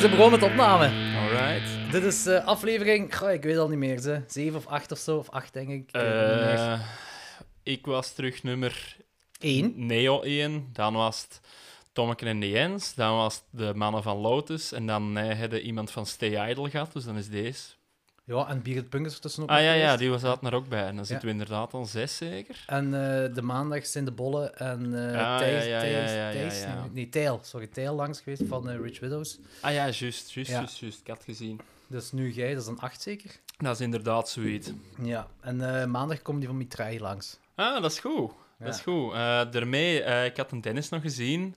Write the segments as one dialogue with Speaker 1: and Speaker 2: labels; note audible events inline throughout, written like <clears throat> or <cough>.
Speaker 1: we zijn begonnen met opname.
Speaker 2: Alright.
Speaker 1: Dit is eh, aflevering, goh, ik weet al niet meer, ze. 7 of 8 of zo, of 8 denk ik.
Speaker 2: Eh, ik was terug nummer
Speaker 1: 1.
Speaker 2: Neo 1. Dan was het Tommeke en de Jens. Dan was het de mannen van Lotus. En dan eh, hadden iemand van Stay Idle gehad. Dus dan is deze.
Speaker 1: Ja, en Birgit Punk is er tussenop.
Speaker 2: Ah ja, ja, die was er ook bij. En dan zitten we inderdaad al zes zeker.
Speaker 1: En eh, de maandag zijn de bollen en nee, Tail, sorry, Tail langs geweest van eh, Rich Widows.
Speaker 2: Ah ja, juist, juist,
Speaker 1: Ja.
Speaker 2: juist, juist. Ik had gezien.
Speaker 1: Dus nu jij, dat is een 8 zeker?
Speaker 2: Dat is inderdaad zoiets.
Speaker 1: Ja, en eh, maandag komen die van Mitraille langs.
Speaker 2: Ah, dat is goed.
Speaker 1: Ja.
Speaker 2: Dat is goed. Daarmee, ik had een Dennis nog gezien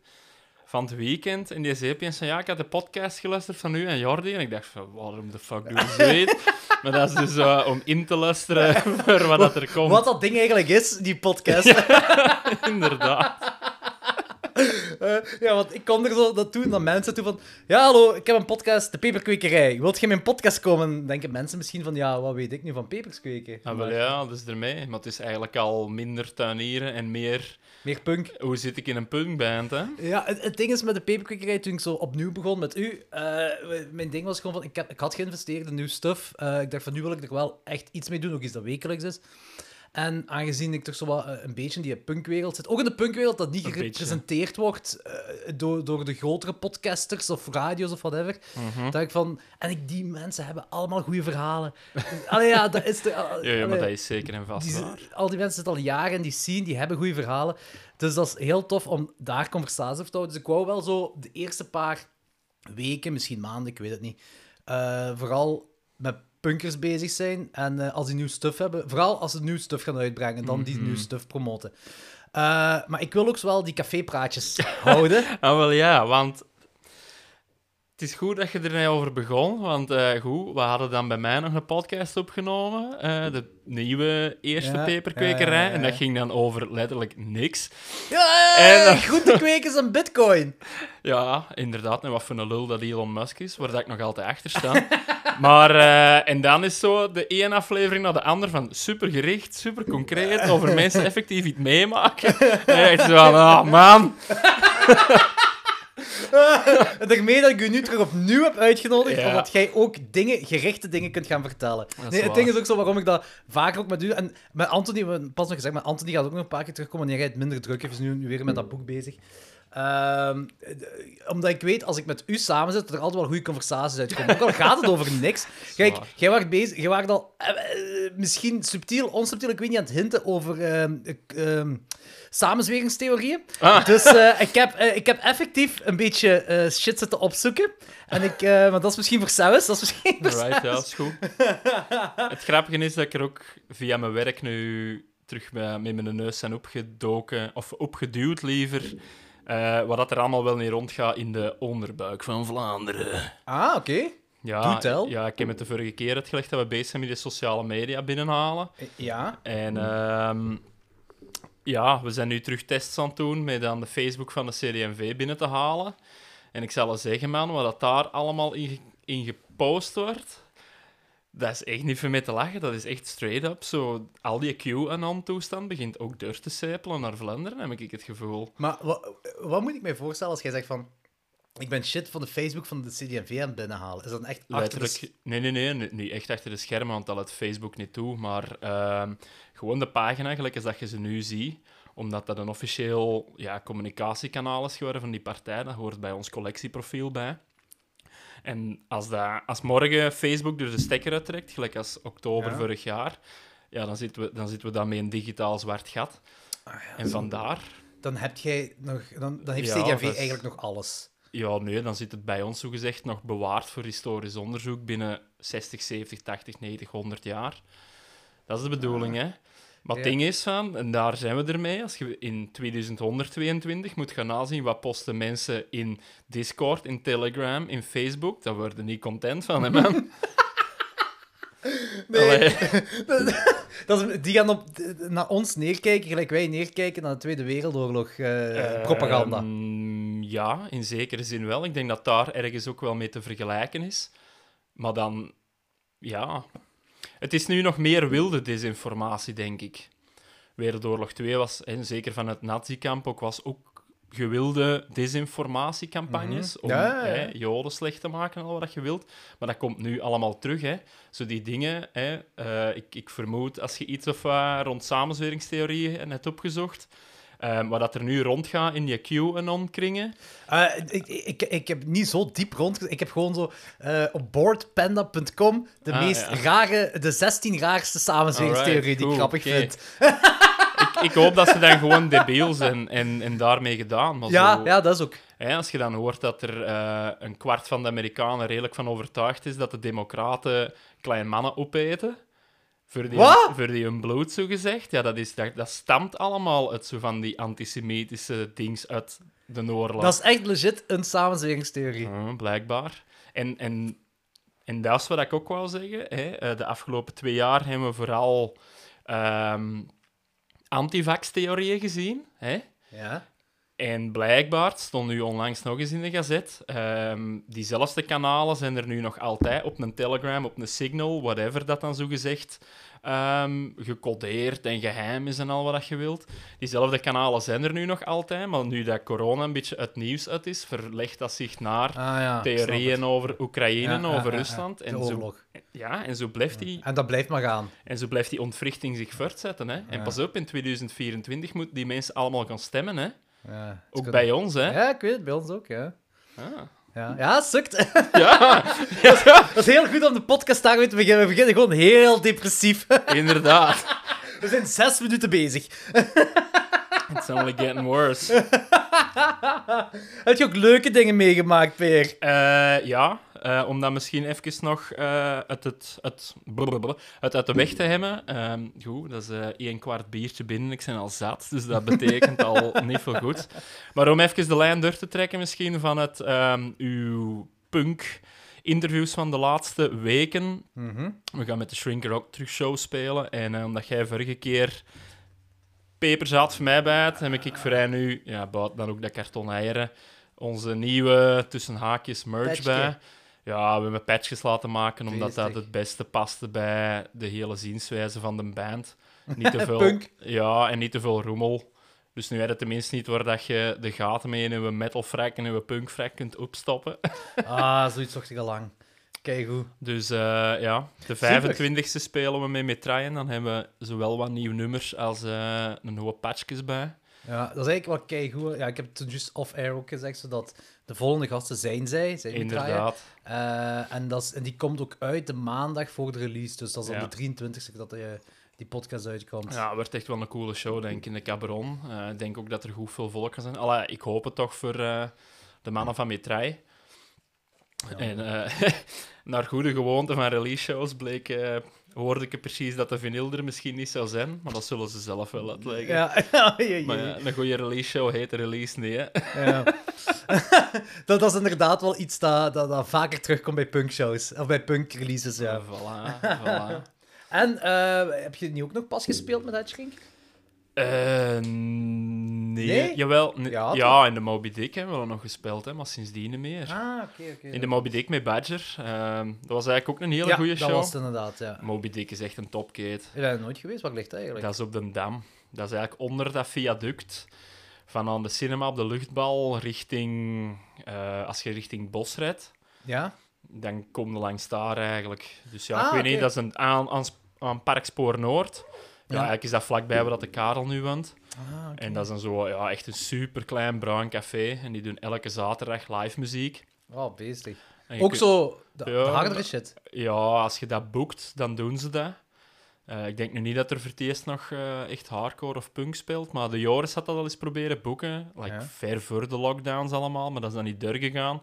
Speaker 2: van het weekend. En die opeens van, ja, ik had de podcast geluisterd van u en Jordi. En ik dacht van, waarom de fuck doen ze <laughs> zoiets? maar dat is dus eh, om in te luisteren <laughs> voor wat dat er komt.
Speaker 1: Wat dat ding eigenlijk is, die podcast. <laughs>
Speaker 2: Inderdaad.
Speaker 1: Eh, ja, want ik kon er zo dat doen naar mensen toe van... Ja, hallo, ik heb een podcast, De Peperkwekerij. Wilt je in mijn podcast komen? Denken mensen misschien van... Ja, wat weet ik nu van pepers kweken?
Speaker 2: Ah, wel ja, dat is ermee. Maar het is eigenlijk al minder tuinieren en meer...
Speaker 1: Meer punk.
Speaker 2: Hoe zit ik in een punkband, hè?
Speaker 1: Ja, het, het ding is met de peperkwekerij, toen ik zo opnieuw begon met u... eh, mijn ding was gewoon van... Ik, heb, ik had geïnvesteerd in nieuw stuff. Eh, ik dacht van, nu wil ik er wel echt iets mee doen, ook iets dat wekelijks is. En aangezien ik toch zo wat, eh, een beetje in die punkwereld zit, ook in de punkwereld dat niet gerepresenteerd wordt eh, door, door de grotere podcasters of radio's of whatever,
Speaker 2: Mhm.
Speaker 1: dat ik van... En ik, die mensen hebben allemaal goede verhalen. <laughs> Allee, ja, dat is de...
Speaker 2: Ja, ja, maar
Speaker 1: allee,
Speaker 2: dat is zeker en vast
Speaker 1: die, al die mensen zitten al jaren in die scene, die hebben goede verhalen. Dus dat is heel tof om daar conversaties over te houden. Dus ik wou wel zo de eerste paar weken, misschien maanden, ik weet het niet, eh, vooral met punkers bezig zijn. En eh, als die nieuw stuff hebben, vooral als ze nieuw stuff gaan uitbrengen, dan die
Speaker 2: Mhm.
Speaker 1: nieuw stuff promoten. Eh, maar ik wil ook wel die cafépraatjes <laughs> houden.
Speaker 2: Ah, wel ja, want het is goed dat je er over begon. Want eh, goed, we hadden dan bij mij nog een podcast opgenomen. eh, de nieuwe eerste
Speaker 1: Ja,
Speaker 2: peperkwekerij. En dat ging dan over letterlijk niks.
Speaker 1: Ja,
Speaker 2: En dan-
Speaker 1: groente kweken is een bitcoin. <laughs>
Speaker 2: Ja, inderdaad. En wat voor een lul dat Elon Musk is, waar dat ik nog altijd achter sta. <laughs> maar, eh, en dan is zo de ene aflevering naar de andere van super gericht, super concreet, over <laughs> mensen effectief iets meemaken. En zo van, ah man. <laughs>
Speaker 1: En daarmee dat ik u nu terug opnieuw heb uitgenodigd,
Speaker 2: Ja.
Speaker 1: omdat jij ook dingen, gerichte dingen kunt gaan vertellen. Nee, het ding is ook zo waarom ik dat vaker ook met u... En met Anthony, pas nog gezegd, met Anthony gaat ook nog een paar keer terugkomen wanneer hij het minder druk heeft. Is nu weer met dat boek bezig. Ehm, eh, omdat ik weet, als ik met u samen zit, dat er altijd wel goede conversaties uitkomen. Ook al gaat het over niks. <laughs> Kijk, jij was bezig, jij was al eh, eh, misschien subtiel, onsubtiel, ik weet niet, aan het hinten over ehm, samenzweringstheorieën.
Speaker 2: Ah. <laughs>
Speaker 1: Dus eh, ik, heb, ik heb effectief een beetje shit zitten opzoeken. En ik, maar dat is misschien voor Saus, dat is misschien voor
Speaker 2: Alright, ja, is goed. <laughs> Het grappige is dat ik er ook via mijn werk nu terug met, met mijn neus zijn opgedoken, of opgeduwd liever, eh, wat dat er allemaal wel niet rondgaat in de onderbuik van Vlaanderen.
Speaker 1: Ah, oké.
Speaker 2: Ja, ja, ik heb het de vorige keer uitgelegd dat we bezig zijn met de sociale media binnenhalen.
Speaker 1: Ja.
Speaker 2: En ehm, ja, we zijn nu terug tests aan het doen met dan de Facebook van de CD&V binnen te halen. En ik zal wel zeggen, man, wat dat daar allemaal in gepost wordt, dat is echt niet voor mij te lachen. Dat is echt straight up. Zo, al die QAnon-toestand begint ook door te sijpelen naar Vlaanderen, heb ik het gevoel.
Speaker 1: Maar wat, wat moet ik mij voorstellen als jij zegt van... Ik ben shit van de Facebook van de CD&V aan het binnenhalen. Is dat echt achter de...
Speaker 2: Letterlijk, nee, nee, nee, nee, niet echt achter de schermen, want dat laat Facebook niet toe. Maar ehm, gewoon de pagina, gelijk als dat je ze nu ziet, omdat dat een officieel ja, communicatiekanaal is geworden van die partij, dat hoort bij ons collectieprofiel bij. En als, dat, als morgen Facebook er de stekker uittrekt, gelijk als oktober
Speaker 1: Ja.
Speaker 2: vorig jaar, ja, dan, zitten we, dan zitten we dan met een digitaal zwart gat.
Speaker 1: Ah, ja,
Speaker 2: En vandaar,
Speaker 1: Dan heb jij nog... Dan, dan heeft
Speaker 2: Ja, is-
Speaker 1: eigenlijk nog alles.
Speaker 2: ja, nee, dan zit het bij ons zogezegd nog bewaard voor historisch onderzoek binnen 60, 70, 80, 90, 100 jaar. Dat is de bedoeling, hè. Maar het ding is van, en daar zijn we ermee, als je in 2122 moet gaan nazien wat posten mensen in Discord, in Telegram, in Facebook, daar worden niet content van, hè, man. <laughs> Allee. <laughs>
Speaker 1: Dat is, die gaan op, naar ons neerkijken, gelijk wij neerkijken naar de Tweede Wereldoorlog eh, propaganda.
Speaker 2: Ehm, ja, in zekere zin wel. Ik denk dat daar ergens ook wel mee te vergelijken is. Maar dan, ja. Het is nu nog meer wilde desinformatie, denk ik. Wereldoorlog 2 was, en zeker van het nazi-kamp ook, was ook gewilde desinformatiecampagnes
Speaker 1: Mhm.
Speaker 2: om
Speaker 1: Ja, ja, ja.
Speaker 2: hè, Joden slecht te maken en al wat je wilt. Maar dat komt nu allemaal terug. Hè. Zo die dingen, hè, eh, ik, ik vermoed als je iets of wat rond samenzweringstheorieën hebt opgezocht, eh, wat dat er nu rondgaat in die QAnon-kringen.
Speaker 1: Eh, ik, ik, ik heb niet zo diep rond. Ik heb gewoon zo eh, op boardpanda.com de
Speaker 2: Ah,
Speaker 1: meest
Speaker 2: ja.
Speaker 1: rare, de 16 raarste samenzweringstheorieën die ik grappig vind. <laughs>
Speaker 2: ik, ik hoop dat ze dan gewoon debiel zijn en, en daarmee gedaan. Maar
Speaker 1: Ja,
Speaker 2: zo,
Speaker 1: ja, dat is ook.
Speaker 2: Hè, als je dan hoort dat er eh, een kwart van de Amerikanen redelijk van overtuigd is dat de democraten klein mannen opeten. Voor die,
Speaker 1: Wat?
Speaker 2: voor die hun bloed, zo gezegd. Ja, dat, is, dat, dat stamt allemaal uit zo van die antisemitische dings uit de oorlog.
Speaker 1: Dat is echt legit een samenzweringstheorie.
Speaker 2: Ja, blijkbaar. En, en, en dat is wat ik ook wou zeggen. Hè. Eh, De afgelopen twee jaar hebben we vooral ehm antivax-theorieën gezien. Hè.
Speaker 1: Ja.
Speaker 2: En blijkbaar, stond nu onlangs nog eens in de gazet, ehm, diezelfde kanalen zijn er nu nog altijd op een Telegram, op een Signal, whatever dat dan zo gezegd ehm, gecodeerd en geheim is en al wat je wilt. Diezelfde kanalen zijn er nu nog altijd, maar nu dat corona een beetje het nieuws uit is, verlegt dat zich naar
Speaker 1: Ah ja.
Speaker 2: theorieën over Oekraïne,
Speaker 1: Ja,
Speaker 2: over
Speaker 1: ja.
Speaker 2: Rusland. En zo, ja, en zo blijft die
Speaker 1: En dat blijft maar gaan.
Speaker 2: en zo blijft die ontwrichting zich voortzetten. Hè? En pas op, in 2024 moeten die mensen allemaal gaan stemmen. Hè?
Speaker 1: Ja,
Speaker 2: Ook
Speaker 1: kan-
Speaker 2: bij ons. Hè?
Speaker 1: Ja, ik weet het, bij ons ook, ja.
Speaker 2: Ah.
Speaker 1: Ja, ja sukt.
Speaker 2: Ja, <laughs>
Speaker 1: Dat is heel goed om de podcast daarmee te beginnen. We beginnen gewoon heel depressief. <laughs>
Speaker 2: inderdaad.
Speaker 1: We zijn zes minuten bezig. <laughs>
Speaker 2: It's only getting worse.
Speaker 1: Heb je ook leuke dingen meegemaakt, Peer?
Speaker 2: Eh, ja, eh, om dat misschien even nog eh, uit, het, het, het uit de weg te hebben. Ehm, goed, dat is eh één kwart biertje binnen. Ik ben al zat, dus dat betekent al <laughs> niet veel goed. Maar om even de lijn door te trekken misschien van het, ehm, uw punk interviews van de laatste weken. We gaan met de Shrinker ook terug show spelen. En eh, omdat jij vorige keer pepers had voor mij bij het, heb ik voor hij nu, ja, dan ook dat karton eieren, onze nieuwe tussen haakjes merch bij. Ja, we hebben patches laten maken omdat dat het beste paste bij de hele zienswijze van de band. Niet <laughs> te veel,
Speaker 1: Punk.
Speaker 2: Ja, en niet te veel rommel. Dus nu je tenminste niet waar dat je de gaten mee in je metal frack en je punk frack kunt opstoppen. <laughs>
Speaker 1: Ah, zoiets zocht ik al lang. Kijk goed.
Speaker 2: Dus eh, ja, de 25e spelen we mee met Traien. Dan hebben we zowel wat nieuwe nummers als eh, een hoop patchjes bij.
Speaker 1: Ja, dat is eigenlijk wel kei goed. Ja, ik heb het toen juist off-air ook gezegd, zodat de volgende gasten zijn zij. Zijn.
Speaker 2: Inderdaad.
Speaker 1: Eh, en, dat is, en die komt ook uit de maandag voor de release. Dus dat is
Speaker 2: Ja.
Speaker 1: dan de 23e dat die, die podcast uitkomt.
Speaker 2: Ja, het wordt echt wel een coole show, denk ik, in de Cabaron. Eh, ik denk ook dat er goed veel volk kan zijn. Allee, ik hoop het toch voor eh, de mannen van Metraai. En eh, <laughs> naar goede gewoonte van release shows bleek, eh, hoorde ik precies dat de vinyl er misschien niet zou zijn, maar dat zullen ze zelf wel uitleggen.
Speaker 1: Ja, ja, ja, ja.
Speaker 2: Maar ja, een goede release show heet release niet, hè.
Speaker 1: Ja. <laughs> dat, dat is inderdaad wel iets dat, dat, dat vaker terugkomt bij punkshows. Of bij punk-releases, ja.
Speaker 2: Voilà, voilà. <laughs>
Speaker 1: En eh, heb je niet ook nog pas gespeeld met Hedgering?
Speaker 2: Eh, nee.
Speaker 1: Nee?
Speaker 2: Jawel.
Speaker 1: Ja,
Speaker 2: in de Moby Dick hebben we nog gespeeld, hè, maar sindsdien niet meer.
Speaker 1: Ah, oké, oké.
Speaker 2: In de Moby Dick met Badger. ehm, dat was eigenlijk ook een hele
Speaker 1: ja,
Speaker 2: goede
Speaker 1: dat
Speaker 2: show.
Speaker 1: was het inderdaad, ja.
Speaker 2: Moby Dick is echt een topgate.
Speaker 1: Ik ben er nooit geweest. Waar ligt dat eigenlijk?
Speaker 2: Dat is op de Dam. Dat is eigenlijk onder dat viaduct. Van aan de cinema op de luchtbal richting... eh, als je richting Bos rijdt,
Speaker 1: Ja?
Speaker 2: dan kom je langs daar eigenlijk. Dus ja,
Speaker 1: Ah,
Speaker 2: ik weet
Speaker 1: oké.
Speaker 2: niet, dat is een, aan, aan, aan Parkspoor Noord. Ja, eigenlijk is dat vlakbij waar dat de Karel nu woont.
Speaker 1: Ah.
Speaker 2: En dat is dan zo, ja, echt een super klein bruin café. En die doen elke zaterdag live muziek.
Speaker 1: Oh, beestig. Ook
Speaker 2: kunt-
Speaker 1: zo de, de
Speaker 2: Ja,
Speaker 1: hardere shit.
Speaker 2: Ja, als je dat boekt, dan doen ze dat. Eh, ik denk nu niet dat er voor het eerst nog eh, echt hardcore of punk speelt, maar de Joris had dat al eens proberen boeken. Like,
Speaker 1: Ja.
Speaker 2: Ver voor de lockdowns allemaal, maar dat is dan niet doorgegaan.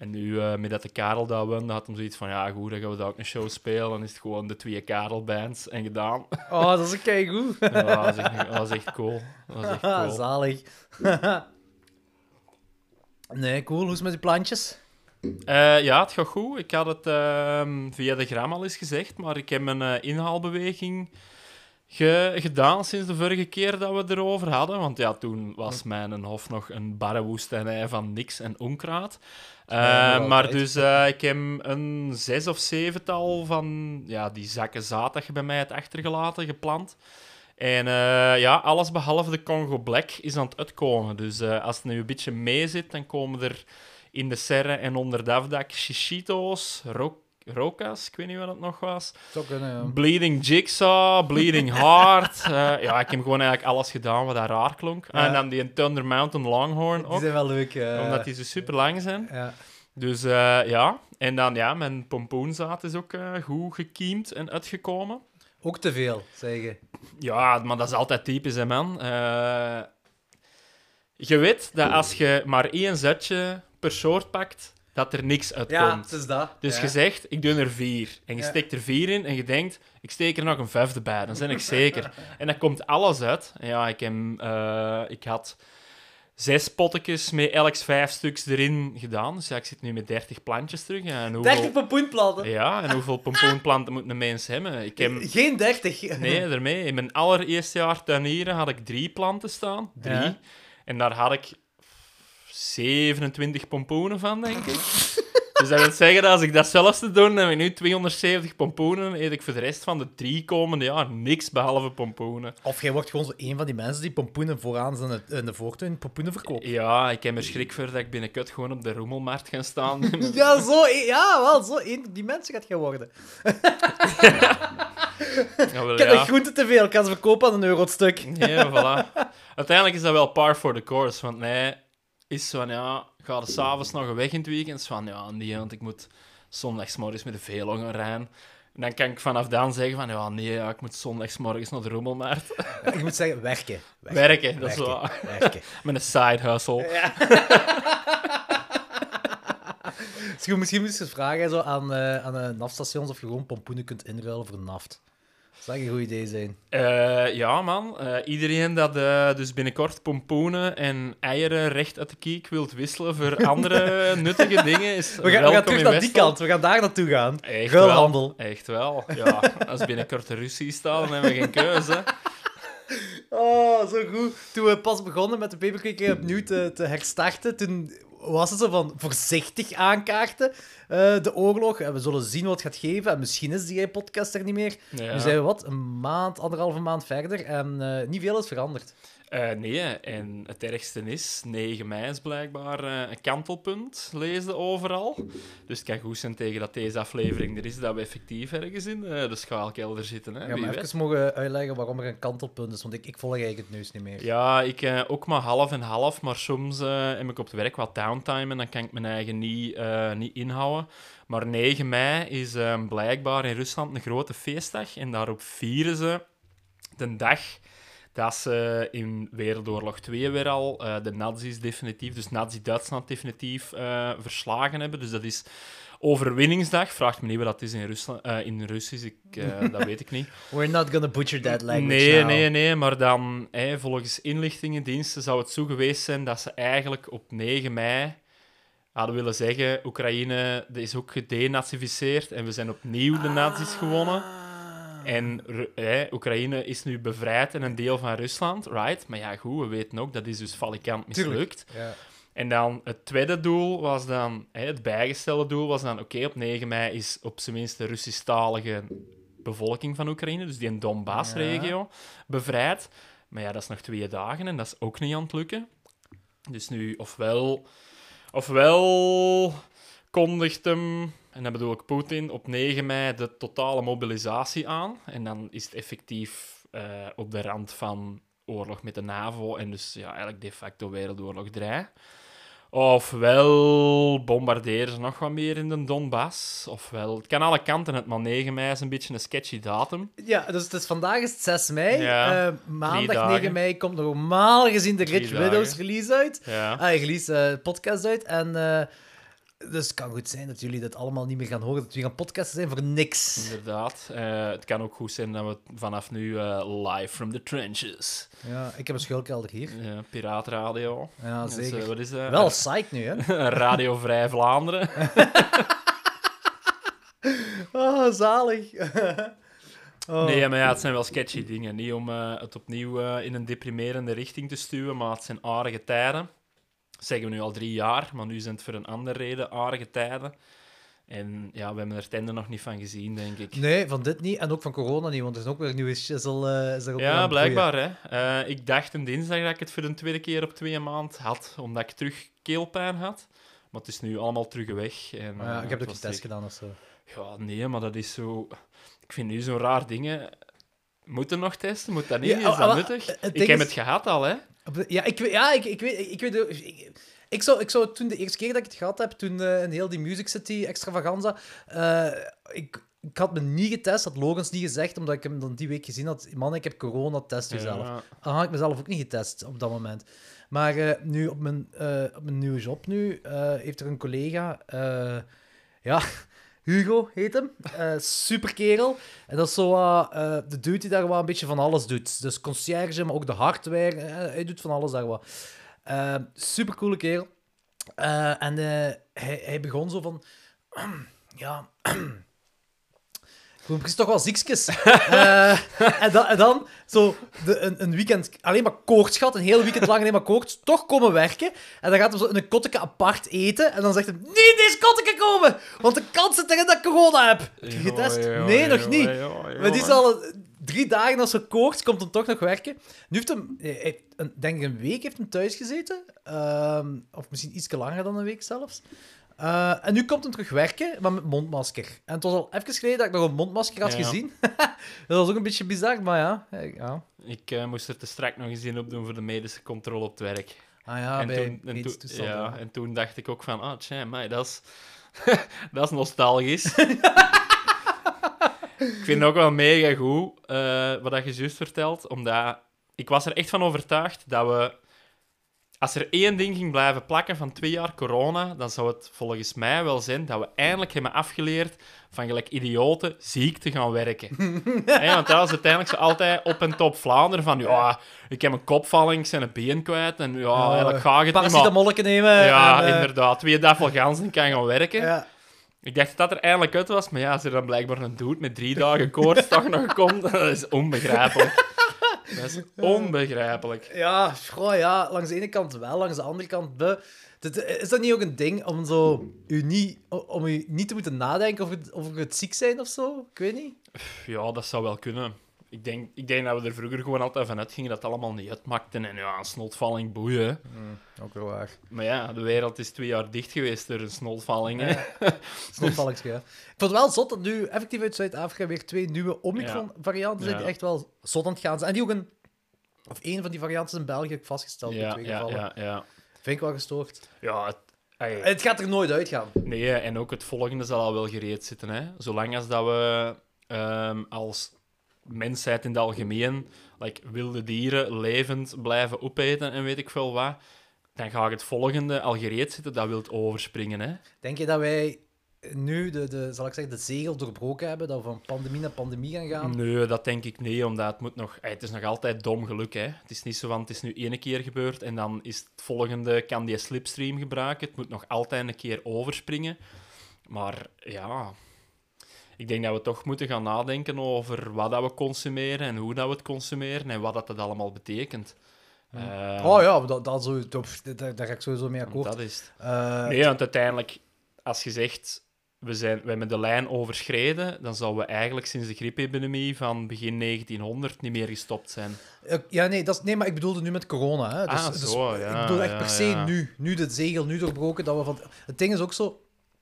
Speaker 2: En nu, eh, met dat de Karel dat won, had hem zoiets van, ja goed, dan gaan we daar ook een show spelen. Dan is het gewoon de twee Karel-bands en gedaan.
Speaker 1: Oh, dat is een keigoed. <laughs>
Speaker 2: Ja, dat, was echt, dat was echt cool. Dat was echt <laughs> cool.
Speaker 1: zalig. <laughs> nee, cool. Hoe is het met die plantjes?
Speaker 2: Eh, ja, het gaat goed. Ik had het ehm, via de gram al eens gezegd, maar ik heb een eh, inhaalbeweging ge- gedaan sinds de vorige keer dat we erover hadden. Want ja, toen was mijn hof nog een barre woestenij van niks en onkruid. Eh, maar dus eh, ik heb een zes of zevental van ja, die zakken je bij mij hebt achtergelaten, geplant. En eh, ja, alles behalve de Congo Black is aan het uitkomen. Dus als het nu een beetje mee zit, dan komen er in de serre en onder de afdak shishito's, ro rokas, ik weet niet wat het nog was.
Speaker 1: Zou kunnen, ja.
Speaker 2: Bleeding Jigsaw, Bleeding <laughs> Heart. Eh, ja, ik heb gewoon eigenlijk alles gedaan wat daar raar klonk.
Speaker 1: Ja.
Speaker 2: En dan die Thunder Mountain Longhorn
Speaker 1: Die
Speaker 2: ook,
Speaker 1: zijn wel leuk. eh.
Speaker 2: omdat die zo super lang zijn.
Speaker 1: Ja.
Speaker 2: Dus eh, ja, en dan ja, mijn pompoenzaad is ook goed gekiemd en uitgekomen.
Speaker 1: Ook te veel, zeggen.
Speaker 2: Ja, maar dat is altijd typisch, hè, man. Je weet dat als je maar één zetje per soort pakt, dat er niks
Speaker 1: Ja,
Speaker 2: uitkomt.
Speaker 1: het is dat.
Speaker 2: Dus
Speaker 1: ja.
Speaker 2: je zegt, ik doe er vier. En je
Speaker 1: Ja.
Speaker 2: steekt er vier in en je denkt, ik steek er nog een vijfde bij. Dan ben ik zeker. <laughs> En dan komt alles uit. En ja, ik, heb, eh, ik had zes pottekjes met elk vijf stuks erin gedaan. Dus ja, ik zit nu met 30 plantjes terug. En hoeveel,
Speaker 1: 30 pompoenplanten.
Speaker 2: Ja, en hoeveel <laughs> pompoenplanten moet een mens hebben? Ik heb...
Speaker 1: Geen 30.
Speaker 2: Nee, <laughs> daarmee. In mijn allereerste jaar tuinieren had ik drie planten staan. Drie.
Speaker 1: Ja.
Speaker 2: En daar had ik 27 pompoenen van, denk ik. <laughs> dus dat wil zeggen dat als ik dat zelfs te doen, dan heb ik nu 270 pompoenen. Eet ik voor de rest van de drie komende jaar niks behalve pompoenen.
Speaker 1: Of jij wordt gewoon zo een van die mensen die pompoenen vooraan zijn in de- in de voortuin pompoenen verkoopt.
Speaker 2: Ja, ik heb er schrik voor dat ik binnenkort gewoon op de roemelmarkt ga staan. <laughs>
Speaker 1: Ja, zo, e- ja, wel, zo een die mensen gaat gaan worden. <laughs>
Speaker 2: Ja, wel,
Speaker 1: Ik heb
Speaker 2: ja.
Speaker 1: nog groenten te veel, ik kan ze verkopen aan een euro het stuk.
Speaker 2: Ja, voilà. Uiteindelijk is dat wel par for the course. Want nee, is van ja, ga er s'avonds nog een weg in het weekend? Van ja, nee, want ik moet zondagsmorgens met de veelongen rijden. En dan kan ik vanaf dan zeggen van ja, nee, ja, ik moet zondagsmorgens naar de rommelmarkt. <laughs>
Speaker 1: Ik moet zeggen, werken.
Speaker 2: Werken, dat is waar.
Speaker 1: Werken. <laughs>
Speaker 2: Met een side hustle.
Speaker 1: Ja. <laughs> Dus misschien moet je eens vragen zo aan, eh aan naftstations of je gewoon pompoenen kunt inruilen voor naft. Dat zou een goed idee zijn.
Speaker 2: Eh, ja, man. Eh, iedereen dat eh, dus binnenkort pompoenen en eieren recht uit de kiek wilt wisselen voor <laughs> andere nuttige dingen, is
Speaker 1: We gaan, we gaan terug naar die kant, we gaan daar naartoe gaan.
Speaker 2: Echt
Speaker 1: Ruilhandel.
Speaker 2: wel. Echt wel. Ja, als binnenkort de Russie staat, dan hebben we geen keuze.
Speaker 1: Oh, zo goed. Toen we pas begonnen met de papercake opnieuw te, te herstarten, toen was het zo van voorzichtig aankaarten, eh, de oorlog. En we zullen zien wat het gaat geven. En misschien is die podcast er niet meer.
Speaker 2: Ja.
Speaker 1: Nu zijn we wat, een maand, anderhalve maand verder. En eh, niet veel is veranderd.
Speaker 2: Eh, nee, en het ergste is, 9 mei is blijkbaar eh, een kantelpunt, leesde overal. Dus het kan goed zijn tegen dat deze aflevering er is, dat we effectief ergens in eh, de schaalkelder zitten. Hè?
Speaker 1: Ja,
Speaker 2: Wie
Speaker 1: maar
Speaker 2: weet.
Speaker 1: even mogen uitleggen waarom er een kantelpunt is, want ik, ik volg eigenlijk het nieuws niet meer.
Speaker 2: Ja, ik ook maar half en half, maar soms heb ik op het werk wat downtime en dan kan ik mijn eigen niet, niet inhouden. Maar 9 mei is eh, blijkbaar in Rusland een grote feestdag en daarop vieren ze de dag dat ze in Wereldoorlog 2 weer al eh, de nazi's definitief, dus Nazi-Duitsland definitief eh, verslagen hebben. Dus dat is overwinningsdag. Vraagt me niet wat dat is in, Rusland, eh, in Russisch, ik, eh, <laughs> dat weet ik niet.
Speaker 1: We're not gonna butcher that language
Speaker 2: Nee,
Speaker 1: now.
Speaker 2: nee, nee, maar dan, volgens inlichtingendiensten zou het zo geweest zijn dat ze eigenlijk op 9 mei hadden willen zeggen: Oekraïne is ook gedenazificeerd en we zijn opnieuw de nazi's gewonnen. En Oekraïne is nu bevrijd en een deel van Rusland, right? Maar ja, goed, we weten ook dat is dus valikant mislukt.
Speaker 1: Ja.
Speaker 2: En dan het tweede doel was dan, het bijgestelde doel was dan, oké, op 9 mei is op zijn minst de Russisch-talige bevolking van Oekraïne, dus die Donbass-regio, bevrijd. Maar ja, dat is nog twee dagen en dat is ook niet aan het lukken. Dus nu, ofwel, ofwel kondigt hem, en dan bedoel ik Poetin, op 9 mei de totale mobilisatie aan. En dan is het effectief eh, op de rand van oorlog met de NAVO en dus ja, eigenlijk de facto Wereldoorlog 3. Ofwel bombarderen ze nog wat meer in de Donbass, ofwel... Het kan alle kanten uit, maar 9 mei is een beetje een sketchy datum.
Speaker 1: Ja, dus het is, vandaag is het 6 mei.
Speaker 2: Ja,
Speaker 1: Eh, maandag
Speaker 2: dagen.
Speaker 1: 9 mei komt normaal gezien de Rich. Widows release uit.
Speaker 2: Ja.
Speaker 1: Ah, release eh, podcast uit. En dus het kan goed zijn dat jullie dit allemaal niet meer gaan horen. Dat we gaan podcasten zijn voor niks.
Speaker 2: Inderdaad. Eh, het kan ook goed zijn dat we vanaf nu eh, live from the trenches.
Speaker 1: Ja, ik heb een schuilkelder hier.
Speaker 2: Ja, piraatradio.
Speaker 1: Ja,
Speaker 2: Dus, eh,
Speaker 1: zeker.
Speaker 2: wat is dat?
Speaker 1: Wel psyched nu, hè? <laughs>
Speaker 2: Radio Vrij Vlaanderen. <laughs>
Speaker 1: Oh, zalig. <laughs> oh.
Speaker 2: Nee, maar ja, het zijn wel sketchy dingen. Niet om het opnieuw in een deprimerende richting te stuwen, maar het zijn aardige tijden. Zeggen we nu al drie jaar, maar nu zijn het voor een andere reden aardige tijden. En ja, we hebben er het einde nog niet van gezien, denk ik.
Speaker 1: Nee, van dit niet. En ook van corona niet, want er is ook weer een nieuwe shizzle. is er ook weer aan
Speaker 2: Ja, blijkbaar. Hè. Eh, ik dacht een dinsdag dat ik het voor een tweede keer op twee maand had, omdat ik terug keelpijn had. Maar het is nu allemaal terug weg. En.
Speaker 1: Maar ja,
Speaker 2: eh,
Speaker 1: ik heb ook
Speaker 2: was
Speaker 1: test gedaan of zo.
Speaker 2: Ja, nee, maar dat is zo... Ik vind nu zo'n raar dingen... Moeten nog testen? Moet dat niet?
Speaker 1: Ja,
Speaker 2: is
Speaker 1: ah,
Speaker 2: dat
Speaker 1: ah,
Speaker 2: nuttig?
Speaker 1: het
Speaker 2: ik heb
Speaker 1: is-
Speaker 2: het gehad al, hè.
Speaker 1: Ja, ik, weet- ja, ik, ik weet... Ik, weet ik, ik, zou, ik zou toen de eerste keer dat ik het gehad heb, toen eh in heel die Music City extravaganza, eh, ik, ik had me niet getest, had Logans niet gezegd, omdat ik hem dan die week gezien had. Man, ik heb corona, test jezelf.
Speaker 2: Ja.
Speaker 1: Dan had ik mezelf ook niet getest op dat moment. Maar eh, nu op mijn, op mijn nieuwe job nu, heeft er een collega, ja, Hugo heet hem, eh super kerel. En dat is zo eh, de dude die daar wel een beetje van alles doet. Dus conciërge, maar ook de hardware, eh, hij doet van alles daar wat. Super coole kerel. En hij, hij begon zo van, <clears throat> ja, <clears throat> precies toch wel ziekjes. <laughs> Eh, en, dan, en dan zo de, een, een weekend alleen maar koorts gehad, een heel weekend lang alleen maar koorts, toch komen werken. En dan gaat hij zo in een kotteke apart eten. En dan zegt hij, niet in deze kotteke komen, want de kans zit erin dat ik corona heb. Heb je getest? nee, nog niet. Maar die is al drie dagen als ze koorts, komt hem toch nog werken. Nu heeft hem, denk ik een week heeft hem thuis gezeten. Ehm, of misschien iets langer dan een week zelfs. Eh, en nu komt hem terug werken, maar met mondmasker. En het was al even geleden dat ik nog een mondmasker had
Speaker 2: Ja.
Speaker 1: gezien. <laughs> dat was ook een beetje bizar, maar ja. eh, ja.
Speaker 2: Ik eh, moest er te strak nog eens in opdoen voor de medische controle op het werk.
Speaker 1: Ah ja,
Speaker 2: en, toen, en, toen, ja, en toen dacht ik ook van, ah, tja, maar dat is, <laughs> dat is nostalgisch. <laughs> ik vind het ook wel mega goed wat je juist vertelt, omdat ik was er echt van overtuigd dat we, als er één ding ging blijven plakken van twee jaar corona, dan zou het volgens mij wel zijn dat we eindelijk hebben afgeleerd van gelijk idioten ziek te gaan werken. <laughs> Hè, want dat was uiteindelijk zo altijd op en top Vlaanderen van, ja, ik heb een kopvalling, ik ben een been kwijt en ja,
Speaker 1: Ja,
Speaker 2: eigenlijk ga ik het niet, maar...
Speaker 1: Paracetamolletje nemen.
Speaker 2: Ja,
Speaker 1: en, eh,
Speaker 2: inderdaad. Twee dafelgans en kan gaan werken.
Speaker 1: Ja.
Speaker 2: Ik dacht dat dat er eindelijk uit was, maar ja, als er dan blijkbaar een dude met drie dagen koorts <laughs> toch nog komt, dat is onbegrijpelijk. Dat is onbegrijpelijk.
Speaker 1: Ja, goh, ja, langs de ene kant wel, langs de andere kant be. Is dat niet ook een ding om, zo, u niet, om u niet te moeten nadenken over, het- over het ziek zijn of zo? Ik weet niet.
Speaker 2: Ja, dat zou wel kunnen. Ik denk, ik denk dat we er vroeger gewoon altijd van uitgingen dat het allemaal niet uitmaakte. En ja, een snotvalling boeien.
Speaker 1: Ook wel waar.
Speaker 2: Maar ja, de wereld is twee jaar dicht geweest door een.
Speaker 1: Snotvallingsje, ja. <laughs> <laughs> Ik vond het wel zot dat nu effectief uit Zuid-Afrika weer twee nieuwe Omicron-varianten zijn
Speaker 2: Ja.
Speaker 1: die echt wel zot aan het gaan zijn. En die ook een... Of één van die varianten is in België ook vastgesteld in
Speaker 2: Ja,
Speaker 1: twee
Speaker 2: ja,
Speaker 1: gevallen.
Speaker 2: ja, ja.
Speaker 1: Vind ik wel gestoord.
Speaker 2: Ja, het, ey,
Speaker 1: Het gaat er nooit uitgaan.
Speaker 2: Nee, en ook het volgende zal al wel gereed zitten. Hè? Zolang als dat we ehm, als mensheid in het algemeen like, wilde dieren levend blijven opeten en weet ik veel wat, dan gaat het volgende al gereed zitten, dat wilt overspringen. Hè?
Speaker 1: Denk je dat wij nu de, de, zal ik zeggen, de zegel doorbroken hebben, dat we van pandemie naar pandemie gaan gaan?
Speaker 2: Nee, dat denk ik niet, omdat het moet nog... Het is nog altijd dom geluk, hè. Het is niet zo van, het is nu één keer gebeurd en dan is het volgende, kan die slipstream gebruiken. Het moet nog altijd een keer overspringen. Maar ja... Ik denk dat we toch moeten gaan nadenken over wat dat we consumeren en hoe dat we het consumeren en wat dat, dat allemaal betekent. Ehm,
Speaker 1: Oh ja, dat, dat zo, daar, daar ga ik sowieso mee akkoord.
Speaker 2: dat is het.
Speaker 1: Eh,
Speaker 2: Nee, want uiteindelijk, als je zegt, we, zijn, we hebben de lijn overschreden, dan zouden we eigenlijk sinds de griepepidemie van begin 1900 niet meer gestopt zijn.
Speaker 1: ja, nee, dat is, nee, maar ik bedoelde nu met corona. Hè. Dus,
Speaker 2: Ah,
Speaker 1: dus
Speaker 2: zo,
Speaker 1: ik
Speaker 2: ja,
Speaker 1: bedoel echt
Speaker 2: ja,
Speaker 1: per se
Speaker 2: ja.
Speaker 1: nu. Nu de zegel, nu doorbroken. Dat we van, het ding is ook zo,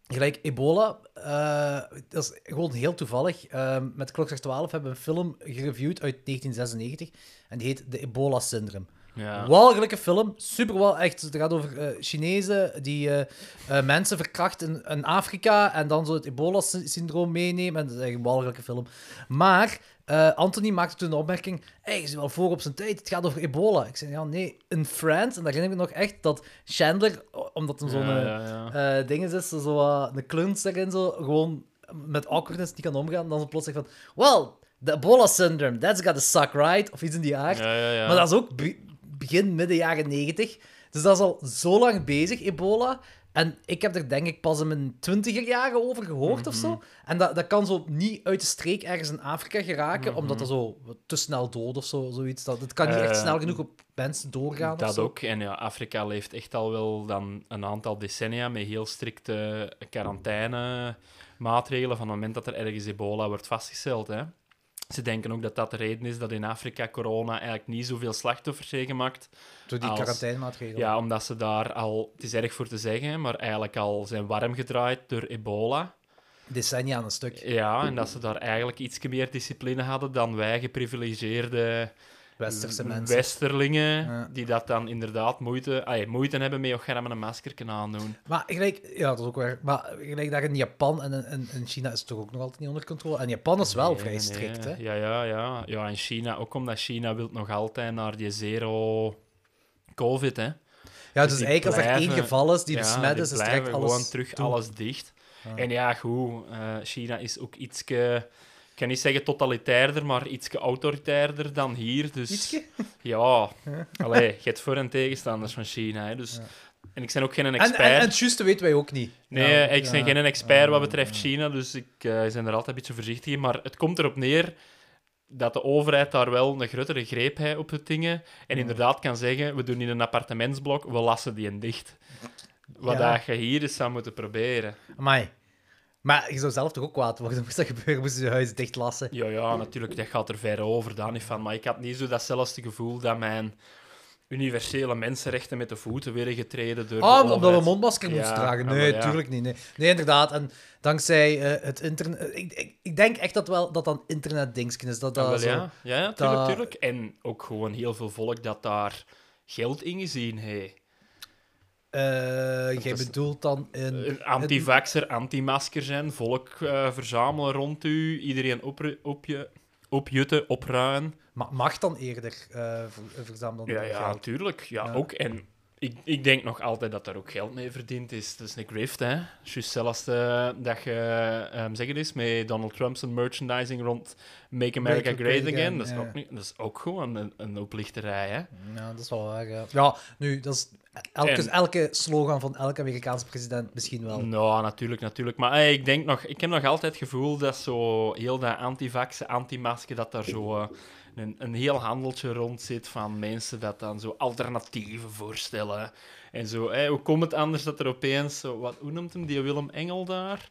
Speaker 1: gelijk ebola, eh, dat is gewoon heel toevallig. Eh, met Klokslag 12 hebben we een film gereviewd uit 1996 en die heet De Ebola-syndroom.
Speaker 2: Ja.
Speaker 1: Walgelijke film, super wel. Echt, het gaat over eh, Chinezen die eh, eh, mensen verkrachten in, in Afrika en dan zo het ebola-syndroom meenemen. En dat is echt een walgelijke film. Maar Anthony maakte toen de opmerking: hey, is wel voor op zijn tijd, het gaat over ebola. Ik zei: ja, nee, in Friends, en daar herinner ik me nog echt dat Chandler, omdat hem zo'n
Speaker 2: Ja, ja,
Speaker 1: ding is, zo een kluns erin, zo, gewoon met awkwardness niet kan omgaan. Dan zo plots zegt van: well, the ebola syndrome, that's gotta suck, right? Of iets in die aard. Maar dat is ook begin, midden jaren 90. Dus dat is al zo lang bezig, ebola. En ik heb er denk ik pas in mijn twintiger jaren over gehoord of
Speaker 2: Mhm.
Speaker 1: zo. En dat, dat kan zo niet uit de streek ergens in Afrika geraken, omdat dat zo te snel dood of zo, zoiets. Dat, het kan niet echt
Speaker 2: Mhm. Eh,
Speaker 1: snel genoeg op mensen doorgaan.
Speaker 2: Dat ook. En ja, Afrika leeft echt al wel dan een aantal decennia met heel strikte maatregelen van het moment dat er ergens ebola wordt vastgesteld. Hè. Ze denken ook dat dat de reden is dat in Afrika corona eigenlijk niet zoveel slachtoffers heeft gemaakt.
Speaker 1: Door die
Speaker 2: Als-
Speaker 1: quarantainemaatregelen.
Speaker 2: Ja, omdat ze daar al, het is erg voor te zeggen, maar eigenlijk al zijn warm gedraaid door ebola.
Speaker 1: Decennia aan een stuk.
Speaker 2: Ja, en dat ze daar eigenlijk iets meer discipline hadden dan wij geprivilegeerde
Speaker 1: Westerse mensen.
Speaker 2: westerlingen,
Speaker 1: Ja.
Speaker 2: die dat dan inderdaad moeite, ah, moeite hebben met ook een masker aandoen.
Speaker 1: Maar gelijk, ja, dat is ook waar. Maar gelijk daar in Japan en in, in China is het toch ook nog altijd niet onder controle. En Japan is wel
Speaker 2: Nee,
Speaker 1: vrij
Speaker 2: nee.
Speaker 1: strikt, hè?
Speaker 2: Ja, ja, ja. Ja, en China, ook omdat China wil nog altijd naar die zero covid, hè.
Speaker 1: Ja,
Speaker 2: Dus
Speaker 1: dus eigenlijk als er één geval is die
Speaker 2: Ja,
Speaker 1: besmet is, is direct alles
Speaker 2: gewoon terug
Speaker 1: toe.
Speaker 2: alles dicht. En ja, goed, eh, China is ook ietske... Ik kan niet zeggen totalitairder, maar ietske autoritairder dan hier. Dus
Speaker 1: Ietske? <laughs>
Speaker 2: ja, allee, je hebt voor- en tegenstanders van China. Hè, dus...
Speaker 1: Ja.
Speaker 2: En ik ben ook geen
Speaker 1: En,
Speaker 2: expert.
Speaker 1: en, en het juiste weten wij ook niet.
Speaker 2: Nee,
Speaker 1: Ja,
Speaker 2: ik ben
Speaker 1: ja.
Speaker 2: geen expert wat betreft. China, dus ik eh ben er altijd een beetje voorzichtig in. Maar het komt erop neer dat de overheid daar wel een grotere greep heeft op de dingen. En inderdaad kan zeggen, we doen in een appartementsblok, we lassen die een dicht. Wat je hier eens zou moeten proberen.
Speaker 1: Amai. Maar je zou zelf toch ook kwaad worden? <laughs> Moest dat gebeuren? Moest je huis dichtlassen?
Speaker 2: Ja, ja, natuurlijk, dat gaat er ver over, daar niet van. Maar ik had niet zo datzelfde gevoel dat mijn universele mensenrechten met de voeten werden getreden door
Speaker 1: Ah, omdat we mondmasker moesten
Speaker 2: Ja,
Speaker 1: dragen. Nee,
Speaker 2: wel, ja.
Speaker 1: tuurlijk niet. Nee, nee inderdaad. En dankzij eh, het internet... Ik, ik, ik denk echt dat wel dat dan internetdingsken is. Dat dat
Speaker 2: Ah, wel,
Speaker 1: zo...
Speaker 2: ja, ja, ja tuurlijk,
Speaker 1: dat-
Speaker 2: tuurlijk. En ook gewoon heel veel volk dat daar geld in gezien heeft.
Speaker 1: Eh, jij
Speaker 2: is-
Speaker 1: bedoelt dan in...
Speaker 2: Een antivaxer, anti-masker zijn, volk eh, verzamelen rond u, iedereen op, op je, opjutten, opruien.
Speaker 1: Ma- mag dan eerder eh ver- verzamelen
Speaker 2: Ja, ja, natuurlijk. Ja,
Speaker 1: Ja.
Speaker 2: ook. En ik, ik denk nog altijd dat daar ook geld mee verdiend is. Dat is een grift, hè. Juist zelfs eh, dat je, ehm zeg het eens, met Donald Trump's merchandising rond Make America
Speaker 1: Make
Speaker 2: Great Again.
Speaker 1: Again,
Speaker 2: Dat is,
Speaker 1: ja.
Speaker 2: ook, dat is ook gewoon een, een oplichterij, hè.
Speaker 1: Ja, dat is wel waar. Ja, ja nu, dat is elke,
Speaker 2: En-
Speaker 1: elke slogan van elke Amerikaanse president misschien wel.
Speaker 2: Nou, natuurlijk, natuurlijk. Maar hey, ik denk nog, ik heb nog altijd het gevoel dat zo heel dat antivaxen, antimasker, dat daar zo eh, een, een heel handeltje rond zit van mensen dat dan zo alternatieven voorstellen. En zo, hey, hoe komt het anders dat er opeens, zo, wat, hoe noemt hem die Willem Engel daar?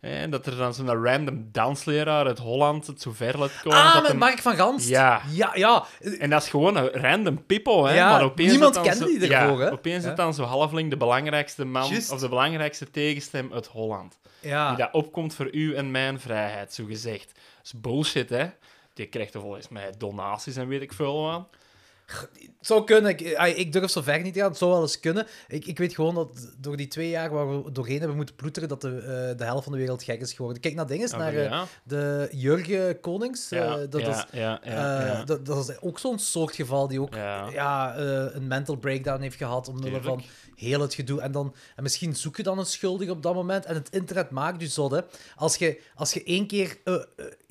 Speaker 2: En dat er dan zo'n random dansleraar uit Holland het zo ver laat komen.
Speaker 1: ah,
Speaker 2: dat
Speaker 1: met
Speaker 2: hem-
Speaker 1: Mark van Ganst.
Speaker 2: Ja.
Speaker 1: Ja, ja.
Speaker 2: En dat is gewoon een random pippo, hè?
Speaker 1: Ja,
Speaker 2: maar opeens
Speaker 1: niemand kende
Speaker 2: zo-
Speaker 1: die ervoor,
Speaker 2: ja,
Speaker 1: hè?
Speaker 2: Opeens is dan zo halfling de belangrijkste man of de belangrijkste tegenstem uit Holland.
Speaker 1: ja.
Speaker 2: Die dat opkomt voor u en mijn vrijheid, zo gezegd. Dat is bullshit, hè? Die krijgt er volgens mij donaties en weet ik veel aan.
Speaker 1: Het zou kunnen. Ik, ik durf zo ver niet te gaan. Het zou wel eens kunnen. Ik, ik weet gewoon dat door die twee jaar waar we doorheen hebben moeten ploeteren, dat de, eh, de helft van de wereld gek is geworden. Kijk naar dingen,
Speaker 2: Ah,
Speaker 1: naar
Speaker 2: wel,
Speaker 1: eh,
Speaker 2: ja.
Speaker 1: de Jurgen Konings. eh, dat,
Speaker 2: ja,
Speaker 1: is, eh,
Speaker 2: ja.
Speaker 1: Dat, dat is ook zo'n soort geval die ook
Speaker 2: Ja.
Speaker 1: een mental breakdown heeft gehad omwille van heel het gedoe. En, dan, en misschien zoek je dan een schuldige op dat moment. En het internet maakt je zot, hè. Als je, als je één keer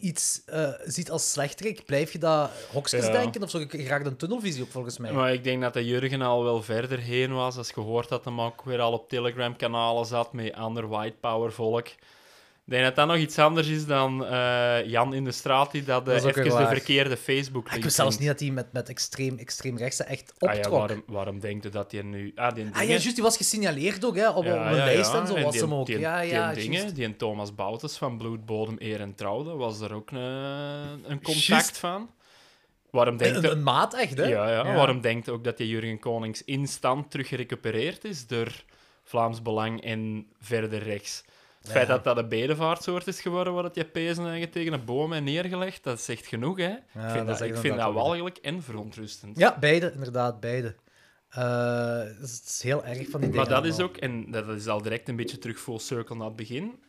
Speaker 1: iets eh, ziet als slechterik, blijf je dat hokjes
Speaker 2: Ja.
Speaker 1: denken? Of zo? Je raakt een tunnelvisie op, volgens mij.
Speaker 2: Maar ik denk dat de Jurgen al wel verder heen was. Als je hoort dat hem ook weer al op Telegram-kanalen zat met ander white power volk. Ik denk dat dat nog iets anders is dan eh, Jan in de straat die dat, eh,
Speaker 1: Dat
Speaker 2: even de verkeerde facebook
Speaker 1: ik wist zelfs niet dat hij met, met extreem, extreem rechtse echt
Speaker 2: Ah, ja,
Speaker 1: optrok.
Speaker 2: waarom, waarom denkt u dat hij nu... Ah, die
Speaker 1: Ah ja, juist, die was gesignaleerd ook, hè, op, op een
Speaker 2: Ja, ja,
Speaker 1: lijst
Speaker 2: ja.
Speaker 1: en zo was
Speaker 2: die,
Speaker 1: hem ook.
Speaker 2: Die,
Speaker 1: ja,
Speaker 2: die
Speaker 1: ja,
Speaker 2: dingen, die Thomas Boutes van Bloedbodem Eer en Trouw, dat was er ook een, een contact van. Waarom denkt
Speaker 1: Een, maat echt, hè?
Speaker 2: ja, ja, waarom denkt u ook dat die Jurgen Konings instant terug gerecupereerd is door Vlaams Belang en verder rechts? Het feit dat dat een bedevaartsoort is geworden, waar dat je pezen eigenlijk tegen een boom en neergelegd, dat zegt genoeg, hè? ik vind dat,
Speaker 1: is echt
Speaker 2: ik vind dat
Speaker 1: wel.
Speaker 2: walgelijk en verontrustend.
Speaker 1: Ja, beide, inderdaad, beide. Eh, het is heel erg van die dingen.
Speaker 2: Maar dat is ook, en dat is al direct een beetje terug full circle naar het begin.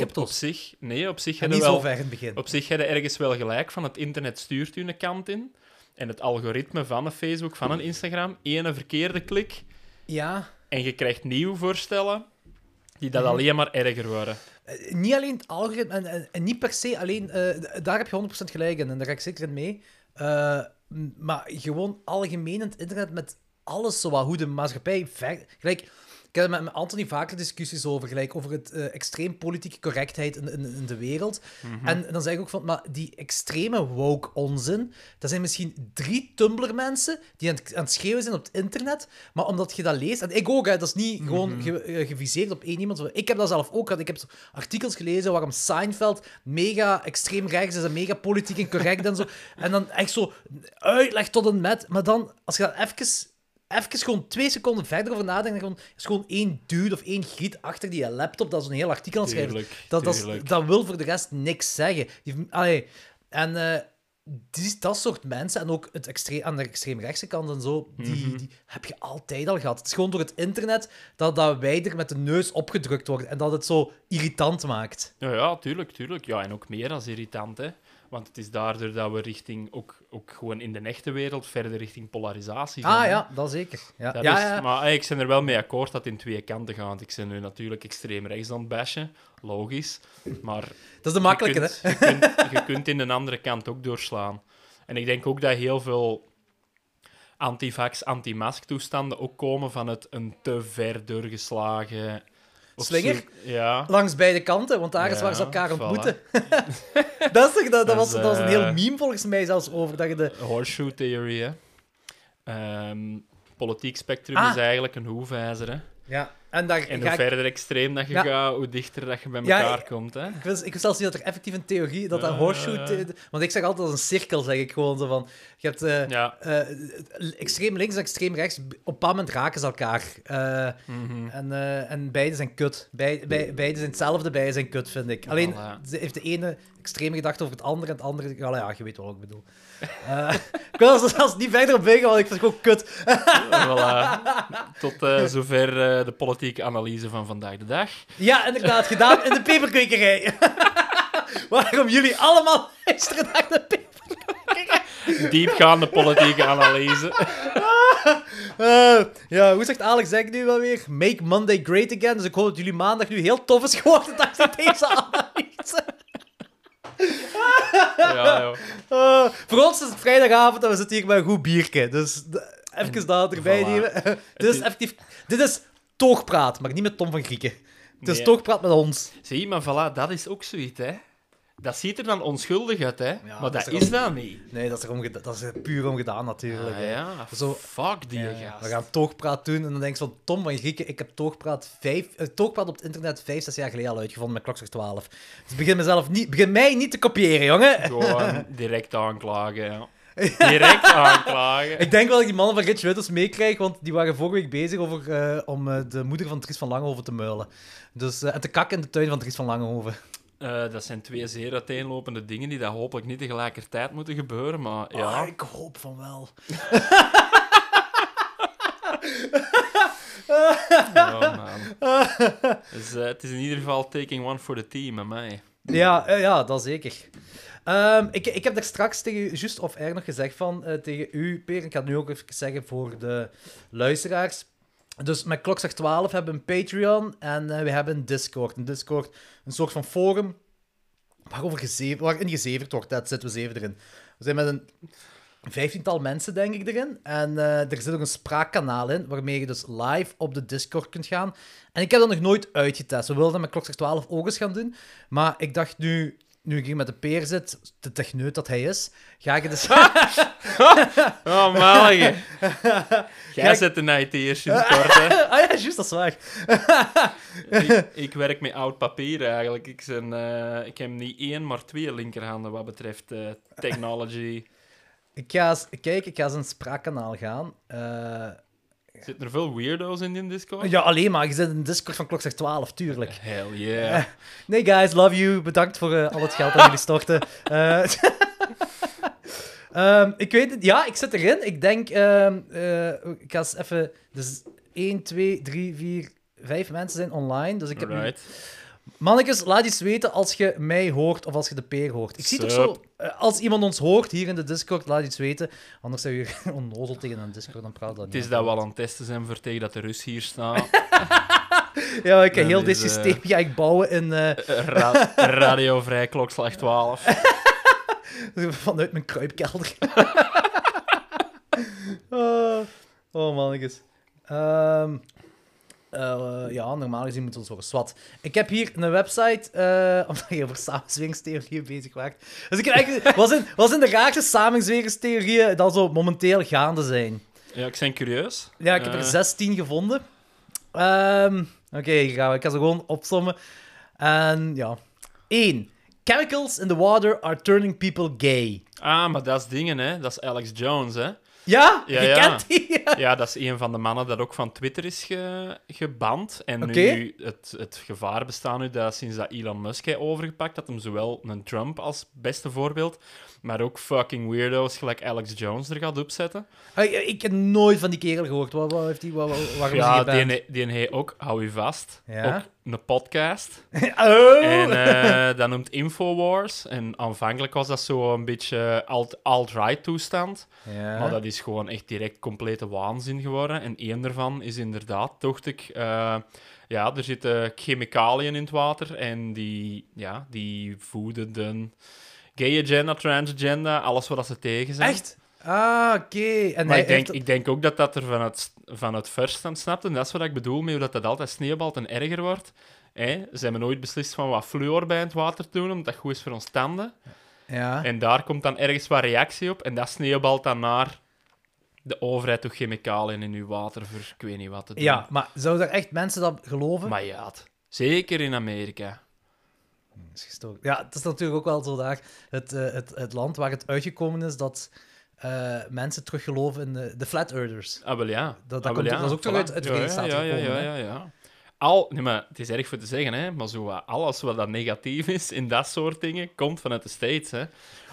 Speaker 2: Op, op zich, nee, op zich
Speaker 1: En
Speaker 2: hebben
Speaker 1: niet
Speaker 2: wel,
Speaker 1: zo ver in het begin.
Speaker 2: op zich hebben ergens wel gelijk van het internet stuurt u een kant in. En het algoritme van een Facebook, van een Instagram, één verkeerde klik
Speaker 1: Ja,
Speaker 2: en je krijgt nieuwe voorstellen die dat alleen maar erger worden.
Speaker 1: eh, niet alleen het algoritme en, en, en niet per se alleen... eh, daar heb je 100% gelijk in en daar ga ik zeker in mee. Eh, maar gewoon algemeen in het internet met alles zo wat, hoe de maatschappij ver... Gelijk, Ik heb er met Anthony vaker discussies over, gelijk over het eh, extreem politieke correctheid in, in, in de wereld.
Speaker 2: Mhm.
Speaker 1: En dan zeg ik ook van, maar die extreme woke onzin, dat zijn misschien drie Tumblr-mensen die aan het, aan het schreeuwen zijn op het internet, maar omdat je dat leest, en ik ook, hè, dat is niet gewoon
Speaker 2: Mhm.
Speaker 1: ge- eh, geviseerd op één iemand. Ik heb dat zelf ook gehad. Ik heb artikels gelezen waarom Seinfeld mega extreem rechts is en mega politiek incorrect en zo. <laughs> En dan echt zo uitleg tot een met. Maar dan, als je dat even, even gewoon twee seconden verder over nadenkt, dan gewoon, is gewoon één dude of één griet achter die laptop dat zo'n heel artikel aan.
Speaker 2: Tuurlijk,
Speaker 1: Dat, dat, is-
Speaker 2: tuurlijk.
Speaker 1: dat wil voor de rest niks zeggen. Die, allee, en eh, die, dat soort mensen, en ook het extreem, aan de extreemrechtse kant en zo, die,
Speaker 2: Mhm.
Speaker 1: die heb je altijd al gehad. Het is gewoon door het internet dat, dat wij er met de neus opgedrukt worden en dat het zo irritant maakt.
Speaker 2: Ja, ja, tuurlijk, tuurlijk. Ja, en ook meer als irritant, hè. Want het is daardoor dat we richting, ook, ook gewoon in de echte wereld, verder richting polarisatie gaan.
Speaker 1: Ah
Speaker 2: hè.
Speaker 1: ja, dat zeker. Ja,
Speaker 2: Dat
Speaker 1: ja,
Speaker 2: is,
Speaker 1: ja.
Speaker 2: Maar hey, ik ben er wel mee akkoord dat het in twee kanten gaat. Ik ben nu natuurlijk extreem rechts aan het bashen, logisch. Maar
Speaker 1: dat is de makkelijke,
Speaker 2: je,
Speaker 1: hè?
Speaker 2: je, kunt, je kunt in de andere kant ook doorslaan. En ik denk ook dat heel veel antivax, anti-mask toestanden ook komen van het een te ver doorgeslagen...
Speaker 1: Slinger?
Speaker 2: Ja.
Speaker 1: Langs beide kanten, want daar is
Speaker 2: Ja,
Speaker 1: waar ze elkaar ontmoeten. <laughs> <laughs> dat, is toch, dat, dat, was, dat was een heel
Speaker 2: eh,
Speaker 1: meme volgens mij zelfs over dat je de...
Speaker 2: Horseshoe theorie, hè. Ehm, politiek spectrum
Speaker 1: Ah.
Speaker 2: is eigenlijk een hoefijzer, hè.
Speaker 1: Ja, en daar
Speaker 2: En hoe
Speaker 1: ik...
Speaker 2: verder extreem dat je
Speaker 1: Ja.
Speaker 2: gaat, hoe dichter dat je bij
Speaker 1: Ja,
Speaker 2: elkaar
Speaker 1: ik-
Speaker 2: komt, hè.
Speaker 1: Ik wist, ik wist zelfs niet dat er effectief een theorie, dat dat
Speaker 2: Ja,
Speaker 1: horseshoe... want ik zeg altijd als een cirkel, zeg ik gewoon zo van... Je hebt eh,
Speaker 2: Ja.
Speaker 1: eh, extreem links en extreem rechts, op een bepaald moment raken ze elkaar. Eh,
Speaker 2: Mhm.
Speaker 1: en, eh, en beide zijn kut. Bij, bij, beide zijn hetzelfde, beide zijn kut, vind ik. Alleen
Speaker 2: Voilà.
Speaker 1: ze heeft de ene extreme gedachte over het andere en het andere... Ja, ja je weet wat ik bedoel. <laughs> Ik wil er zelfs niet verder op ingaan, want ik vind het gewoon kut.
Speaker 2: Voilà. Tot zover de politieke analyse van vandaag de dag.
Speaker 1: Ja, inderdaad, gedaan in de peperkwekerij. <laughs> Waarom jullie allemaal luisteren naar de peperkwekerij.
Speaker 2: Diepgaande politieke analyse. <laughs>
Speaker 1: Eh, ja, hoe zegt Alex Zeg nu wel weer? Make Monday great again. Dus ik hoop dat jullie maandag nu heel tof is geworden dankzij <laughs> deze analyse.
Speaker 2: Ja. <laughs>
Speaker 1: Eh, voor ons is het vrijdagavond en we zitten hier met een goed biertje. Dus even dat erbij
Speaker 2: Voilà.
Speaker 1: nemen. dit, is
Speaker 2: is-
Speaker 1: effectief, dit is toogpraat, maar niet met Tom van Grieken. Het is
Speaker 2: Nee.
Speaker 1: toogpraat met ons.
Speaker 2: Zie, maar voilà, dat is ook zoiets, hè. Dat ziet er dan onschuldig uit, hè. maar dat
Speaker 1: is
Speaker 2: is, dat niet.
Speaker 1: Nee, dat is, er omgeda- dat is puur omgedaan natuurlijk.
Speaker 2: Ah, ja,
Speaker 1: Zo-
Speaker 2: fuck die
Speaker 1: Ja,
Speaker 2: gast.
Speaker 1: we gaan toogpraat doen en dan denk je van Tom van Grieken, ik heb toogpraat, vijf, eh, toogpraat op het internet vijf, zes jaar geleden al uitgevonden met klokslag 12. Dus begin, mezelf niet, begin mij niet te kopiëren, jongen.
Speaker 2: Gewoon <laughs> direct aanklagen, ja. Direct aanklagen.
Speaker 1: Ik denk wel dat ik die mannen van Rich Wittels meekrijg, want die waren vorige week bezig over, eh, om eh, de moeder van Dries van Langehoven te muilen. Dus, eh, en te kakken in de tuin van Dries van Langehoven.
Speaker 2: Eh, dat zijn twee zeer uiteenlopende dingen die dat hopelijk niet tegelijkertijd moeten gebeuren, maar ja.
Speaker 1: Ah, ik hoop van wel.
Speaker 2: Ja, man. Dus, eh, het is in ieder geval taking one for the team, aan mij.
Speaker 1: Ja, eh, ja dat zeker. Ehm, ik, ik heb daar straks tegen u, juist of er nog gezegd van, tegen u, Per, ik ga het nu ook even zeggen voor de luisteraars. Dus met Klokslag 12 hebben we een Patreon en eh, we hebben een Discord. Een Discord, een soort van forum waarover waarin gezeverd wordt. Dat zitten we zeven erin. We zijn met een vijftiental mensen, denk ik, erin. En eh, er zit ook een spraakkanaal in, waarmee je dus live op de Discord kunt gaan. En ik heb dat nog nooit uitgetest. We wilden dat met Klokslag 12 ook eens gaan doen. Maar ik dacht nu, nu ik hier met de peer zit, de techneut dat hij is, ga ik dus... <laughs>
Speaker 2: Oh, malige. <laughs> Jij
Speaker 1: Kijk.
Speaker 2: zet een IT-eerst in <laughs> het kort, hè.
Speaker 1: ah ja, juist, dat is waar.
Speaker 2: ik, ik werk met oud papier eigenlijk. Ik, ben, eh, ik heb niet één, maar twee linkerhanden wat betreft eh, technology.
Speaker 1: Ik ga eens, kijk, ik ga eens een spraakkanaal gaan. Eh,
Speaker 2: Zitten er veel weirdo's in die Discord?
Speaker 1: ja, alleen maar. Je zit in Discord van Klokslag 12, tuurlijk.
Speaker 2: Hell yeah.
Speaker 1: Nee, guys, love you. Bedankt voor eh, al het geld dat jullie storten. <laughs> Eh, <laughs> ehm, ik weet het, ja, ik zit erin. Ik denk, eh, ik ga eens even. Dus 1, 2, 3, 4, 5 mensen zijn online. Dus ik heb nu...
Speaker 2: Right.
Speaker 1: Mannetjes, laat iets weten als je mij hoort of als je de peer hoort. Ik zie toch zo, eh, als iemand ons hoort hier in de Discord, laat iets weten. Anders zijn we hier <laughs> onnozel tegen een Discord, dan praat dat
Speaker 2: Het
Speaker 1: niet.
Speaker 2: is dat we al aan het testen zijn voor tegen dat de Rus hier staat. <laughs>
Speaker 1: Ja, ik
Speaker 2: Dat
Speaker 1: heel dit
Speaker 2: eh,
Speaker 1: systeem ga ik bouwen in, eh, <laughs>
Speaker 2: Ra radiovrij klokslag 12.
Speaker 1: vanuit mijn kruipkelder. oh, oh mannetjes. Ehm, Eh, ja, normaal gezien moet het zo zwart. Ik heb hier een website, eh, <laughs> omdat je over samenzweringstheorieën bezig waart. Dus ik eigenlijk, <laughs> was in, was in de raarste samenzweringstheorieën dat zo momenteel gaande zijn.
Speaker 2: Ja, ik ben curieus.
Speaker 1: Ja, ik heb er
Speaker 2: Eh,
Speaker 1: 16 gevonden. Ehm, Oké, gaan we. Ik ga ze gewoon opsommen. En ja. 1. Chemicals in the water are turning people gay.
Speaker 2: Ah, maar dat is dingen, hè. Dat is Alex Jones, hè.
Speaker 1: Ja?
Speaker 2: Ja,
Speaker 1: je
Speaker 2: ja.
Speaker 1: kent die? <laughs>
Speaker 2: Ja, dat is een van de mannen dat ook van Twitter is ge- geband. En nu, het, het gevaar bestaat nu dat sinds dat Elon Musk heeft overgepakt, dat hem zowel een Trump als beste voorbeeld, maar ook fucking weirdo's gelijk Alex Jones er gaat opzetten.
Speaker 1: Ah, Ik, heb nooit van die kerel gehoord. Wat, wat heeft die, wat, wat- waarom
Speaker 2: Ja,
Speaker 1: hij
Speaker 2: die, die heeft ook, hou je vast,
Speaker 1: Ja?
Speaker 2: ook een podcast. <laughs>
Speaker 1: Oh!
Speaker 2: En eh, dat noemt Infowars. En aanvankelijk was dat zo een beetje alt- alt-right toestand.
Speaker 1: ja.
Speaker 2: Maar dat is gewoon echt direct complete waanzin geworden. En één daarvan is inderdaad, dacht ik, eh, ja, er zitten chemicaliën in het water en die, ja, die voeden de gay agenda, transgender, alles wat ze tegen zijn.
Speaker 1: Echt? Ah, oké.
Speaker 2: Maar
Speaker 1: hij
Speaker 2: ik denk,
Speaker 1: heeft-
Speaker 2: ik denk ook dat dat er van het, van het first aan snapt. En dat is wat ik bedoel met hoe dat, dat altijd sneeuwbalt en erger wordt. Hè? Ze hebben nooit beslist van wat fluor bij het water te doen, omdat dat goed is voor ons tanden.
Speaker 1: Ja.
Speaker 2: En daar komt dan ergens wat reactie op. En dat sneeuwbalt dan naar de overheid toch chemicaliën in uw water voor ik weet niet wat te doen.
Speaker 1: ja, maar zouden er echt mensen dat geloven?
Speaker 2: Maar ja, zeker in Amerika.
Speaker 1: Dat is. Ja, het is natuurlijk ook wel zo daar het, eh, het, het land waar het uitgekomen is dat eh, mensen teruggeloven in de, de flat earthers.
Speaker 2: Ah, wel ja.
Speaker 1: Dat- dat
Speaker 2: Ah,
Speaker 1: komt-
Speaker 2: ja.
Speaker 1: dat is ook toch
Speaker 2: Voilà.
Speaker 1: uit- uit de Verenigde
Speaker 2: ja,
Speaker 1: Staten
Speaker 2: ja, ja,
Speaker 1: gekomen,
Speaker 2: ja, ja, ja. Al, nee, maar het is erg voor te zeggen, hè, maar zo, alles wat dat negatief is in dat soort dingen, komt vanuit de States. Hè.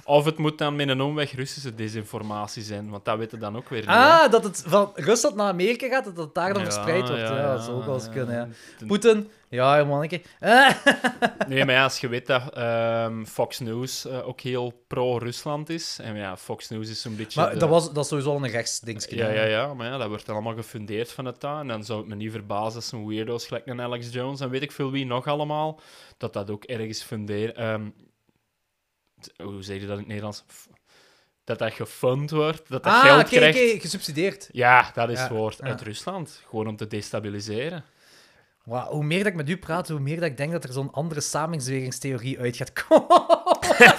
Speaker 2: Of het moet dan met een omweg Russische desinformatie zijn, want dat weten dan ook weer niet. hè.
Speaker 1: Ah, dat het van Rusland naar Amerika gaat, dat het daar dan
Speaker 2: Ja,
Speaker 1: verspreid wordt. Ja,
Speaker 2: ja,
Speaker 1: dat zou ook wel eens
Speaker 2: ja.
Speaker 1: kunnen, ja.
Speaker 2: Ten-
Speaker 1: Poetin, ja, manneke. <laughs>
Speaker 2: Nee, maar ja, als je weet dat ehm, Fox News eh, ook heel pro-Rusland is, en ja, Fox News is zo'n beetje...
Speaker 1: maar
Speaker 2: de-
Speaker 1: dat, was, dat is sowieso al een rechtsdingetje.
Speaker 2: Ja, ja, ja, maar ja, dat wordt dan allemaal gefundeerd van het daar. En dan zou het me niet verbazen als zo'n weirdo's gelijk een Alex Jones en weet ik veel wie nog allemaal, dat dat ook ergens fundeert. ehm, hoe zeg je dat in het Nederlands? Dat dat gefund wordt, dat dat
Speaker 1: Ah,
Speaker 2: geld
Speaker 1: oké,
Speaker 2: krijgt.
Speaker 1: oké, gesubsidieerd.
Speaker 2: Ja, dat is het woord.
Speaker 1: ja.
Speaker 2: Uit Rusland. Gewoon om te destabiliseren.
Speaker 1: Wauw, hoe meer dat ik met u praat, hoe meer dat ik denk dat er zo'n andere samenzweringstheorie uit gaat komen.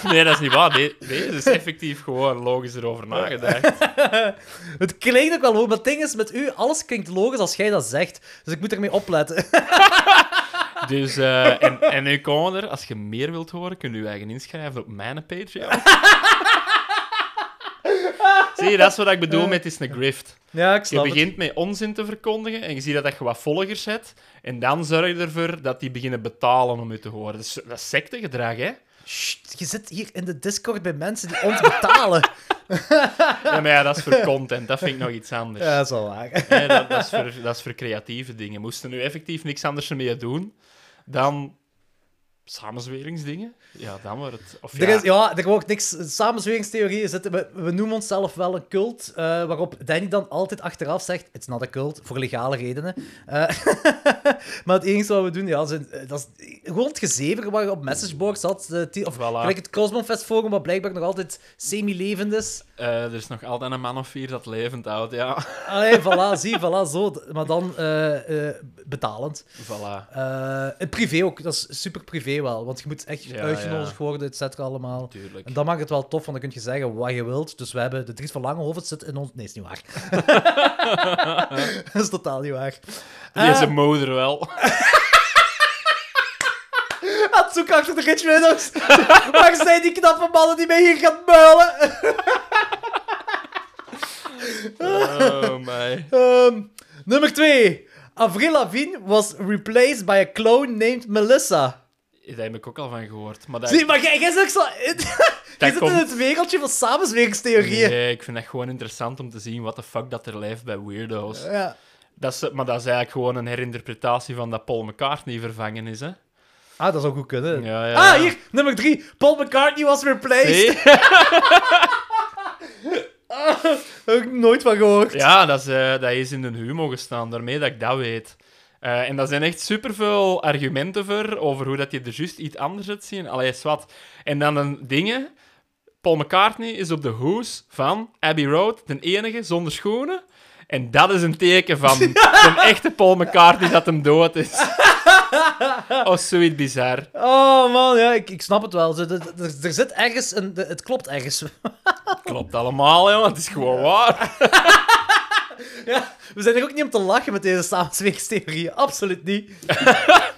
Speaker 1: <laughs>
Speaker 2: nee, dat is niet waar. De- Deze is effectief gewoon logisch erover nagedacht. <laughs>
Speaker 1: het klinkt ook wel logisch, maar het ding is, met u, alles klinkt logisch als jij dat zegt. Dus ik moet ermee opletten. <laughs>
Speaker 2: Dus, eh, en, en nu komen we er, als je meer wilt horen, kun je je eigen inschrijven op mijn Patreon. <laughs> Zie je, dat is wat ik bedoel met is een grift.
Speaker 1: ja, ik
Speaker 2: Je
Speaker 1: snap het.
Speaker 2: begint met onzin te verkondigen en je ziet dat, dat je wat volgers hebt. En dan zorg je ervoor dat die beginnen betalen om je te horen. Dat is, dat is sectegedrag, hè?
Speaker 1: Sst, je zit hier in de Discord bij mensen die ons betalen.
Speaker 2: Ja, maar ja, dat is voor content. Dat vind ik nog iets anders.
Speaker 1: ja, dat is wel waar.
Speaker 2: Dat, is voor, dat is voor creatieve dingen. Moesten nu effectief niks anders ermee doen, dan samenzweringsdingen. Ja, dan wordt het... Of ja,
Speaker 1: Er, is, ja, er wordt niks. Samenzweringstheorieën zitten. We, we noemen onszelf wel een cult. eh, waarop Danny dan altijd achteraf zegt: It's not a cult. Voor legale redenen. Eh, <laughs> maar het enige wat we doen, ja, zijn, eh, dat is gewoon het gezever waar je op messageboards had. eh, ti- of
Speaker 2: Voilà.
Speaker 1: gelijk het Cosmofest Forum, wat blijkbaar nog altijd semi-levend is.
Speaker 2: eh, er is nog altijd een man of vier dat levend houdt, ja. <laughs>
Speaker 1: Allee, voilà, zie, voilà, zo. Maar dan eh, eh, betalend.
Speaker 2: Voilà.
Speaker 1: Eh, in privé ook, dat is super privé wel. Want je moet echt
Speaker 2: Ja,
Speaker 1: uitgenodigd
Speaker 2: ja.
Speaker 1: worden, et cetera, allemaal.
Speaker 2: Tuurlijk.
Speaker 1: En dan maakt het wel tof, want dan kun je zeggen wat je wilt. Dus we hebben de Dries van Langehoven zit in ons... Nee, is niet waar. <laughs> dat is totaal niet waar.
Speaker 2: Die is
Speaker 1: Ah,
Speaker 2: een moeder wel. <laughs>
Speaker 1: aan het zoeken achter de Rich Windows. <laughs> Waar zijn die knappe mannen die mij hier gaan muilen?
Speaker 2: Oh, my.
Speaker 1: Ehm, nummer 2. Avril Lavigne was replaced by a clone named Melissa.
Speaker 2: Daar heb ik ook al van gehoord. Maar dat...
Speaker 1: Zie, maar jij, jij zit ook zo... <laughs> Je zit in het wereldje van samenzweringstheorieën.
Speaker 2: Nee, ik vind dat gewoon interessant om te zien wat de fuck dat er leeft bij weirdo's.
Speaker 1: Ja.
Speaker 2: Dat is, maar dat is eigenlijk gewoon een herinterpretatie van dat Paul McCartney vervangen is, hè?
Speaker 1: Ah, dat zou goed kunnen.
Speaker 2: Ja, ja.
Speaker 1: Ah, hier, nummer 3. Paul McCartney was replaced.
Speaker 2: Zie? <laughs> <laughs>
Speaker 1: Heb ik nooit van gehoord.
Speaker 2: Ja, dat is, eh, dat is in de humo gestaan, daarmee dat ik dat weet. Eh, en daar zijn echt superveel argumenten voor, over hoe dat je er juist iets anders uit zien. Allee, wat. En dan een dingen... Paul McCartney is op de hoes van Abbey Road, de enige zonder schoenen. En dat is een teken van <laughs> een echte Paul McCartney dat hem dood is. <laughs> Oh, zoiets bizar.
Speaker 1: Oh man, ja, ik, ik snap het wel. Er, er, er zit ergens een... Het klopt ergens. <laughs>
Speaker 2: Klopt allemaal. Het is gewoon waar.
Speaker 1: Ja, we zijn er ook niet om te lachen met deze samensweringstheorieën. Absoluut niet. <laughs>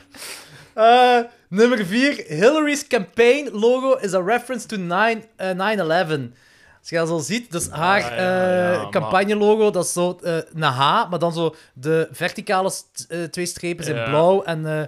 Speaker 1: Eh, nummer 4. Hillary's campaign logo is a reference to 9, eh, 9-11. Als je dat zo ziet, dus haar
Speaker 2: Ah, ja, ja,
Speaker 1: eh,
Speaker 2: maar-
Speaker 1: campagnelogo, dat is zo eh, een H, maar dan zo de verticale eh, twee strepen zijn
Speaker 2: Ja.
Speaker 1: blauw en eh,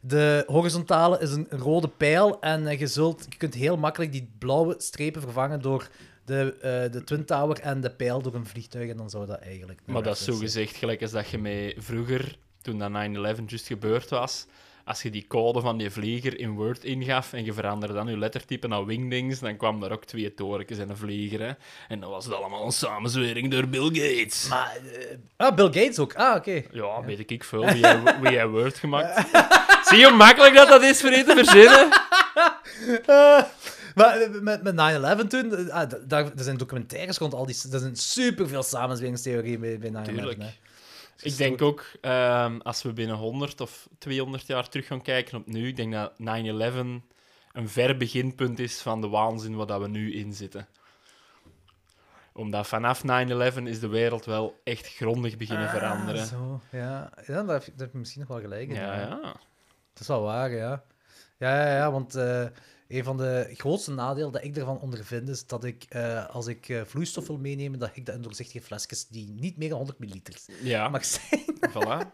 Speaker 1: de horizontale is een rode pijl. En eh, je, zult, je kunt heel makkelijk die blauwe strepen vervangen door de, eh, de Twin Tower en de pijl door een vliegtuig. En dan zou dat eigenlijk...
Speaker 2: Maar dat is zo gezegd gelijk als dat je mee vroeger, toen dat 9-11 juist gebeurd was, als je die code van die vlieger in Word ingaf en je veranderde dan je lettertype naar Wingdings, dan kwam daar ook twee torentjes en een vlieger. Hè? En dan was het allemaal een samenzwering door Bill Gates.
Speaker 1: Maar, eh, ah, Bill Gates ook. Ah, oké.
Speaker 2: Ja, weet ik veel. Wie heeft <laughs> Word gemaakt? Zie je hoe makkelijk dat, dat is voor je te verzinnen? <laughs>
Speaker 1: Maar eh, met, met 9-11 toen, eh, ah, da- daar, er zijn documentaires rond al die... Er zijn superveel samenzweringstheorieën bij, bij 9-11.
Speaker 2: Tuurlijk.
Speaker 1: hè.
Speaker 2: Ik denk ook, ehm, als we binnen 100 of 200 jaar terug gaan kijken op nu, ik denk dat 9-11 een ver beginpunt is van de waanzin waar dat we nu in zitten. Omdat vanaf 9-11 is de wereld wel echt grondig beginnen
Speaker 1: Ah,
Speaker 2: veranderen.
Speaker 1: zo, ja. ja daar, heb je, daar heb je misschien nog wel gelijk in.
Speaker 2: Ja, ja.
Speaker 1: Dat is wel waar, ja. Ja, ja, ja want eh, een van de grootste nadelen dat ik ervan ondervind is dat ik, eh, als ik eh, vloeistof wil meenemen, dat ik dat in doorzichtige flesjes die niet meer dan 100 milliliter
Speaker 2: Ja,
Speaker 1: mag zijn.
Speaker 2: voilà.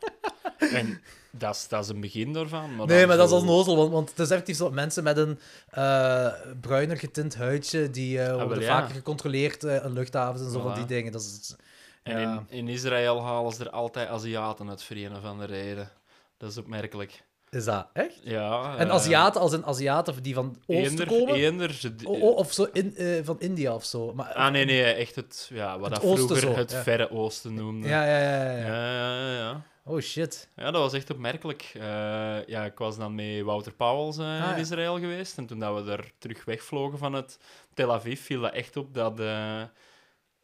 Speaker 2: En dat is, dat is een begin daarvan. Maar
Speaker 1: Nee, maar dat is als nozel, want, want het is effectief zo mensen met een eh, bruiner getint huidje, die eh, worden
Speaker 2: ja.
Speaker 1: vaker gecontroleerd uh, in luchthavens en zo van die dingen. Dat is,
Speaker 2: En
Speaker 1: ja.
Speaker 2: in, in Israël halen ze er altijd Aziaten uit voor een of andere reden. Dat is opmerkelijk.
Speaker 1: Is dat echt?
Speaker 2: Ja.
Speaker 1: En
Speaker 2: eh,
Speaker 1: Aziaten als een Aziaten die van Oosten
Speaker 2: Eender,
Speaker 1: komen?
Speaker 2: eender,
Speaker 1: of zo in, eh, van India of zo. Maar,
Speaker 2: Ah, nee, nee, echt het, ja, wat
Speaker 1: Het
Speaker 2: dat vroeger
Speaker 1: zo,
Speaker 2: het
Speaker 1: ja.
Speaker 2: Verre Oosten noemde.
Speaker 1: Ja, ja, ja, ja. ja.
Speaker 2: ja.
Speaker 1: Oh shit.
Speaker 2: Ja, dat was echt opmerkelijk. Eh, ja, ik was dan met Wouter Pauwels eh,
Speaker 1: ja.
Speaker 2: in Israël geweest. En toen dat we daar terug wegvlogen van het Tel Aviv, viel dat echt op dat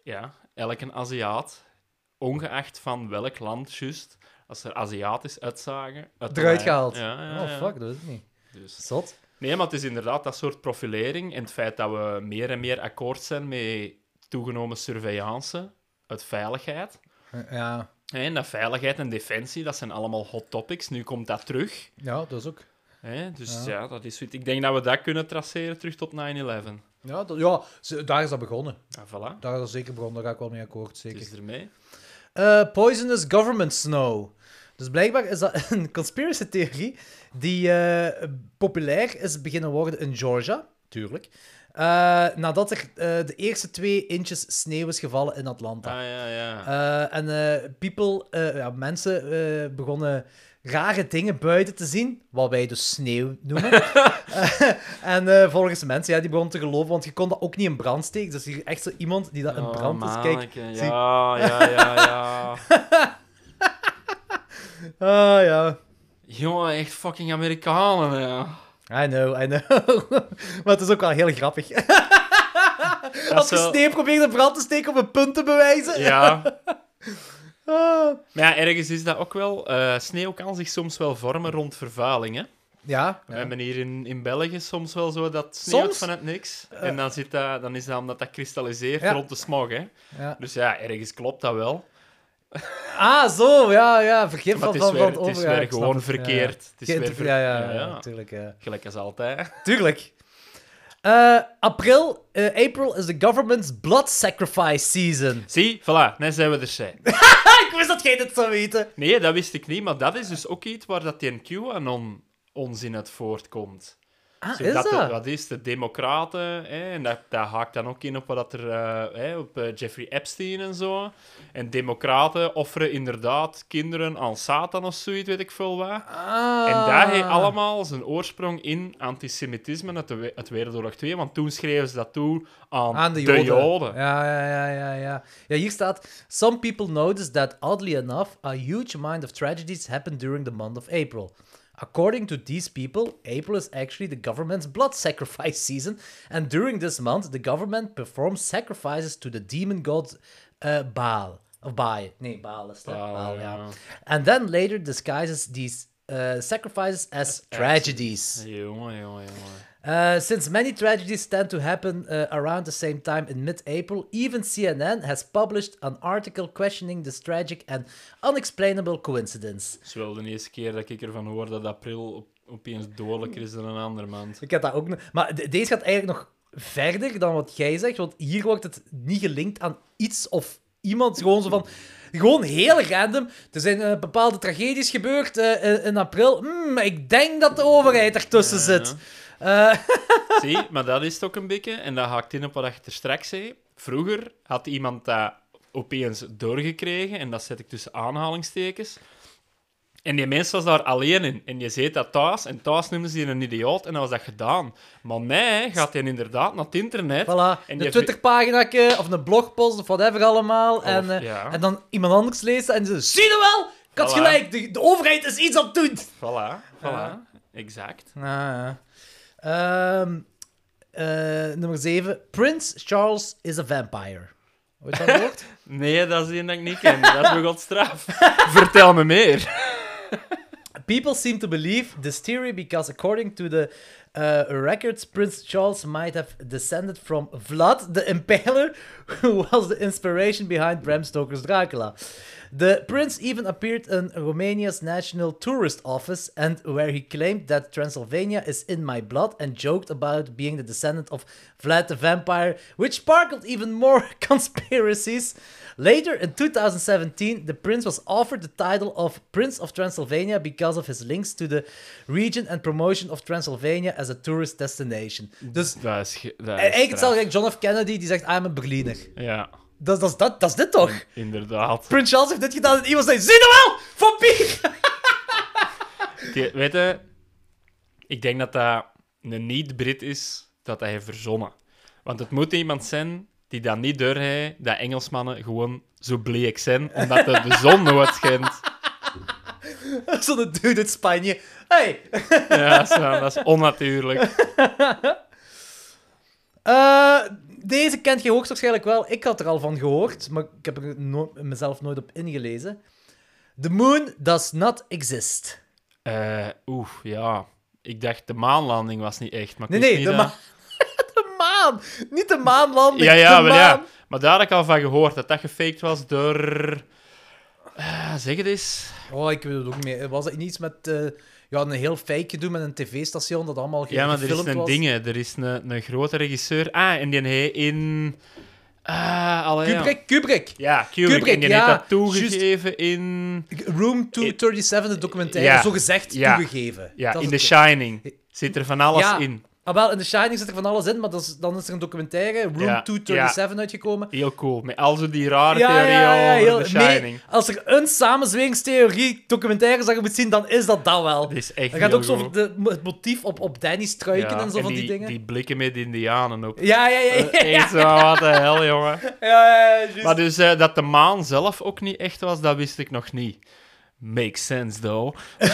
Speaker 2: ja, elke Aziat, ongeacht van welk land, juist, als er Aziatisch uitzagen... uit
Speaker 1: Eruit gehaald.
Speaker 2: Ja, ja,
Speaker 1: Oh fuck, dat weet ik niet.
Speaker 2: Dus.
Speaker 1: Zot.
Speaker 2: Nee, maar het is inderdaad dat soort profilering en het feit dat we meer en meer akkoord zijn met toegenomen surveillance uit veiligheid.
Speaker 1: Ja.
Speaker 2: En dat veiligheid en defensie, dat zijn allemaal hot topics. Nu komt dat terug.
Speaker 1: ja, dat is ook.
Speaker 2: Dus
Speaker 1: Ja.
Speaker 2: ja. dat is. Ik denk dat we dat kunnen traceren terug tot 9-11.
Speaker 1: Ja, dat, ja, daar is dat begonnen.
Speaker 2: Ja, voilà.
Speaker 1: Daar is dat zeker begonnen, daar ga ik wel mee akkoord,
Speaker 2: Het
Speaker 1: zeker.
Speaker 2: is ermee.
Speaker 1: Eh, poisonous government snow. Dus blijkbaar is dat <laughs> een conspiracy theorie die eh, populair is beginnen worden in Georgia, tuurlijk. Eh, nadat er de eerste twee inches sneeuw is gevallen in Atlanta.
Speaker 2: Ah, ja, ja.
Speaker 1: En people, ja, mensen begonnen rare dingen buiten te zien, wat wij dus sneeuw noemen. <laughs> Eh, en eh, volgens mensen, ja, die begonnen te geloven, want je kon dat ook niet in brand steken. Dus hier echt zo iemand die dat in
Speaker 2: Oh,
Speaker 1: brand is. Kijk, zie-
Speaker 2: Ja, ja, ja, ja. <laughs>
Speaker 1: ah ja.
Speaker 2: Jongen, echt fucking Amerikanen, ja.
Speaker 1: I know, I know. <laughs> maar het is ook wel heel grappig. Als je sneeuw probeert in brand te steken om een punt te bewijzen.
Speaker 2: Ja.
Speaker 1: Ah.
Speaker 2: Maar ja, ergens is dat ook wel... eh, sneeuw kan zich soms wel vormen rond vervuiling, hè.
Speaker 1: Ja,
Speaker 2: We hebben hier in, in België soms wel zo dat sneeuwt vanuit niks.
Speaker 1: Eh.
Speaker 2: en dan, zit dat, dan is dat omdat dat kristalliseert
Speaker 1: Ja.
Speaker 2: rond de smog, hè.
Speaker 1: ja.
Speaker 2: Dus ja, ergens klopt dat wel.
Speaker 1: Ah, zo, ja, ja.
Speaker 2: Maar
Speaker 1: van,
Speaker 2: het is
Speaker 1: van,
Speaker 2: weer, het is weer gewoon
Speaker 1: het. Ja, ja.
Speaker 2: verkeerd. Het is weer
Speaker 1: Geïnter-
Speaker 2: ver-
Speaker 1: ja, ja, natuurlijk. Ja.
Speaker 2: Gelijk als altijd.
Speaker 1: Tuurlijk. Eh, april, eh, April is the government's blood sacrifice season. <laughs>
Speaker 2: Zie, voilà, net zijn we er zijn. <laughs>
Speaker 1: Ik wist dat jij dit zou weten.
Speaker 2: Nee, dat wist ik niet, maar dat is dus ook iets waar dat die QAnon onzin uit voortkomt.
Speaker 1: Ah, is
Speaker 2: dat?
Speaker 1: dat?
Speaker 2: wat is de democraten, hè, en dat, dat haakt dan ook in op wat er, eh, hè, op eh, Jeffrey Epstein en zo. En democraten offeren inderdaad kinderen aan Satan of zoiets, weet ik veel wat.
Speaker 1: Ah.
Speaker 2: En dat heeft allemaal zijn oorsprong in antisemitisme uit, de, uit Wereldoorlog 2, want toen schreven ze dat toe aan,
Speaker 1: Aan de
Speaker 2: de
Speaker 1: Joden.
Speaker 2: Joden.
Speaker 1: Ja, ja, ja, ja, ja. Ja, hier staat... Some people notice that, oddly enough, a huge amount of tragedies happen during the month of April. According to these people, April is actually the government's blood <laughs> sacrifice season, and during this month, the government performs sacrifices to the demon god uh, Baal. Of Baal. Nee, Baal is hè?
Speaker 2: Baal,
Speaker 1: Baal,
Speaker 2: ja.
Speaker 1: ja. And then later disguises these uh, sacrifices as tragedies.
Speaker 2: Jongen, jongen, jongen.
Speaker 1: Uh, since many tragedies tend to happen uh, around the same time in mid-April, even CNN has published an article questioning this tragic and unexplainable coincidence.
Speaker 2: Het is wel de eerste keer dat ik ervan hoor dat april op, opeens dodelijker is dan een ander maand.
Speaker 1: Ik had dat ook nog. Maar de- deze gaat eigenlijk nog verder dan wat jij zegt, want hier wordt het niet gelinkt aan iets of iemand. Gewoon zo van. Gewoon heel random. Er zijn eh, bepaalde tragedies gebeurd eh, in- in april. Hmm, ik denk dat de overheid ertussen zit. Eh, <laughs>
Speaker 2: Zie, maar dat is het ook een beetje. En dat haakt in op wat je er straks zei. Vroeger had iemand dat opeens doorgekregen, en dat zet ik tussen aanhalingstekens. En die mens was daar alleen in. En je zei dat thuis, en thuis noemden ze die een idioot, en dan was dat gedaan. Maar nee, gaat hij inderdaad naar het internet.
Speaker 1: voilà,
Speaker 2: En
Speaker 1: een
Speaker 2: je-
Speaker 1: Twitterpagina of een blogpost of whatever allemaal. en, eh,
Speaker 2: ja.
Speaker 1: en dan iemand anders lezen en ze zie je wel? Ik had
Speaker 2: Voilà.
Speaker 1: gelijk, de, de overheid is iets aan het doen.
Speaker 2: Voilà, voilà. Exact.
Speaker 1: Ah, Ehm, eh, nummer 7. Prince Charles is a vampire. Ooit van gehoord? <laughs>
Speaker 2: Nee, dat is een dat ik niet ken. Dat is begot straf. <laughs> Vertel me meer.
Speaker 1: People seem to believe this theory because, according to the records, Prince Charles might have descended from Vlad the Impaler, <laughs> who was the inspiration behind Bram Stoker's Dracula. The prince even appeared in Romania's National Tourist Office, and where he claimed that Transylvania is in my blood and joked about being the descendant of Vlad the Vampire, which sparkled even more <laughs> conspiracies. Later, in 2017, the prince was offered the title of Prince of Transylvania because of his links to the region and promotion of Transylvania as a tourist destination. Dus
Speaker 2: Dat is, dat is
Speaker 1: eigenlijk hetzelfde John F. Kennedy, die zegt, I'm a Berliner.
Speaker 2: Ja,
Speaker 1: Dat, dat, is dat, dat is dit toch?
Speaker 2: inderdaad.
Speaker 1: Prince Charles heeft dit gedaan en iemand zei, zie je wel? Vampier! <laughs>
Speaker 2: Die, weet je, ik denk dat dat een niet-Brit is, dat hij heeft verzonnen. Want het moet iemand zijn die dat niet doorheeft, dat Engelsmannen gewoon zo bleek zijn, omdat er de zon nooit schijnt. <laughs>
Speaker 1: Zo'n dude uit Spanje. Hey! <laughs>
Speaker 2: Ja, zo, dat is onnatuurlijk. <laughs>
Speaker 1: Eh, deze kent je hoogstwaarschijnlijk wel. Ik had er al van gehoord, maar ik heb er no- mezelf nooit op ingelezen. The moon does not exist.
Speaker 2: Eh, Oeh, ja. Ik dacht, de maanlanding was niet echt, maar
Speaker 1: Nee, nee, de, ma- de maan. Niet de maanlanding,
Speaker 2: Ja, ja,
Speaker 1: de
Speaker 2: wel
Speaker 1: maan.
Speaker 2: ja. Maar daar had ik al van gehoord, dat dat gefaked was door... Eh, zeg het eens.
Speaker 1: Oh, ik weet het ook niet meer. Was dat iets met eh, ja, een heel fake gedoe met een tv-station dat allemaal ge-
Speaker 2: Ja, maar er is
Speaker 1: gefilmd
Speaker 2: een
Speaker 1: was?
Speaker 2: ding, er is een, een grote regisseur. Ah, en die hij in... Ah, allee, ja.
Speaker 1: Kubrick, Kubrick.
Speaker 2: Ja, Kubrick.
Speaker 1: Kubrick,
Speaker 2: en die
Speaker 1: ja,
Speaker 2: heeft dat toegegeven in...
Speaker 1: Room 237, de documentaire,
Speaker 2: Ja.
Speaker 1: zo gezegd
Speaker 2: Ja.
Speaker 1: toegegeven.
Speaker 2: Ja,
Speaker 1: Dat
Speaker 2: in The
Speaker 1: het-
Speaker 2: Shining zit er van alles
Speaker 1: Ja.
Speaker 2: in.
Speaker 1: Ah, wel, in The Shining zit er van alles in, maar is- dan is er een documentaire, Room
Speaker 2: Ja,
Speaker 1: 237, uitgekomen.
Speaker 2: Heel cool. Met al zo die rare
Speaker 1: Ja,
Speaker 2: theorieën over
Speaker 1: heel,
Speaker 2: The
Speaker 1: nee,
Speaker 2: Shining.
Speaker 1: als er een samenzweringstheorie documentaire dat je moet zien, dan is dat dat wel.
Speaker 2: Dat is echt
Speaker 1: Dan gaat ook zo over de, het motief op, op Danny's struiken
Speaker 2: Ja,
Speaker 1: en zo van die,
Speaker 2: die,
Speaker 1: dingen.
Speaker 2: die blikken met indianen op.
Speaker 1: Ja, ja, ja.
Speaker 2: Eh, Echt zo, wat de hel, jongen. <laughs>
Speaker 1: ja, ja, juist.
Speaker 2: Maar dus eh, dat de maan zelf ook niet echt was, dat wist ik nog niet. Makes sense, though. <laughs>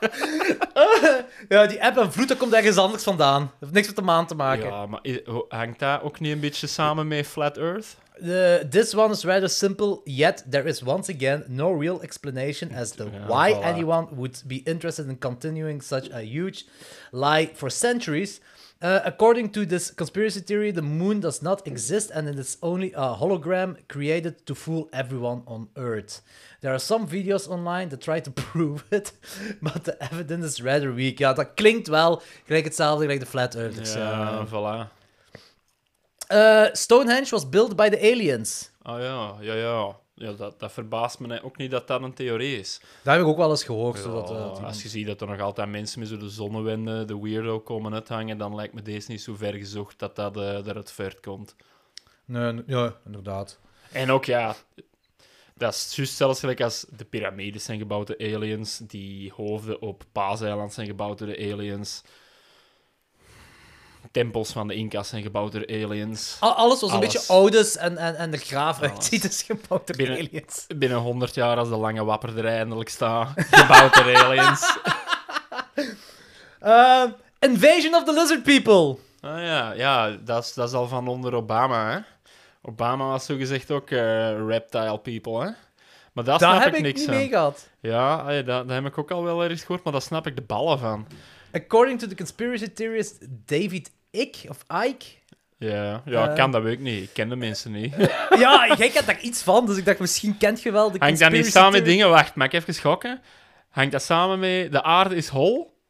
Speaker 2: <laughs>
Speaker 1: Ja, die app en vloed, dat komt ergens anders vandaan. Dat heeft niks met de maan te maken.
Speaker 2: Ja, maar hangt dat ook niet een beetje samen met Flat Earth?
Speaker 1: The, this one is rather simple, yet there is once again no real explanation as to why
Speaker 2: voilà.
Speaker 1: anyone would be interested in continuing such a huge lie for centuries. Uh, according to this conspiracy theory, the moon does not exist and it is only a hologram created to fool everyone on Earth. There are some videos online that try to <laughs> prove it, but the evidence is rather weak. Ja, dat klinkt wel gelijk hetzelfde gelijk de Flat Earthers.
Speaker 2: ja,
Speaker 1: Ja.
Speaker 2: voilà.
Speaker 1: Uh, Stonehenge was built by the aliens.
Speaker 2: Ah ja, ja, ja. Ja dat, dat verbaast me ook niet dat dat een theorie is.
Speaker 1: Dat heb ik ook wel eens gehoord.
Speaker 2: Ja,
Speaker 1: zodat, eh, iemand-
Speaker 2: als je ziet dat er nog altijd mensen met zo de zonnewende, de weirdo, komen uithangen, dan lijkt me deze niet zo ver gezocht dat dat uh, eruit ver komt.
Speaker 1: Nee, ja, inderdaad.
Speaker 2: En ook, ja, dat is juist zelfs gelijk als de piramides zijn gebouwd door aliens, die hoofden op Paaseiland zijn gebouwd door de aliens, tempels van de Inca's zijn gebouwd door aliens.
Speaker 1: Al- alles was een beetje oudes en, en, en de graaf uitziet is gebouwd door
Speaker 2: Binnen-
Speaker 1: aliens.
Speaker 2: Binnen 100 jaar, als de lange wapperderij eindelijk staat, gebouwd door aliens.
Speaker 1: Uh, <laughs> Invasion of the Lizard People.
Speaker 2: Ah ja, ja dat, is, dat is al van onder Obama, hè. Obama was zogezegd ook eh, reptile people, hè? Maar daar
Speaker 1: Daar
Speaker 2: snap
Speaker 1: heb
Speaker 2: ik niks
Speaker 1: niet mee gehad.
Speaker 2: Ja, dat, dat heb ik ook al wel ergens gehoord, maar daar snap ik de ballen van.
Speaker 1: According to the conspiracy theorist David Icke, of Ike...
Speaker 2: Ja, ja ik
Speaker 1: Eh.
Speaker 2: kan dat weet ik niet. Ik ken de mensen niet. <laughs>
Speaker 1: ja, jij kent daar iets van, dus ik dacht, misschien kent je wel de
Speaker 2: Hangt dat niet samen met dingen? Wacht, mag ik even schokken? Hangt dat samen met de aarde is hol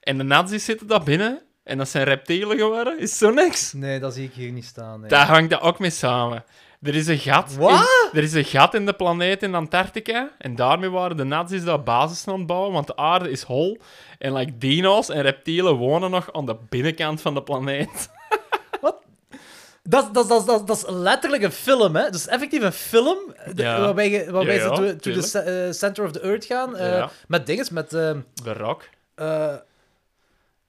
Speaker 2: en de nazi's zitten daar binnen en dat zijn reptielen geworden? Is zo niks?
Speaker 1: Nee, dat zie ik hier niet staan. nee.
Speaker 2: Daar hangt dat ook mee samen. Er is een gat.
Speaker 1: Wat?
Speaker 2: In, er is een gat in de planeet in Antarctica. En daarmee waren de nazi's daar basis aan het bouwen, want de aarde is hol. En like dino's en reptielen wonen nog aan de binnenkant van de planeet. <laughs>
Speaker 1: Dat, dat, dat, dat, dat is letterlijk een film, hè? Dat is effectief een film de-
Speaker 2: Ja.
Speaker 1: waarbij, je, waarbij
Speaker 2: Ja, ja,
Speaker 1: ze to, to the eh, center of the earth gaan. eh. Met dinges, met... ehm,
Speaker 2: De Rock.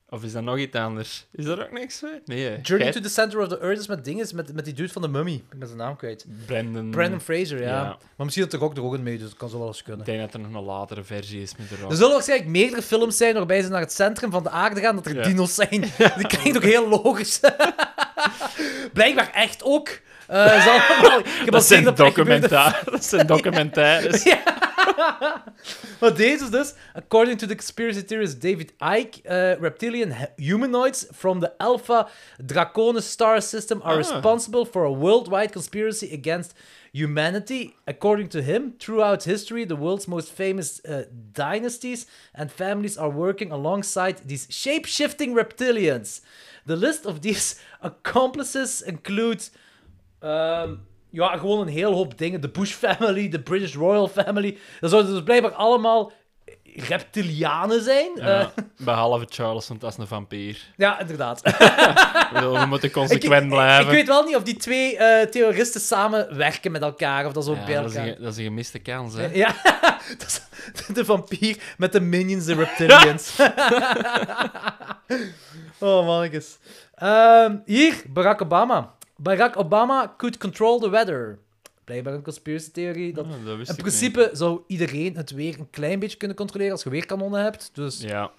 Speaker 1: Eh,
Speaker 2: Of is dat nog iets anders? Is er ook niks mee? Nee, hè.
Speaker 1: Journey
Speaker 2: Gij-
Speaker 1: to the center of the earth is met dinges, met, met die dude van de mummy. Ik ben zijn naam kwijt.
Speaker 2: Brandon.
Speaker 1: Brandon Fraser, ja.
Speaker 2: Ja.
Speaker 1: Maar misschien dat er ook de ook in mee, dus dat kan zo wel eens
Speaker 2: Ik
Speaker 1: kunnen.
Speaker 2: denk dat er nog een latere versie is met de Rock.
Speaker 1: Er zullen waarschijnlijk meerdere films zijn waarbij ze naar het centrum van de aarde gaan, dat er
Speaker 2: Ja.
Speaker 1: dino's zijn. <laughs> Die klinkt ook heel logisch. <laughs> Blijkbaar echt ook. Eh, ze allemaal <laughs>
Speaker 2: dat zijn documentaires. Dat zijn documentaires.
Speaker 1: Maar deze is dus, according to the conspiracy theorist David Icke, uh, reptilian humanoids from the Alpha Draconis star system are
Speaker 2: Ah.
Speaker 1: responsible for a worldwide conspiracy against humanity. According to him, throughout history, the world's most famous uh, dynasties and families are working alongside these shape-shifting reptilians. The list of these <laughs> accomplices includes Ehm, ja, gewoon een heel hoop dingen. De Bush family, de British Royal family. Dat zouden dus blijkbaar allemaal reptilianen zijn. Ja,
Speaker 2: Ja, behalve Charles, want dat is een vampier.
Speaker 1: ja inderdaad.
Speaker 2: We moeten <laughs> consequent
Speaker 1: ik,
Speaker 2: blijven.
Speaker 1: Ik weet wel niet of die twee eh, terroristen samen werken met elkaar. Of dat zo
Speaker 2: Ja,
Speaker 1: bij
Speaker 2: dat, is een, dat is een gemiste kans, hè.
Speaker 1: Ja, <laughs> dat is <laughs> de vampier met de minions, de reptilians. oh, mannetjes. Ehm, hier, Barack Obama. Barack Obama could control the weather. Blijkbaar een conspiracy theorie. Dat...
Speaker 2: Ah, dat
Speaker 1: In principe zou iedereen het weer een klein beetje kunnen controleren als je weerkanonnen hebt. Dus.
Speaker 2: Ja.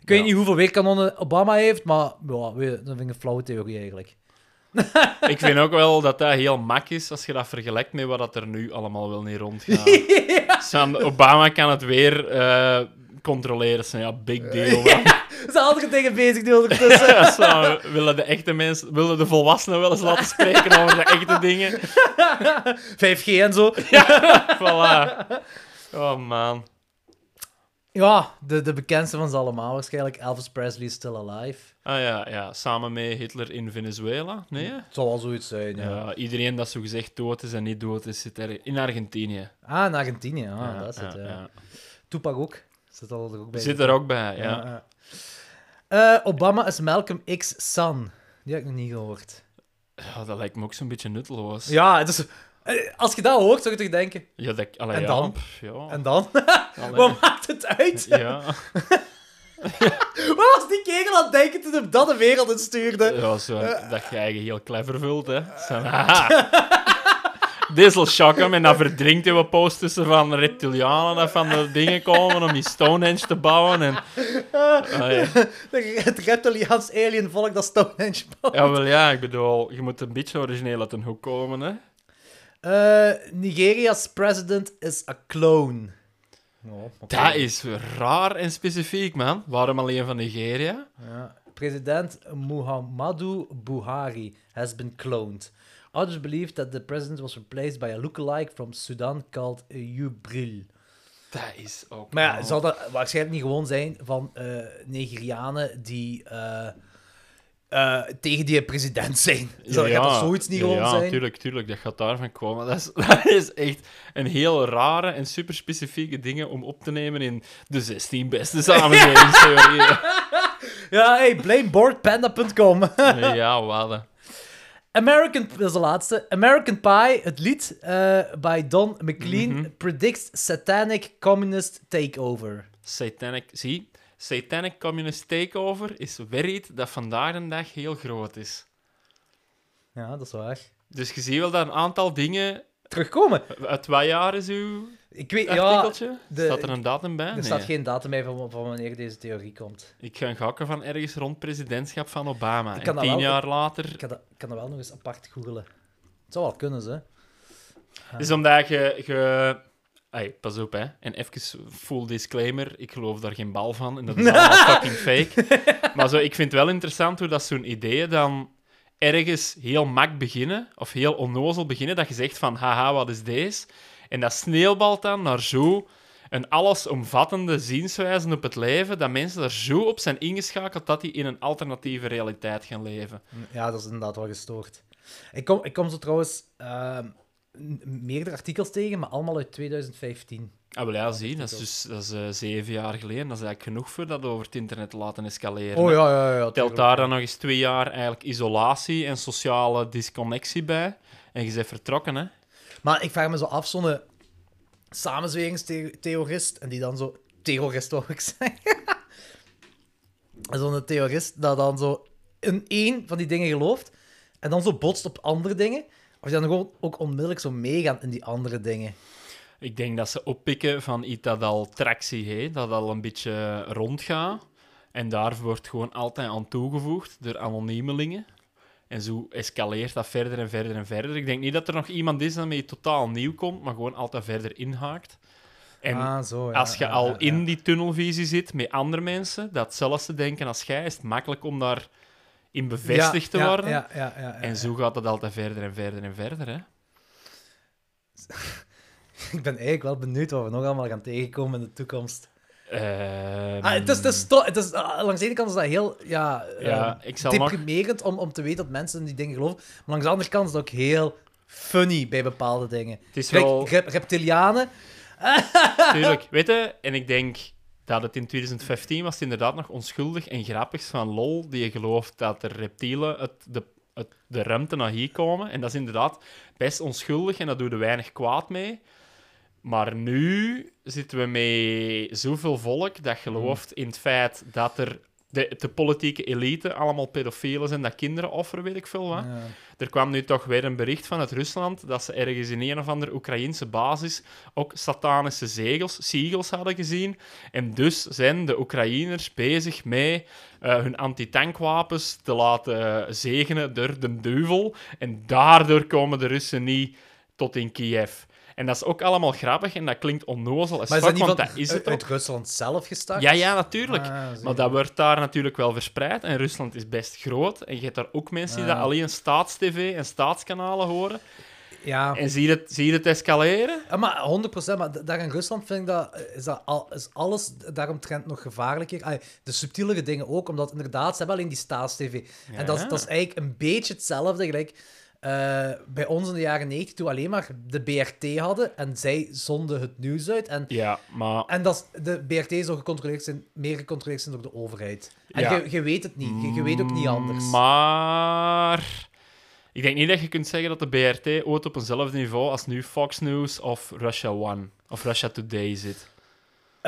Speaker 1: ik weet
Speaker 2: Ja.
Speaker 1: niet hoeveel weerkanonnen Obama heeft, maar ja, dat vind ik een flauwe theorie eigenlijk. <laughs>
Speaker 2: Ik vind ook wel dat dat heel mak is als je dat vergelijkt met wat dat er nu allemaal wel niet rondgaat. <laughs> Zo'n Obama kan het weer eh, controleren. Zo, ja, big deal. <laughs> man.
Speaker 1: Er zijn andere dingen bezig ondertussen.
Speaker 2: Ja, zo, willen de echte mensen, willen de volwassenen wel eens laten spreken over de echte dingen? <laughs>
Speaker 1: 5G en zo. <laughs>
Speaker 2: Voilà. Oh man.
Speaker 1: Ja, de, de bekendste van ze allemaal waarschijnlijk. Elvis Presley is still alive.
Speaker 2: Ah ja, ja, samen met Hitler in Venezuela. Nee?
Speaker 1: Het zal wel zoiets zijn, ja.
Speaker 2: Ja, iedereen dat zo gezegd dood is en niet dood is, zit er in Argentinië.
Speaker 1: Ah, in Argentinië. Ah,
Speaker 2: ja,
Speaker 1: dat is het,
Speaker 2: ja,
Speaker 1: ja.
Speaker 2: ja.
Speaker 1: Tupac ook. Zit al er ook bij.
Speaker 2: Zit er ook bij, ja.
Speaker 1: Eh, Obama is Malcolm X son. Die heb ik nog niet gehoord.
Speaker 2: Ja, dat lijkt me ook zo'n beetje nutteloos.
Speaker 1: Ja, dus, eh, als je dat hoort, zou je toch denken...
Speaker 2: Ja, dat, allee,
Speaker 1: En
Speaker 2: ja,
Speaker 1: dan?
Speaker 2: pff, ja.
Speaker 1: En dan? <laughs>
Speaker 2: Allee.
Speaker 1: Wat maakt het uit?
Speaker 2: Ja. <laughs>
Speaker 1: Wat was die kegel aan het denken toen hij dat de wereld instuurde?
Speaker 2: Ja, zo, dat je eigen heel clever vult, hè. Zo, <laughs> Dit zal shocken en dan verdrinkt je wat post tussen van reptilianen dat van de dingen komen om die Stonehenge te bouwen. En... Allee.
Speaker 1: Het reptiliaans alien volk dat Stonehenge bouwt.
Speaker 2: Ja, wel ja, ik bedoel, je moet een beetje origineel uit een hoek komen, hè.
Speaker 1: Eh, Nigeria's president is a clone. Oh.
Speaker 2: Dat is raar en specifiek, man. Waarom alleen van Nigeria?
Speaker 1: Ja. President Muhammadu Buhari has been cloned. Others believe that the president was replaced by a lookalike from Sudan called Jubril.
Speaker 2: Dat is ook...
Speaker 1: Maar ja,
Speaker 2: al-
Speaker 1: zal dat waarschijnlijk niet gewoon zijn van eh Nigerianen die eh, eh, tegen die president zijn? <laughs> Zal, gaat dat zoiets niet
Speaker 2: ja,
Speaker 1: gewoon
Speaker 2: ja,
Speaker 1: zijn?
Speaker 2: Ja, tuurlijk, tuurlijk, dat gaat daarvan komen. <laughs> Dat is, dat is echt een heel rare en super specifieke dingen om op te nemen in de 16 beste <laughs> samenlevingstheorieën.
Speaker 1: Ja, hey, blameboardpanda.com.
Speaker 2: ja, wat.
Speaker 1: American, dat is de laatste. American Pie, het lied eh by Don McLean,
Speaker 2: Mhm.
Speaker 1: predicts satanic communist takeover.
Speaker 2: Satanic, zie, Satanic Communist Takeover is weer iets dat vandaag de dag heel groot is.
Speaker 1: Ja, dat is waar.
Speaker 2: Dus je ziet wel dat een aantal dingen...
Speaker 1: Terugkomen.
Speaker 2: Uit wat jaar is uw
Speaker 1: Ik weet, ja,
Speaker 2: artikeltje?
Speaker 1: de-
Speaker 2: Staat er een datum bij?
Speaker 1: er
Speaker 2: Nee.
Speaker 1: staat geen datum bij van, van wanneer deze theorie komt.
Speaker 2: Ik ga gokken van ergens rond presidentschap van Obama.
Speaker 1: Ik kan
Speaker 2: tien
Speaker 1: wel-
Speaker 2: jaar later...
Speaker 1: Ik kan dat, ik kan dat wel nog eens apart googelen. Het zou wel kunnen, ze.
Speaker 2: Dus omdat je... je... Pas op, hè. En even full disclaimer. Ik geloof daar geen bal van. En dat is <laughs> allemaal fucking fake. Maar zo, ik vind het wel interessant hoe dat zo'n ideeën dan ergens heel mak beginnen. Of heel onnozel beginnen. Dat je zegt van, haha, wat is deze? En dat sneeuwbalt dan naar zo een allesomvattende zienswijze op het leven, dat mensen er zo op zijn ingeschakeld dat die in een alternatieve realiteit gaan leven.
Speaker 1: Ja, dat is inderdaad wel gestoord. Ik kom, ik kom zo trouwens ehm, meerdere artikels tegen, maar allemaal uit 2015.
Speaker 2: Ah, wel ja, zie, dat is dus dat is, eh, zeven jaar geleden. Dat is eigenlijk genoeg voor dat over het internet te laten escaleren.
Speaker 1: Oh ja, ja, ja.
Speaker 2: Telt
Speaker 1: tuurlijk.
Speaker 2: daar dan nog eens twee jaar eigenlijk isolatie en sociale disconnectie bij. En je bent vertrokken, hè.
Speaker 1: Maar ik vraag me zo af, zo'n samenzweringstheorist, en die dan zo... Terrorist, wou ik <laughs> zeggen. zo'n terrorist dat dan zo in één van die dingen gelooft, en dan zo botst op andere dingen, of die dan gewoon ook onmiddellijk zo meegaan in die andere dingen.
Speaker 2: Ik denk dat ze oppikken van iets dat al tractie heeft, dat al een beetje rondgaat. En daar wordt gewoon altijd aan toegevoegd door anoniemelingen. En zo escaleert dat verder en verder en verder. Ik denk niet dat er nog iemand is dat iets totaal nieuw komt, maar gewoon altijd verder inhaakt. En
Speaker 1: ah, zo, ja,
Speaker 2: als je
Speaker 1: ja,
Speaker 2: al
Speaker 1: ja,
Speaker 2: in die tunnelvisie zit met andere mensen, dat hetzelfde denken als jij, is het makkelijk om daar in bevestigd te worden. En zo gaat het altijd verder en verder en verder. Hè? <laughs>
Speaker 1: Ik ben eigenlijk wel benieuwd wat we nog allemaal gaan tegenkomen in de toekomst.
Speaker 2: Ehm,
Speaker 1: Ah, het is, het is, to- het is, ah, langs de ene kant is dat heel ja, eh,
Speaker 2: nog-
Speaker 1: deprimerend om, om te weten dat mensen in die dingen geloven. Maar langs de andere kant is het ook heel funny bij bepaalde dingen.
Speaker 2: Het is
Speaker 1: Kijk,
Speaker 2: wel...
Speaker 1: rep- reptilianen. <laughs>
Speaker 2: Tuurlijk, weet je, en ik denk dat het in 2015 was het inderdaad nog onschuldig en grappig van lol, die je gelooft dat de reptielen het, de, het, de ruimte naar hier komen. En dat is inderdaad best onschuldig en dat doet er weinig kwaad mee. Maar nu zitten we met zoveel volk dat gelooft in het feit dat er de, de politieke elite allemaal pedofielen zijn, dat kinderen offeren, weet ik veel wat.
Speaker 1: Ja.
Speaker 2: Er kwam nu toch weer een bericht vanuit Rusland dat ze ergens in een of andere Oekraïnse basis ook satanische zegels, siegels hadden gezien. En dus zijn de Oekraïners bezig met eh, hun antitankwapens te laten zegenen door de duivel. En daardoor komen de Russen niet tot in Kiev. En dat is ook allemaal grappig en dat klinkt onnozel as
Speaker 1: Maar is dat niet
Speaker 2: want
Speaker 1: van,
Speaker 2: dat is het
Speaker 1: uit
Speaker 2: ook.
Speaker 1: Rusland zelf gestart?
Speaker 2: Ja, ja, natuurlijk.
Speaker 1: Ah,
Speaker 2: Maar dat wordt daar natuurlijk wel verspreid. En Rusland is best groot. En je hebt daar ook mensen die
Speaker 1: Ja.
Speaker 2: dat alleen staatstv en staatskanalen horen.
Speaker 1: Ja.
Speaker 2: En zie je het, zie je het escaleren?
Speaker 1: Ja, maar 100%, maar daar in Rusland vind ik dat, is, dat al, is alles daaromtrent nog gevaarlijker. Allee, de subtielere dingen ook, omdat inderdaad, ze hebben alleen die staatstv. En dat dat is eigenlijk een beetje hetzelfde, gelijk eh, bij ons in de jaren 90, toen we alleen maar de BRT hadden en zij zonden het nieuws uit. En,
Speaker 2: Ja, maar...
Speaker 1: en dat de BRT zou gecontroleerd zijn, meer gecontroleerd zijn door de overheid. En
Speaker 2: Ja.
Speaker 1: je, je weet het niet, je, je weet ook niet anders.
Speaker 2: Maar... Ik denk niet dat je kunt zeggen dat de BRT ooit op eenzelfde niveau als nu Fox News of Russia One of Russia Today zit.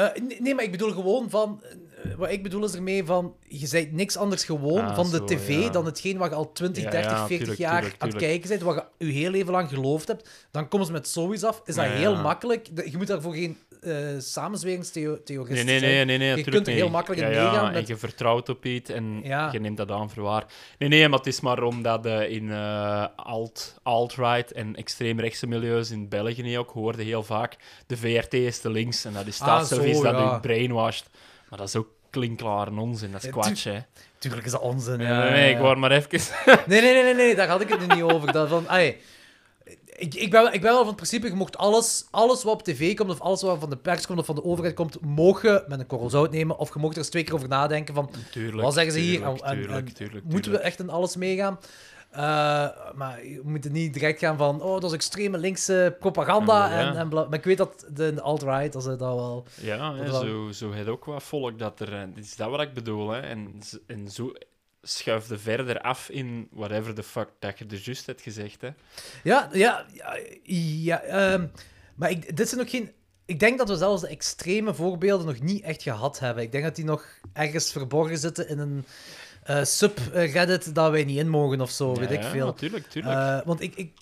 Speaker 1: Eh, nee, maar ik bedoel gewoon van... eh, wat ik bedoel is ermee van... Je bent niks anders gewoon
Speaker 2: Ah,
Speaker 1: van de tv
Speaker 2: ja.
Speaker 1: dan hetgeen wat je al 20,
Speaker 2: Ja,
Speaker 1: 30,
Speaker 2: ja,
Speaker 1: 40
Speaker 2: tuurlijk,
Speaker 1: jaar
Speaker 2: tuurlijk,
Speaker 1: aan het kijken bent, wat je je heel leven lang geloofd hebt. Dan komen ze met zoiets af. Is dat heel makkelijk. Je moet daarvoor geen eh samenzweringstheorist
Speaker 2: Nee, nee, nee, nee, nee
Speaker 1: Je kunt er heel makkelijk in meegaan
Speaker 2: En je vertrouwt op iets en je neemt dat aan voor waar. Nee, nee, maar het is maar omdat eh, in eh, alt, alt-right en extreemrechtse milieus in België ook hoorde heel vaak de VRT is te links en dat is
Speaker 1: Ah,
Speaker 2: staatsservice dat u brainwashed. Maar dat is ook klinkklare onzin, dat is kwatsch, hè.
Speaker 1: Tuurlijk is dat onzin.
Speaker 2: Nee, ik wou maar even...
Speaker 1: Nee, nee, nee, nee, nee, daar had ik het niet over. Dat van, ik, ik, ben, wel- ik ben wel van het principe, je mocht alles, alles wat op tv komt, of alles wat van de pers komt, of van de overheid komt, mogen met een korrel zout nemen, of je mocht er eens twee keer over nadenken van,
Speaker 2: Tuurlijk,
Speaker 1: wat zeggen ze hier?
Speaker 2: tuurlijk,
Speaker 1: En- en-
Speaker 2: tuurlijk,
Speaker 1: en
Speaker 2: tuurlijk,
Speaker 1: moeten we echt in alles meegaan? Uh, maar je moet er niet direct gaan van, oh, dat is extreme linkse propaganda.
Speaker 2: Ja, ja.
Speaker 1: En, en bla- maar ik weet dat de, de alt-right, dat ze dat wel...
Speaker 2: Ja,
Speaker 1: wel-
Speaker 2: zo, zo heeft ook wat volk dat er... eh, is dat wat ik bedoel, hè. En, en zo schuift je verder af in whatever the fuck dat je er juist hebt gezegd, hè.
Speaker 1: Ja, ja, ja, ja ehm, maar ik, dit zijn ook geen... Ik denk dat we zelfs de extreme voorbeelden nog niet echt gehad hebben. Ik denk dat die nog ergens verborgen zitten in een eh, subreddit dat wij niet in mogen of zo, weet
Speaker 2: Ja,
Speaker 1: ik
Speaker 2: ja,
Speaker 1: veel.
Speaker 2: natuurlijk, tuurlijk.
Speaker 1: Eh, want ik, ik,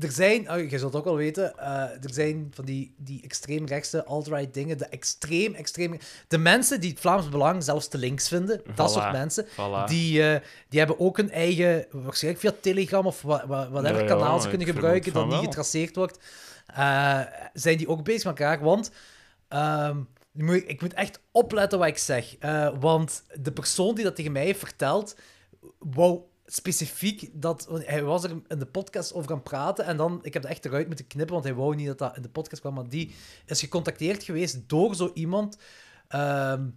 Speaker 1: er zijn, oh, je zult ook wel weten, eh, er zijn van die, die extreemrechtse alt-right dingen, de extreem, extreem... De mensen die het Vlaams Belang zelfs te links vinden, dat soort mensen,
Speaker 2: Voilà.
Speaker 1: die, eh, die hebben ook een eigen, waarschijnlijk via Telegram of wa- wa- whatever
Speaker 2: Ja,
Speaker 1: kanaal ze kunnen gebruiken, dat
Speaker 2: wel.
Speaker 1: getraceerd wordt, eh, zijn die ook bezig met elkaar. Want ehm, ik, moet echt opletten wat ik zeg. want de persoon die dat tegen mij heeft verteld, wou specifiek dat... want Hij was er in de podcast over gaan praten en dan... Ik heb het echt eruit moeten knippen, want hij wou niet dat dat in de podcast kwam. Maar die is gecontacteerd geweest door zo iemand... ehm,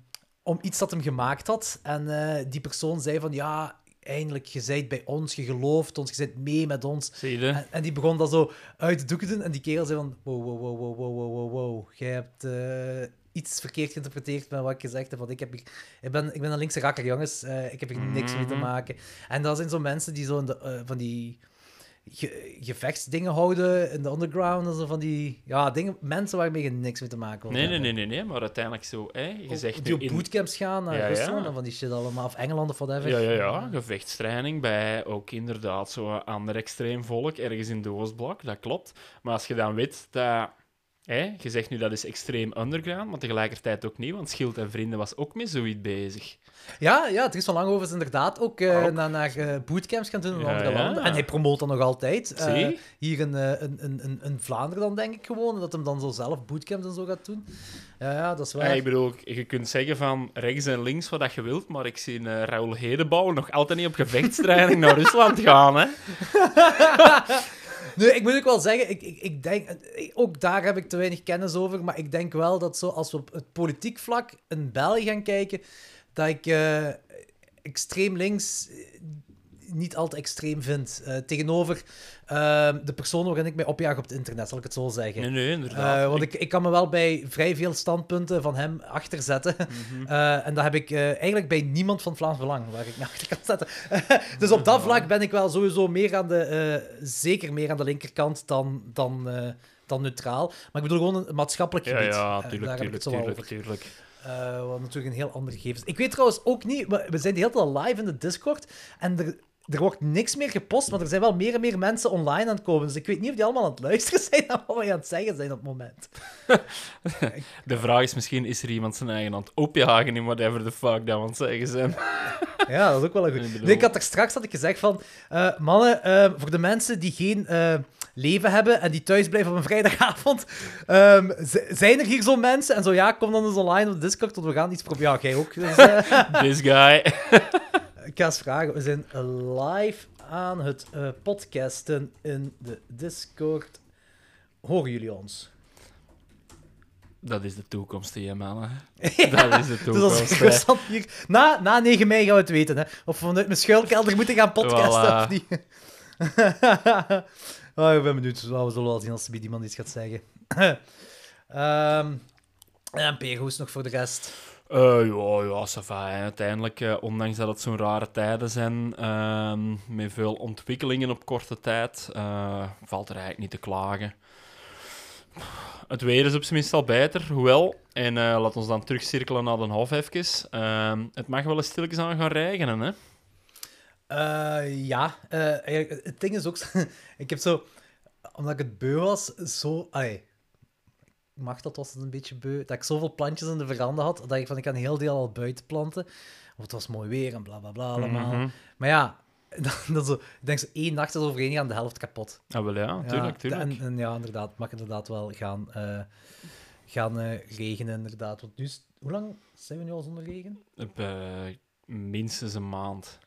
Speaker 1: om iets dat hem gemaakt had. En eh, die persoon zei van... Ja, eindelijk, je zijt bij ons, je gelooft ons, je zit mee met ons.
Speaker 2: Zie je?
Speaker 1: En, en die begon dat zo uit de doeken te doen. En die kerel zei van... Wow, wow, wow, wow, wow, wow, wow, wow. Jij hebt eh, iets verkeerd geïnterpreteerd met wat ik gezegd heb. Want ik, heb hier- ik, ben, ik ben een linkse rakker, jongens. Eh, ik heb hier niks mee te
Speaker 2: Mhm.
Speaker 1: maken. En dat zijn zo mensen die zo de, eh, van die ge- gevechtsdingen houden in de underground. En zo van die ja, dingen, mensen waarmee je niks mee te maken
Speaker 2: Nee, nee,
Speaker 1: hebben.
Speaker 2: nee, nee, nee, maar uiteindelijk zo, hè, je zegt
Speaker 1: die op
Speaker 2: in-
Speaker 1: bootcamps gaan naar
Speaker 2: Ja.
Speaker 1: Rusland en van die shit allemaal. Of Engeland of whatever.
Speaker 2: Ja, ja, ja, gevechtstraining bij ook inderdaad zo'n ander extreem volk, ergens in de Oostblok, dat klopt. Maar als je dan weet dat... Hè, je zegt nu dat is extreem underground, maar tegelijkertijd ook niet, want Schild en Vrienden was ook met zoiets bezig.
Speaker 1: Ja, ja, er is van lang over is inderdaad ook,
Speaker 2: Ook.
Speaker 1: naar, naar eh, bootcamps gaan doen in
Speaker 2: Ja,
Speaker 1: andere
Speaker 2: ja.
Speaker 1: landen. En hij promoot dat nog altijd.
Speaker 2: Zie?
Speaker 1: hier in, in, in, in, Vlaanderen dan, denk ik gewoon. Dat hem dan zo zelf bootcamps en zo gaat doen. Ja, ja dat is
Speaker 2: Ja,
Speaker 1: waar.
Speaker 2: ik bedoel, je kunt zeggen van rechts en links wat dat je wilt, maar ik zie eh Raoul Hedebouw nog altijd niet op gevechtstraining naar <laughs> Rusland gaan, hè. <laughs>
Speaker 1: Nee, ik moet ook wel zeggen, ik, ik, ik denk, ook daar heb ik te weinig kennis over, maar ik denk wel dat zo, als we op het politiek vlak in België gaan kijken, dat ik eh, extreem links niet al te extreem vind. Eh, tegenover eh, de persoon waarin ik mij opjaag op het internet, zal ik het zo zeggen.
Speaker 2: Nee, nee, inderdaad.
Speaker 1: Eh, want ik, ik kan me wel bij vrij veel standpunten van hem achterzetten. <laughs> Eh, en dat heb ik eigenlijk bij niemand van Vlaams Belang, waar ik me achter kan zetten. <laughs> dus op dat vlak ben ik wel sowieso meer aan de, zeker meer aan de linkerkant dan, dan, dan neutraal. Maar ik bedoel gewoon een maatschappelijk
Speaker 2: Ja,
Speaker 1: gebied.
Speaker 2: ja,
Speaker 1: Eh,
Speaker 2: tuurlijk,
Speaker 1: daar heb ik
Speaker 2: tuurlijk,
Speaker 1: het zo wel
Speaker 2: tuurlijk,
Speaker 1: wat natuurlijk een heel andere gegeven is. Ik weet trouwens ook niet, we, we zijn de hele tijd live in de Discord en er, er wordt niks meer gepost, maar er zijn wel meer en meer mensen online aan het komen. Dus ik weet niet of die allemaal aan het luisteren <laughs> zijn naar wat wij aan het zeggen zijn op het moment.
Speaker 2: De vraag is misschien, is er iemand zijn eigen hand opjagen in whatever the fuck dat we aan het zeggen zijn? <laughs>
Speaker 1: Ja, dat is ook wel een goed. Nee, ik had er straks had ik gezegd van, eh, mannen, eh, voor de mensen die geen eh, leven hebben en die thuis blijven op een vrijdagavond, ehm, zijn er hier zo mensen? En zo ja, kom dan eens online op Discord, want we gaan iets proberen. Ja, jij ook. Dus, <laughs>
Speaker 2: This guy.
Speaker 1: Ik ga eens vragen, we zijn live aan het eh, podcasten in de Discord. Horen jullie ons?
Speaker 2: Dat is de toekomst, hè, mannen. <laughs> Dat is de
Speaker 1: Dus als
Speaker 2: toekomst.
Speaker 1: ik constant hier... Na, na 9 mei gaan we het weten, hè. Of we vanuit mijn schuilkelder moeten gaan podcasten,
Speaker 2: Voilà.
Speaker 1: of niet. oh, <laughs> ik ben benieuwd. Nou, we zullen wel zien als er iemand iets gaat zeggen. <clears throat> Ehm en Peer, nog voor de rest?
Speaker 2: Eh, ja, ja, ça va, hè. Uiteindelijk, eh, ondanks dat het zo'n rare tijden zijn, ehm, met veel ontwikkelingen op korte tijd, eh, valt er eigenlijk niet te klagen. Het weer is op zijn minst al beter, hoewel, en laat ons dan terugcirkelen naar Den Hof even, ehm, het mag wel eens stilletjes aan gaan regenen, hè.
Speaker 1: Ja, het ding is ook... <laughs> ik heb zo... Omdat ik het beu was, zo... Allee, mag dat was het een beetje beu. Dat ik zoveel plantjes in de veranda had, dat ik van, ik kan een heel deel al buiten planten. Want het was mooi weer en bla bla bla allemaal.
Speaker 2: Mhm.
Speaker 1: Maar ja, <laughs> dan, dan zo, ik denk zo één nacht is overheen gaan, de helft kapot.
Speaker 2: Ah, wel ja, tuurlijk,
Speaker 1: ja,
Speaker 2: tuurlijk.
Speaker 1: En, en ja, inderdaad, het mag inderdaad wel gaan, eh, gaan eh, regenen, inderdaad. Want nu is, hoe lang zijn we nu al zonder regen?
Speaker 2: Op, eh, minstens een maand.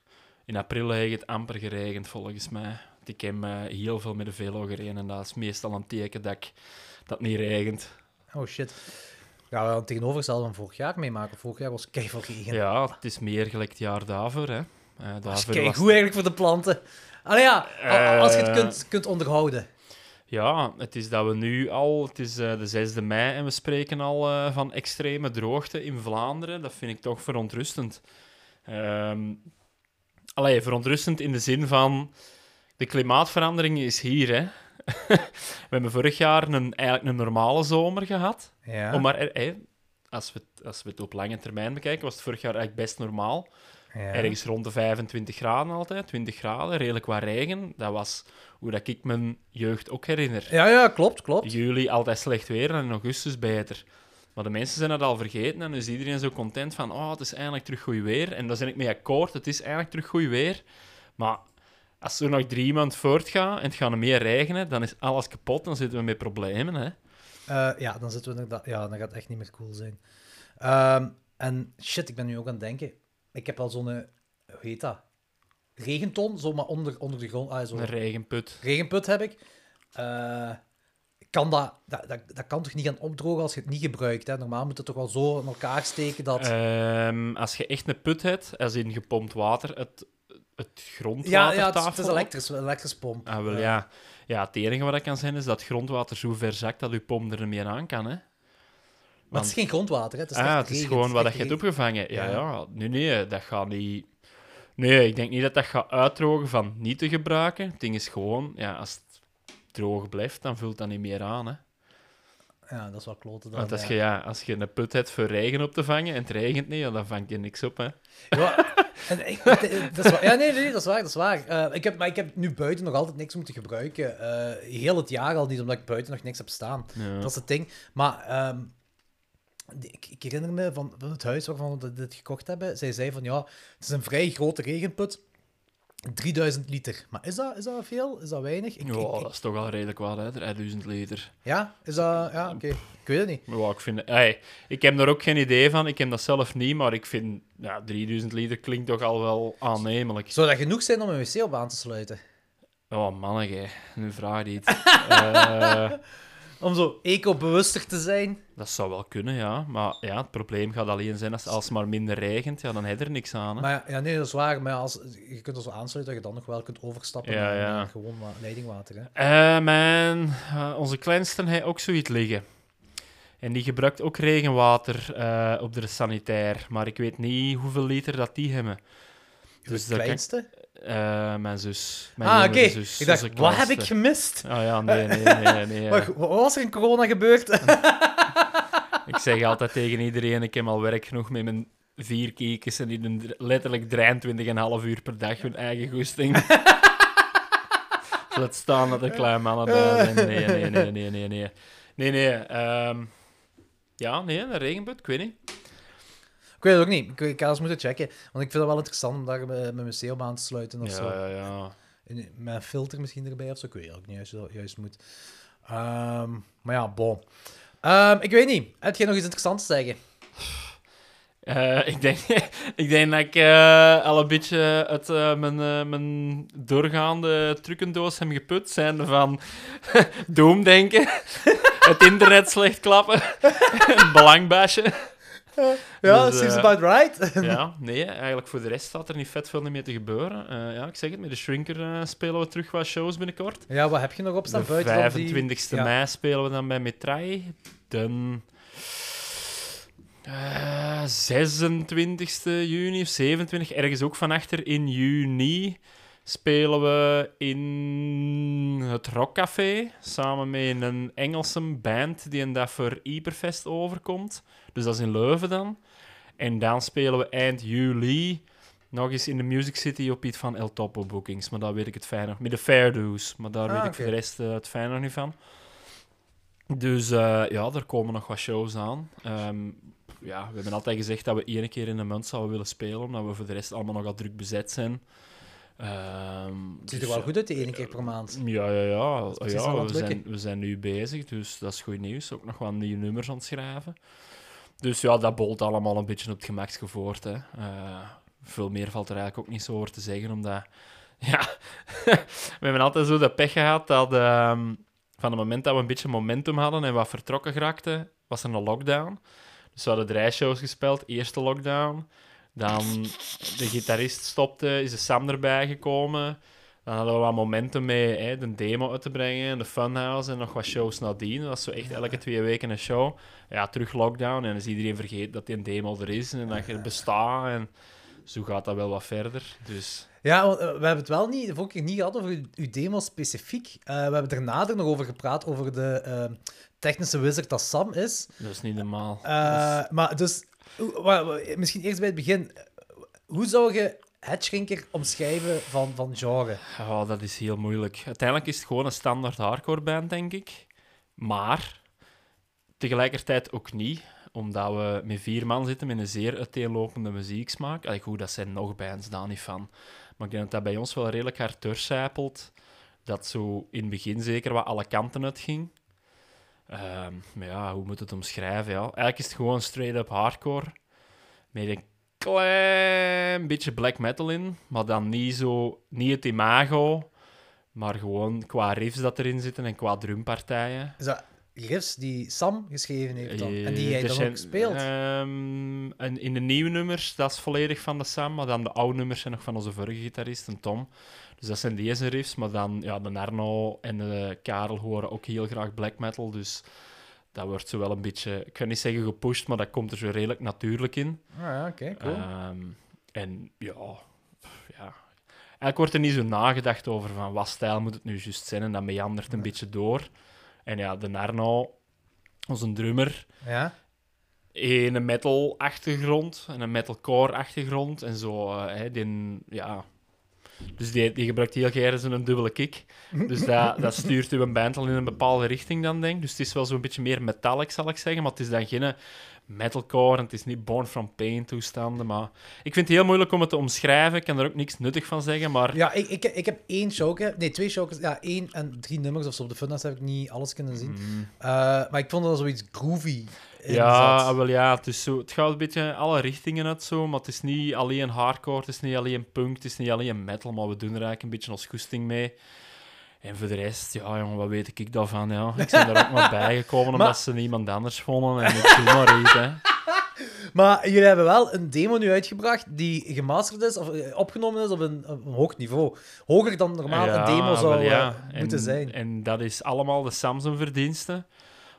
Speaker 2: In april heeft het amper geregend, volgens mij. Ik heb heel veel met de velo gereden en dat is meestal een teken dat, ik, dat het niet regent.
Speaker 1: Oh shit. Ja, we gaan tegenovergestelde van vorig jaar meemaken. Vorig jaar was keihard regen.
Speaker 2: Ja, het is meer gelijk het jaar daarvoor. Hè.
Speaker 1: Dat is
Speaker 2: daarvoor
Speaker 1: kei
Speaker 2: was-
Speaker 1: goed eigenlijk voor de planten. Allee ja, als je het
Speaker 2: Eh.
Speaker 1: kunt, kunt onderhouden.
Speaker 2: Ja, het is dat we nu al, het is eh, de 6e mei en we spreken al van extreme droogte in Vlaanderen. Dat vind ik toch verontrustend. Ehm allee, verontrustend in de zin van, de klimaatverandering is hier. Hè. <laughs> we hebben vorig jaar een, eigenlijk een normale zomer gehad.
Speaker 1: Ja.
Speaker 2: Om maar, als, we, het- als we het op lange termijn bekijken, was het vorig jaar eigenlijk best normaal.
Speaker 1: Ja.
Speaker 2: Ergens rond de 25 graden altijd, 20 graden, redelijk wat regen. Dat was hoe dat ik mijn jeugd ook herinner.
Speaker 1: Ja, ja, klopt, klopt.
Speaker 2: Juli altijd slecht weer en in augustus beter. Maar de mensen zijn dat al vergeten en nu is iedereen zo content van oh, het is eindelijk terug goed weer. En daar ben ik mee akkoord, het is eigenlijk terug goed weer. Maar als er nog drie maanden voortgaat en het gaat meer regenen, dan is alles kapot, dan zitten we met problemen. Hè?
Speaker 1: Eh, ja, dan zitten we inderdaad... Ja, dan gaat het echt niet meer cool zijn. Ehm, en shit, ik ben nu ook aan het denken. Ik heb al zo'n... eh, Hoe heet dat? Regenton, zo maar onder, onder de grond. Ah, zo.
Speaker 2: Een regenput.
Speaker 1: Regenput heb ik. Eh, kan dat, dat, dat, dat kan toch niet gaan opdrogen als je het niet gebruikt? Hè? Normaal moet het toch wel zo in elkaar steken dat...
Speaker 2: Ehm, als je echt een put hebt, als in gepompt water, het, het
Speaker 1: ja,
Speaker 2: grondwater
Speaker 1: ja, het, is- het is elektrisch, een elektrisch pomp.
Speaker 2: Ah, wel, ja. ja, het enige wat dat kan zijn is dat grondwater zo ver zakt dat je pomp er niet meer aan kan. Hè?
Speaker 1: Maar het is geen grondwater, hè? Het is
Speaker 2: ah, het is
Speaker 1: regen,
Speaker 2: gewoon
Speaker 1: het
Speaker 2: wat je hebt opgevangen. Ja,
Speaker 1: Ja.
Speaker 2: ja. Nee, nee, dat gaat niet... Nee, ik denk niet dat dat gaat uitdrogen van niet te gebruiken. Het ding is gewoon, ja, als het droog blijft, dan vult dat niet meer aan. Hè?
Speaker 1: Ja, dat is wel kloten dan.
Speaker 2: Want als
Speaker 1: ja.
Speaker 2: je, ja, als je een put hebt voor regen op te vangen en het regent niet, dan vang je niks op. Hè?
Speaker 1: Ja, en ik, dat is waar. Ja, nee, nee, dat is waar, dat is waar. Eh, ik heb, maar ik heb nu buiten nog altijd niks moeten gebruiken. Eh, heel het jaar al niet, omdat ik buiten nog niks heb staan.
Speaker 2: Ja.
Speaker 1: Dat is het ding. Maar ehm, ik, ik herinner me van, van het huis waarvan we dit gekocht hebben. Zij zei van, ja, het is een vrij grote regenput. 3000 liter. Maar is dat, is dat veel? Is dat weinig? Ik-
Speaker 2: Ja,
Speaker 1: ik- ik-
Speaker 2: dat is toch al redelijk wat, hè? 3000 liter.
Speaker 1: ja, is dat... Ja, oké. Ik weet het niet.
Speaker 2: Ja, ik, vind, ey, ik heb daar ook geen idee van. Ik heb dat zelf niet, maar ik vind ja, 3000 liter klinkt toch al wel aannemelijk.
Speaker 1: Zou dat genoeg zijn om een wc op aan te sluiten?
Speaker 2: Oh, manneke, nu vraag je iets. <laughs> Eh,
Speaker 1: Om zo eco-bewuster te zijn?
Speaker 2: dat zou wel kunnen, ja. Maar ja, het probleem gaat alleen zijn als, als het maar minder regent. Ja, dan heb je er niks aan. Hè?
Speaker 1: Maar ja, ja, nee, dat is waar. Maar als, je kunt er zo aansluiten dat je dan nog wel kunt overstappen
Speaker 2: Ja,
Speaker 1: naar,
Speaker 2: ja.
Speaker 1: naar gewoon wa- leidingwater. Hè?
Speaker 2: Eh, mijn, eh, onze kleinste heeft ook zoiets liggen. En die gebruikt ook regenwater eh, op de sanitair. Maar ik weet niet hoeveel liter dat die hebben.
Speaker 1: De
Speaker 2: Dus dat kan- Eh, mijn zus. Mijn
Speaker 1: Ah, oké. Ik dacht, wat heb ik gemist?
Speaker 2: Oh ja, nee, nee, nee. nee <laughs>
Speaker 1: Wat, wat was er in corona gebeurd? <laughs>
Speaker 2: Ik zeg altijd tegen iedereen, ik heb al werk genoeg met mijn vier kiekjes en die letterlijk 23,5 uur per dag hun eigen goesting. <laughs> Laat staan dat er kleine mannen bij zijn. Nee, nee, nee, nee, nee, nee. Nee, nee. ehm, ja, nee, een regenput, ik weet niet.
Speaker 1: Ik weet het ook niet. Ik, ik ga eens moeten checken. Want ik vind het wel interessant om daar met mijn op aan te sluiten of zo.
Speaker 2: Ja, ja, ja.
Speaker 1: En Met een filter misschien erbij of zo. Ik weet ook niet juist, juist moet. Ehm, maar ja, bon. Ehm, ik weet niet. Heb jij nog iets interessants te zeggen?
Speaker 2: Eh, ik, denk, <laughs> ik denk dat ik eh, al een beetje uit eh, mijn, eh, mijn doorgaande trucendoos heb geput. Zijn van <laughs> doomdenken, <laughs> het internet slecht klappen, een belangbasje.
Speaker 1: Ja,
Speaker 2: Dus,
Speaker 1: seems
Speaker 2: eh,
Speaker 1: about right. <laughs>
Speaker 2: Ja, nee, eigenlijk voor de rest staat er niet vet veel meer te gebeuren. Eh, ja, ik zeg het, met de Shrinker eh, spelen we terug wat shows binnenkort.
Speaker 1: ja, wat heb je nog op staan?
Speaker 2: De
Speaker 1: buiten dan die-
Speaker 2: 25e
Speaker 1: Ja.
Speaker 2: mei spelen we dan bij Metrai. Eh 26e juni of 27, ergens ook van achter in juni, spelen we in het Rockcafé samen met een Engelse band die een dag voor Iberfest overkomt. Dus dat is in Leuven dan. En dan spelen we eind juli nog eens in de Music City op iets van El Topo Bookings. Maar daar weet ik het fijn nog. Met de Fairdo's. Maar daar
Speaker 1: Ah,
Speaker 2: weet ik voor de rest eh, het fijn nog niet van. Dus eh, ja, er komen nog wat shows aan. Ehm, ja, we hebben altijd gezegd dat we één keer in de maand zouden willen spelen. Omdat we voor de rest allemaal nogal druk bezet zijn. Ehm,
Speaker 1: Het ziet
Speaker 2: dus,
Speaker 1: er wel goed uit, die ene keer per maand.
Speaker 2: ja, ja, ja. ja we, zijn, we zijn nu bezig, dus dat is goed nieuws. Ook nog wat nieuwe nummers aan het schrijven. Dus ja, dat bolt allemaal een beetje op het gemaksgevoerd. Hè. Eh, veel meer valt er eigenlijk ook niet zo over te zeggen, omdat... <laughs> Ja, <laughs> we hebben altijd zo de pech gehad dat ehm, van het moment dat we een beetje momentum hadden en wat vertrokken geraakten, was er een lockdown. Dus we hadden drie shows gespeeld. Eerste lockdown. Dan de gitarist stopte, is de Sam erbij gekomen. Dan hadden we wat momentum mee hè, de demo uit te brengen, de Funhouse en nog wat shows nadien. Dat was zo echt elke twee weken een show. Ja, terug lockdown en dan is iedereen vergeten dat die een demo er is en dat je bestaat. En zo gaat dat wel wat verder. Dus
Speaker 1: Ja, eh, we hebben het wel niet, de vorige keer niet gehad over uw, demo specifiek. Eh, we hebben er nader nog over gepraat, over de eh, technische wizard dat Sam is.
Speaker 2: dat is niet normaal.
Speaker 1: Maar dus, misschien eerst bij het begin. hoe zou je Hedgerinker omschrijven van, van genre?
Speaker 2: Oh, dat is heel moeilijk. Uiteindelijk is het gewoon een standaard hardcore band, denk ik. Maar tegelijkertijd ook niet, omdat we met vier man zitten met een zeer uiteenlopende muzieksmaak. Allee, goed, dat zijn nog bands, daar niet van. Maar ik denk dat dat bij ons wel redelijk hard doorcijpelt. Dat zo in het begin zeker wat alle kanten uitging. Ehm, maar ja, hoe moet het omschrijven? Ja? Eigenlijk is het gewoon straight-up hardcore. Met een klein beetje black metal in. Maar dan niet, zo, niet het imago. Maar gewoon qua riffs dat erin zitten en qua drumpartijen.
Speaker 1: Is dat riffs die Sam geschreven heeft dan?
Speaker 2: Eh,
Speaker 1: en die jij
Speaker 2: er
Speaker 1: dan
Speaker 2: zijn,
Speaker 1: ook speelt?
Speaker 2: ehm, en in de nieuwe nummers, dat is volledig van de Sam. Maar dan de oude nummers zijn nog van onze vorige gitarist, een Tom. Dus dat zijn deze riffs. Maar dan, ja, de Arno en de Karel horen ook heel graag black metal. Dus dat wordt zo wel een beetje, ik kan niet zeggen gepusht, maar dat komt er zo redelijk natuurlijk in.
Speaker 1: Ah, ja, oké, cool.
Speaker 2: Ehm, en ja, ja, eigenlijk wordt er niet zo nagedacht over van wat stijl moet het nu juist zijn. En dat meandert een beetje door. En ja, de Arno, onze drummer,
Speaker 1: ja?
Speaker 2: een metal-achtergrond en een metalcore-achtergrond en zo. hè, die, ja. Dus die, die gebruikt heel graag zo'n dubbele kick. Dus dat, dat stuurt uw band al in een bepaalde richting dan, denk ik. Dus het is wel zo'n beetje meer metallic, zal ik zeggen. Maar het is dan geen metalcore en het is niet Born From Pain toestanden. Maar ik vind het heel moeilijk om het te omschrijven. Ik kan er ook niks nuttig van zeggen, maar...
Speaker 1: Ja, ik, ik, ik heb één show, ge- nee, twee shows, ja, één en drie nummers of zo. Op de Funhouse heb ik niet alles kunnen zien.
Speaker 2: Mm.
Speaker 1: Eh, maar ik vond dat zoiets groovy in
Speaker 2: Ja,
Speaker 1: zat.
Speaker 2: wel ja, het, is zo, het gaat een beetje alle richtingen uit zo, maar het is niet alleen hardcore, het is niet alleen punk, het is niet alleen metal, maar we doen er eigenlijk een beetje ons goesting mee. En voor de rest, ja jongen, wat weet ik daarvan, ja. Ik ben er ook maar <laughs> bijgekomen omdat ze niemand anders vonden en ik doe maar iets, hè. <laughs>
Speaker 1: Maar jullie hebben wel een demo nu uitgebracht die gemasterd is, of eh, opgenomen is op een, op een hoog niveau. Hoger dan normaal
Speaker 2: Ja,
Speaker 1: een demo zou
Speaker 2: wel, ja.
Speaker 1: eh, moeten
Speaker 2: en,
Speaker 1: zijn.
Speaker 2: En dat is allemaal de Samsung verdienste.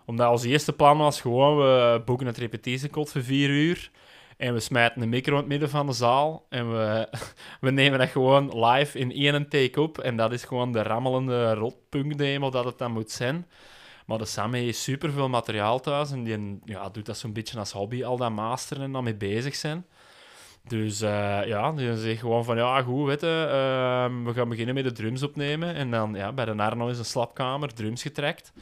Speaker 2: Omdat ons eerste plan was gewoon, we boeken het repetitiekot voor vier uur. En we smijten een micro in het midden van de zaal. En we, <laughs> we nemen dat gewoon live in één take op. En dat is gewoon de rammelende rotpunk demo dat het dan moet zijn. Maar de Sam heeft superveel materiaal thuis. En die ja, doet dat zo'n beetje als hobby, al dat masteren en dan mee bezig zijn. Dus eh, ja, die zegt gewoon van, ja, goed, weet ehm, we gaan beginnen met de drums opnemen. En dan, ja, bij de Arno is een slapkamer, drums getrekt.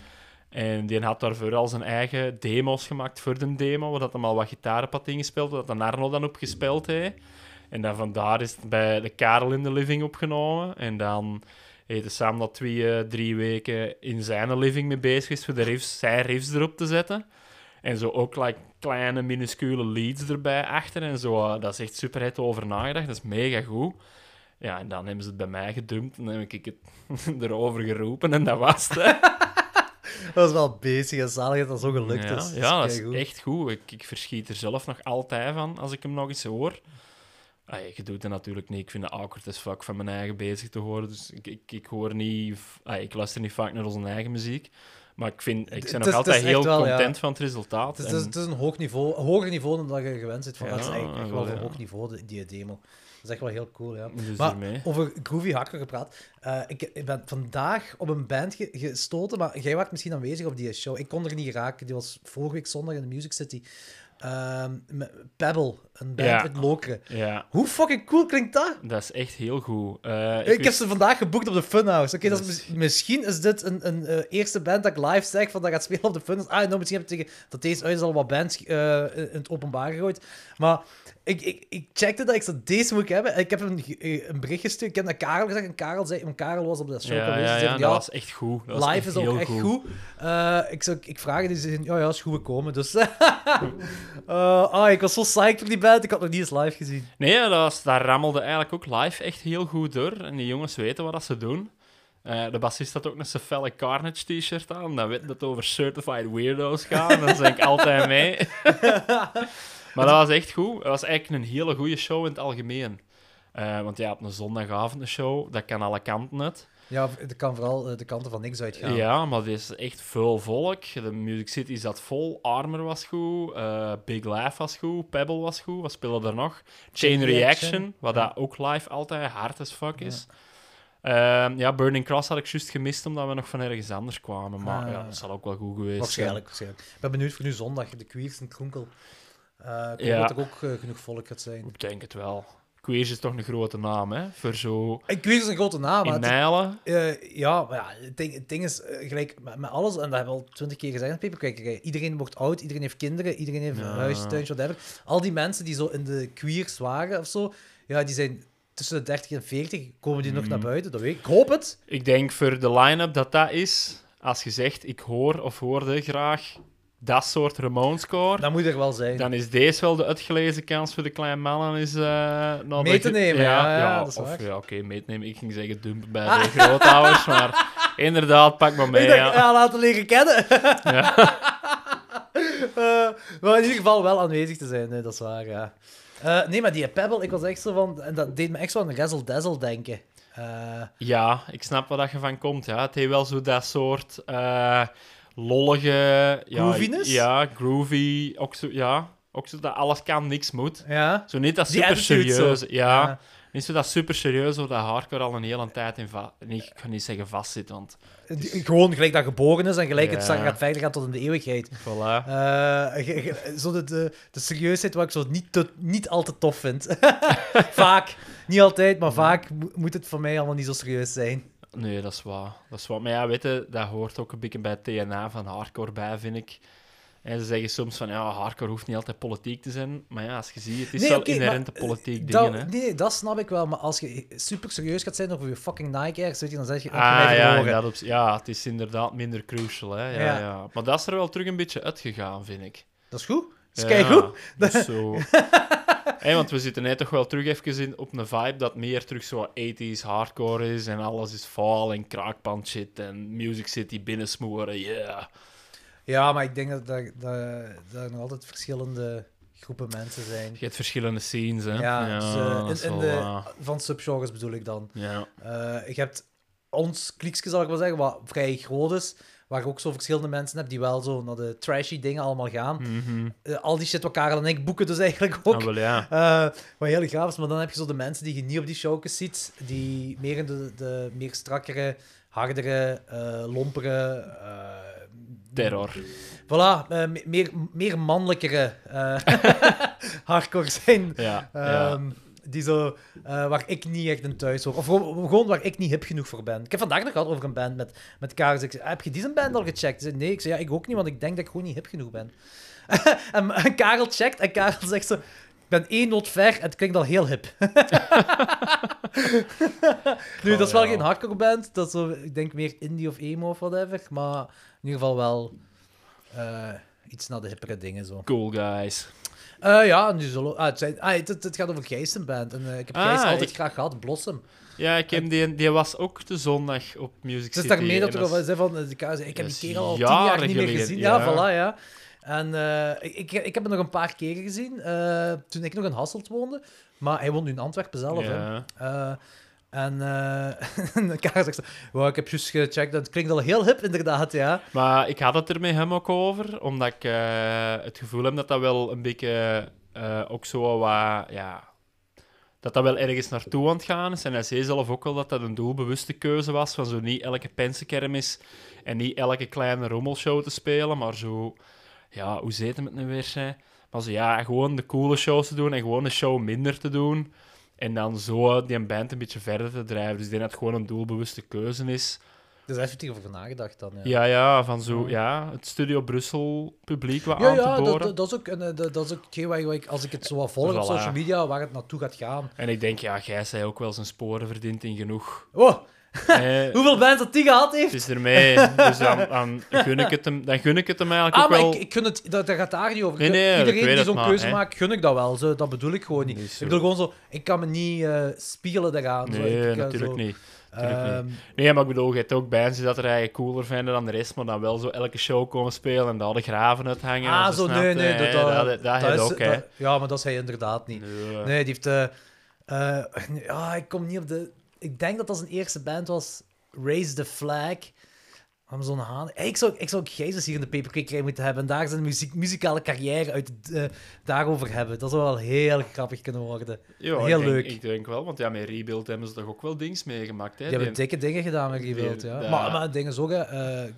Speaker 2: En die had daarvoor al zijn eigen demo's gemaakt voor de demo, waar dat hem al wat gitarenpad ingespeeld, dat de Arno dan op gespeeld heeft. En dan vandaar is het bij de Karel in de living opgenomen. En dan heeft de Sam dat twee, eh, drie weken in zijn living mee bezig is voor de riffs, zijn riffs erop te zetten. En zo ook like, kleine, minuscule leads erbij achter. En zo, eh, dat is echt super hard over nagedacht. Dat is mega goed. Ja, en dan hebben ze het bij mij gedumpt. En dan heb ik het <laughs> erover geroepen en dat was het. <laughs> <laughs>
Speaker 1: Dat was wel bezig en zalig dat dat zo gelukt
Speaker 2: ja,
Speaker 1: is.
Speaker 2: ja, dat is
Speaker 1: keigoed.
Speaker 2: echt goed. Ik, ik verschiet er zelf nog altijd van als ik hem nog eens hoor. Allee, je doet het natuurlijk niet. Ik vind het awkward as fuck van mijn eigen bezig te horen. Dus ik, ik, ik hoor niet... ik luister niet vaak naar onze eigen muziek. Maar ik, vind, ik ben
Speaker 1: is-
Speaker 2: nog
Speaker 1: is
Speaker 2: altijd heel
Speaker 1: wel, ja.
Speaker 2: content van het resultaat.
Speaker 1: Het is, het is-
Speaker 2: En-
Speaker 1: het is een hoog niveau, een hoger niveau dan dat je gewend zit van.
Speaker 2: Ja,
Speaker 1: dat is echt wel een hoog niveau, die, die demo. Dat is echt wel heel cool, ja.
Speaker 2: Dus
Speaker 1: maar over groovy hardcore gepraat. Eh, ik, ik ben vandaag op een band ge- gestoten, maar jij was misschien aanwezig op die show. Ik kon er niet raken. Die was vorige week zondag in de Music City. Ehm, Pebble, een band
Speaker 2: Ja.
Speaker 1: uit Lokeren.
Speaker 2: Ja,
Speaker 1: Hoe fucking cool klinkt dat?
Speaker 2: dat is echt heel goed. Eh,
Speaker 1: Ik, heb ze vandaag geboekt op de Funhouse. Oké, dat is,
Speaker 2: Dat is-
Speaker 1: misschien is dit een, een eh, eerste band dat ik live zeg van dat gaat spelen op de Funhouse. Ah, nou, misschien heb ik tegen dat deze uit is al wat bands eh, in het openbaar gegooid. Maar ik, ik, ik checkte dat ik zo deze moet ik hebben. En ik heb eh, een bericht gestuurd. Ik heb naar Karel gezegd en Karel zei, want Karel was op dat show
Speaker 2: ja,
Speaker 1: geweest.
Speaker 2: ja, dat was echt goed. Dat
Speaker 1: live
Speaker 2: echt
Speaker 1: is ook echt goed. Ik, zou, ik vraag die zei, ja, ja, is goed gekomen. Dus <laughs> <laughs> Eh, ah, ik was zo psyched voor die band. Ik had nog niet eens live gezien.
Speaker 2: Nee, dat, was, dat rammelde eigenlijk ook live echt heel goed door. En die jongens weten wat dat ze doen. Eh, de bassist had ook een felle Carnage t-shirt aan. Dan weet dat het over Certified Weirdos gaat. Dan zeg ik <laughs> altijd mee. <laughs> maar dat was echt goed. Het was eigenlijk een hele goede show in het algemeen. Eh, want ja, op een zondagavond een show, dat kan alle kanten uit.
Speaker 1: Ja, er kan vooral eh, de kanten van niks uitgaan.
Speaker 2: Ja, maar het is echt veel volk. De Music City zat vol. Armor was goed. eh, Big Laugh was goed. Pebble was goed. Wat speelde er nog? Chain,
Speaker 1: Chain
Speaker 2: Reaction,
Speaker 1: Reaction,
Speaker 2: wat dat ook live altijd hard as fuck is. Ja. ja, Burning Cross had ik juist gemist omdat we nog van ergens anders kwamen. Maar
Speaker 1: Ah.
Speaker 2: ja, dat zal ook wel goed geweest
Speaker 1: Waarschijnlijk, waarschijnlijk. Ik ben benieuwd voor nu zondag, de Queers en Kronkel. Eh ik
Speaker 2: Ja.
Speaker 1: dat er ook genoeg volk gaat zijn.
Speaker 2: zijn. Ik denk het wel. Queers is toch een grote naam, hè? Voor zo...
Speaker 1: Ik weet het is een grote naam,
Speaker 2: in Nijlen.
Speaker 1: eh, ja, maar ja, het ding, het ding is, eh, gelijk met, met alles, en dat hebben we al twintig keer gezegd in Paperkwijkerij, iedereen wordt oud, iedereen heeft kinderen, iedereen heeft
Speaker 2: Ja.
Speaker 1: een huis, tuintje, whatever. Al die mensen die zo in de queers waren of zo, ja, die zijn tussen de 30 en 40, komen die nog naar buiten, dat weet ik. Ik hoop het.
Speaker 2: Ik denk voor de line-up dat dat is, als je zegt, ik hoor of hoorde graag dat soort Ramones-score,
Speaker 1: Dat moet er wel zijn.
Speaker 2: dan is deze wel de uitgelezen kans voor de kleine mannen is, eh
Speaker 1: Mee te nemen, ja, ja, dat is
Speaker 2: of,
Speaker 1: waar.
Speaker 2: ja, oké, mee te nemen. Ik ging zeggen dumpen bij de grootouders, maar <laughs> inderdaad, pak maar mee.
Speaker 1: ik
Speaker 2: ja.
Speaker 1: laten leren kennen. <laughs>
Speaker 2: Ja. <laughs>
Speaker 1: Eh, maar in ieder geval wel aanwezig te zijn, nee, dat is waar, ja. Eh, nee, maar die Pebble, ik was echt zo van... En dat deed me echt zo aan Razzle Dazzle denken. Eh,
Speaker 2: Ja, ik snap waar dat je van komt. Ja. Het heeft wel zo dat soort eh, lollige... Ja,
Speaker 1: Grooviness?
Speaker 2: Ja, groovy. Ook zo, ja, ook zo dat alles kan, niks moet.
Speaker 1: ja.
Speaker 2: Zo niet dat super serieus. Ja,
Speaker 1: Ja.
Speaker 2: niet zo dat super serieus, of dat hardcore al een hele tijd in nee, Ik ga niet zeggen vastzit, want
Speaker 1: Gewoon gelijk dat geboren is en gelijk het
Speaker 2: Ja.
Speaker 1: gaat verder gaan tot in de eeuwigheid.
Speaker 2: voilà.
Speaker 1: Eh, ge- zo de, de, de serieusheid wat ik zo niet, te, niet al te tof vind. <laughs> vaak. Niet altijd, maar vaak mo- moet het voor mij allemaal niet zo serieus zijn.
Speaker 2: Nee, dat is waar. Dat is waar. Maar ja, weet je, dat hoort ook een beetje bij het DNA van hardcore bij, vind ik. En ze zeggen soms van, ja, hardcore hoeft niet altijd politiek te zijn. Maar ja, als je ziet, het is
Speaker 1: Nee,
Speaker 2: wel
Speaker 1: oké,
Speaker 2: inherente
Speaker 1: maar,
Speaker 2: politiek
Speaker 1: dat-
Speaker 2: dingen, hè.
Speaker 1: Nee, dat snap ik wel. Maar als je super serieus gaat zijn over je fucking Nike Airs, weet je, dan zeg je...
Speaker 2: Ah, ja, ja, dat, ja, het is inderdaad minder crucial, hè. Ja,
Speaker 1: Ja.
Speaker 2: ja. Maar dat is er wel terug een beetje uitgegaan, vind ik.
Speaker 1: Dat is goed. Dat is
Speaker 2: Ja,
Speaker 1: keigoed.
Speaker 2: dus <laughs> zo. Hé, want we zitten net toch wel terug even in, op een vibe dat meer terug zo 80s hardcore is en alles is fall en kraakpand shit en Music City binnensmoren, yeah.
Speaker 1: Ja, maar ik denk dat, dat, dat, dat er nog altijd verschillende groepen mensen zijn.
Speaker 2: Je hebt verschillende scenes, hè.
Speaker 1: Ja, dus, eh, in, in
Speaker 2: wel
Speaker 1: de,
Speaker 2: waar.
Speaker 1: van subgenres bedoel ik dan.
Speaker 2: Ja.
Speaker 1: Eh, je hebt ons kliekje, zal ik wel zeggen, wat vrij groot is, waar je ook zo verschillende mensen hebt die wel zo naar de trashy dingen allemaal gaan.
Speaker 2: Mhm.
Speaker 1: Eh, al die shit wat Karel en ik boeken dus eigenlijk ook.
Speaker 2: Ah, wel, ja.
Speaker 1: Eh, wat heel gaaf is, maar dan heb je zo de mensen die je niet op die showjes ziet, die meer in de, de meer strakkere, hardere, eh, lompere... eh,
Speaker 2: Terror.
Speaker 1: Voilà, eh, me- meer, meer mannelijkere eh, <laughs> hardcore zijn.
Speaker 2: Ja, ja.
Speaker 1: Die zo, eh, waar ik niet echt in thuis hoor. Of gewoon, waar ik niet hip genoeg voor ben. Ik heb vandaag nog gehad over een band met, met Karel. Ik zei, heb je die zijn band al gecheckt? Ze zei, nee, ik zei, ja, ik ook niet, want ik denk dat ik gewoon niet hip genoeg ben. <laughs> en, en Karel checkt en Karel zegt zo, ik ben één noot ver en het klinkt al heel hip. <laughs> nu, dat is wel
Speaker 2: Oh,
Speaker 1: geen hardcore band. Dat is zo, ik denk meer indie of emo of whatever. Maar in ieder geval wel eh, iets naar de hippere dingen zo.
Speaker 2: Cool guys.
Speaker 1: Eh, ja, nu zullen... Ah, het, zijn, ah, het, het gaat over Gijs een band. En, eh, ik heb
Speaker 2: Ah,
Speaker 1: altijd
Speaker 2: ik-
Speaker 1: graag gehad, Blossom.
Speaker 2: Ja, ik heb die, die was ook de zondag op Music
Speaker 1: is
Speaker 2: City.
Speaker 1: daarmee dat er al zei van... eh, ik heb die kerel al tien jaar niet meer gezien. Ja,
Speaker 2: ja.
Speaker 1: voilà, ja. En ik, ik heb hem nog een paar keren gezien, toen ik nog in Hasselt woonde. Maar hij woont nu in Antwerpen zelf, hè.
Speaker 2: Ja.
Speaker 1: En eh <laughs> en Karel zegt. "Wow, ik heb juist gecheckt, dat klinkt al heel hip, inderdaad, ja.
Speaker 2: Maar ik had het er met hem ook over, omdat ik eh, het gevoel heb dat dat wel een beetje eh, ook zo wat, ja, dat dat wel ergens naartoe aan het gaan is. En hij zei zelf ook wel dat dat een doelbewuste keuze was, van zo niet elke pensenkermis en niet elke kleine rommelshow te spelen, maar zo, ja, hoe zit het nu weer, zei? Maar zo, ja, gewoon de coole shows te doen en gewoon een show minder te doen. En dan zo die band een beetje verder te drijven. Dus ik denk dat het gewoon een doelbewuste keuze is.
Speaker 1: Dus daar heeft hij over nagedacht dan, ja.
Speaker 2: Ja, ja, van zo, ja, het Studio Brussel publiek wat
Speaker 1: Ja,
Speaker 2: aan
Speaker 1: ja
Speaker 2: te
Speaker 1: dat,
Speaker 2: boren.
Speaker 1: dat, dat is ook, een, eh, dat, dat is ook hetgeen waar, ik, als ik het zo wat volg op social media, waar het naartoe gaat gaan.
Speaker 2: En ik denk, ja, jij zei ook wel zijn sporen verdient in genoeg.
Speaker 1: Oh,
Speaker 2: Eh, <laughs>
Speaker 1: hoeveel bands dat die gehad heeft?
Speaker 2: het is ermee, dus dan, dan, gun ik het hem, dan gun ik het hem eigenlijk
Speaker 1: Ah,
Speaker 2: ook
Speaker 1: maar
Speaker 2: wel.
Speaker 1: ik, ik gun het, dat, dat gaat daar niet over.
Speaker 2: Nee, nee,
Speaker 1: Iedereen die zo'n keuze maakt, gun ik dat wel. Zo, dat bedoel ik gewoon niet. Ik
Speaker 2: zo.
Speaker 1: bedoel gewoon zo, ik kan me niet eh, spiegelen daaraan. zo.
Speaker 2: Nee,
Speaker 1: Ik, eh,
Speaker 2: natuurlijk
Speaker 1: zo,
Speaker 2: niet. Natuurlijk niet.
Speaker 1: ehm,
Speaker 2: Nee, maar ik bedoel, je hebt ook bands die dat er eigenlijk cooler vinden dan de rest, maar dan wel zo elke show komen spelen en daar de graven uithangen.
Speaker 1: ah, zo, nee, nee. Dat, dat,
Speaker 2: dat,
Speaker 1: is-
Speaker 2: ook, hè.
Speaker 1: Ja, maar dat is hij inderdaad niet.
Speaker 2: Nee.
Speaker 1: Die heeft... <laughs> ja, ik kom niet op de... Ik denk dat dat zijn eerste band was, Raise the Flag. Om zo'n haan... Hey, ik zou, ik zou Gijzes hier in de Papercake moeten hebben en daar zijn muziek, muzikale carrière uit, eh, daarover hebben. Dat zou wel heel grappig kunnen worden. Heel
Speaker 2: ik denk,
Speaker 1: leuk.
Speaker 2: Ik denk wel, want ja, met Rebuild hebben ze toch ook wel dings meegemaakt, hè.
Speaker 1: Die hebben dikke dingen gedaan met Rebuild, ja. Maar, maar dingen zo, hè. eh,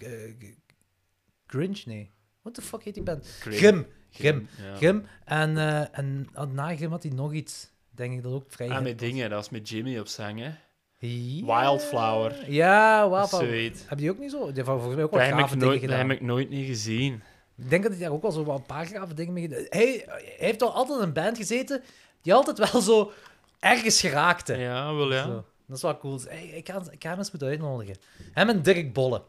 Speaker 1: Grinch? Nee. What the fuck heet die band?
Speaker 2: Grim.
Speaker 1: Grim. Grim.
Speaker 2: ja.
Speaker 1: Grim. En, eh, en na Grim had hij nog iets. denk ik dat ook vrij
Speaker 2: Ah, met dingen, dat was met Jimmy op zang, hè.
Speaker 1: Ja.
Speaker 2: Wildflower.
Speaker 1: Ja, Wildflower.
Speaker 2: Zoiets.
Speaker 1: Heb je die ook niet zo? Die heeft volgens mij ook wat
Speaker 2: Dat heb, ik
Speaker 1: dingen
Speaker 2: nooit,
Speaker 1: gedaan.
Speaker 2: heb ik nooit niet gezien.
Speaker 1: Ik denk dat hij daar ook wel zo wat een paar gave dingen mee gedaan hij, hij heeft al altijd een band gezeten die altijd wel zo ergens geraakte.
Speaker 2: Ja, wel ja.
Speaker 1: Zo. Dat is wel cool. Hey, ik, ga, ik ga hem eens moeten uitnodigen. Hem en Dirk Bolle.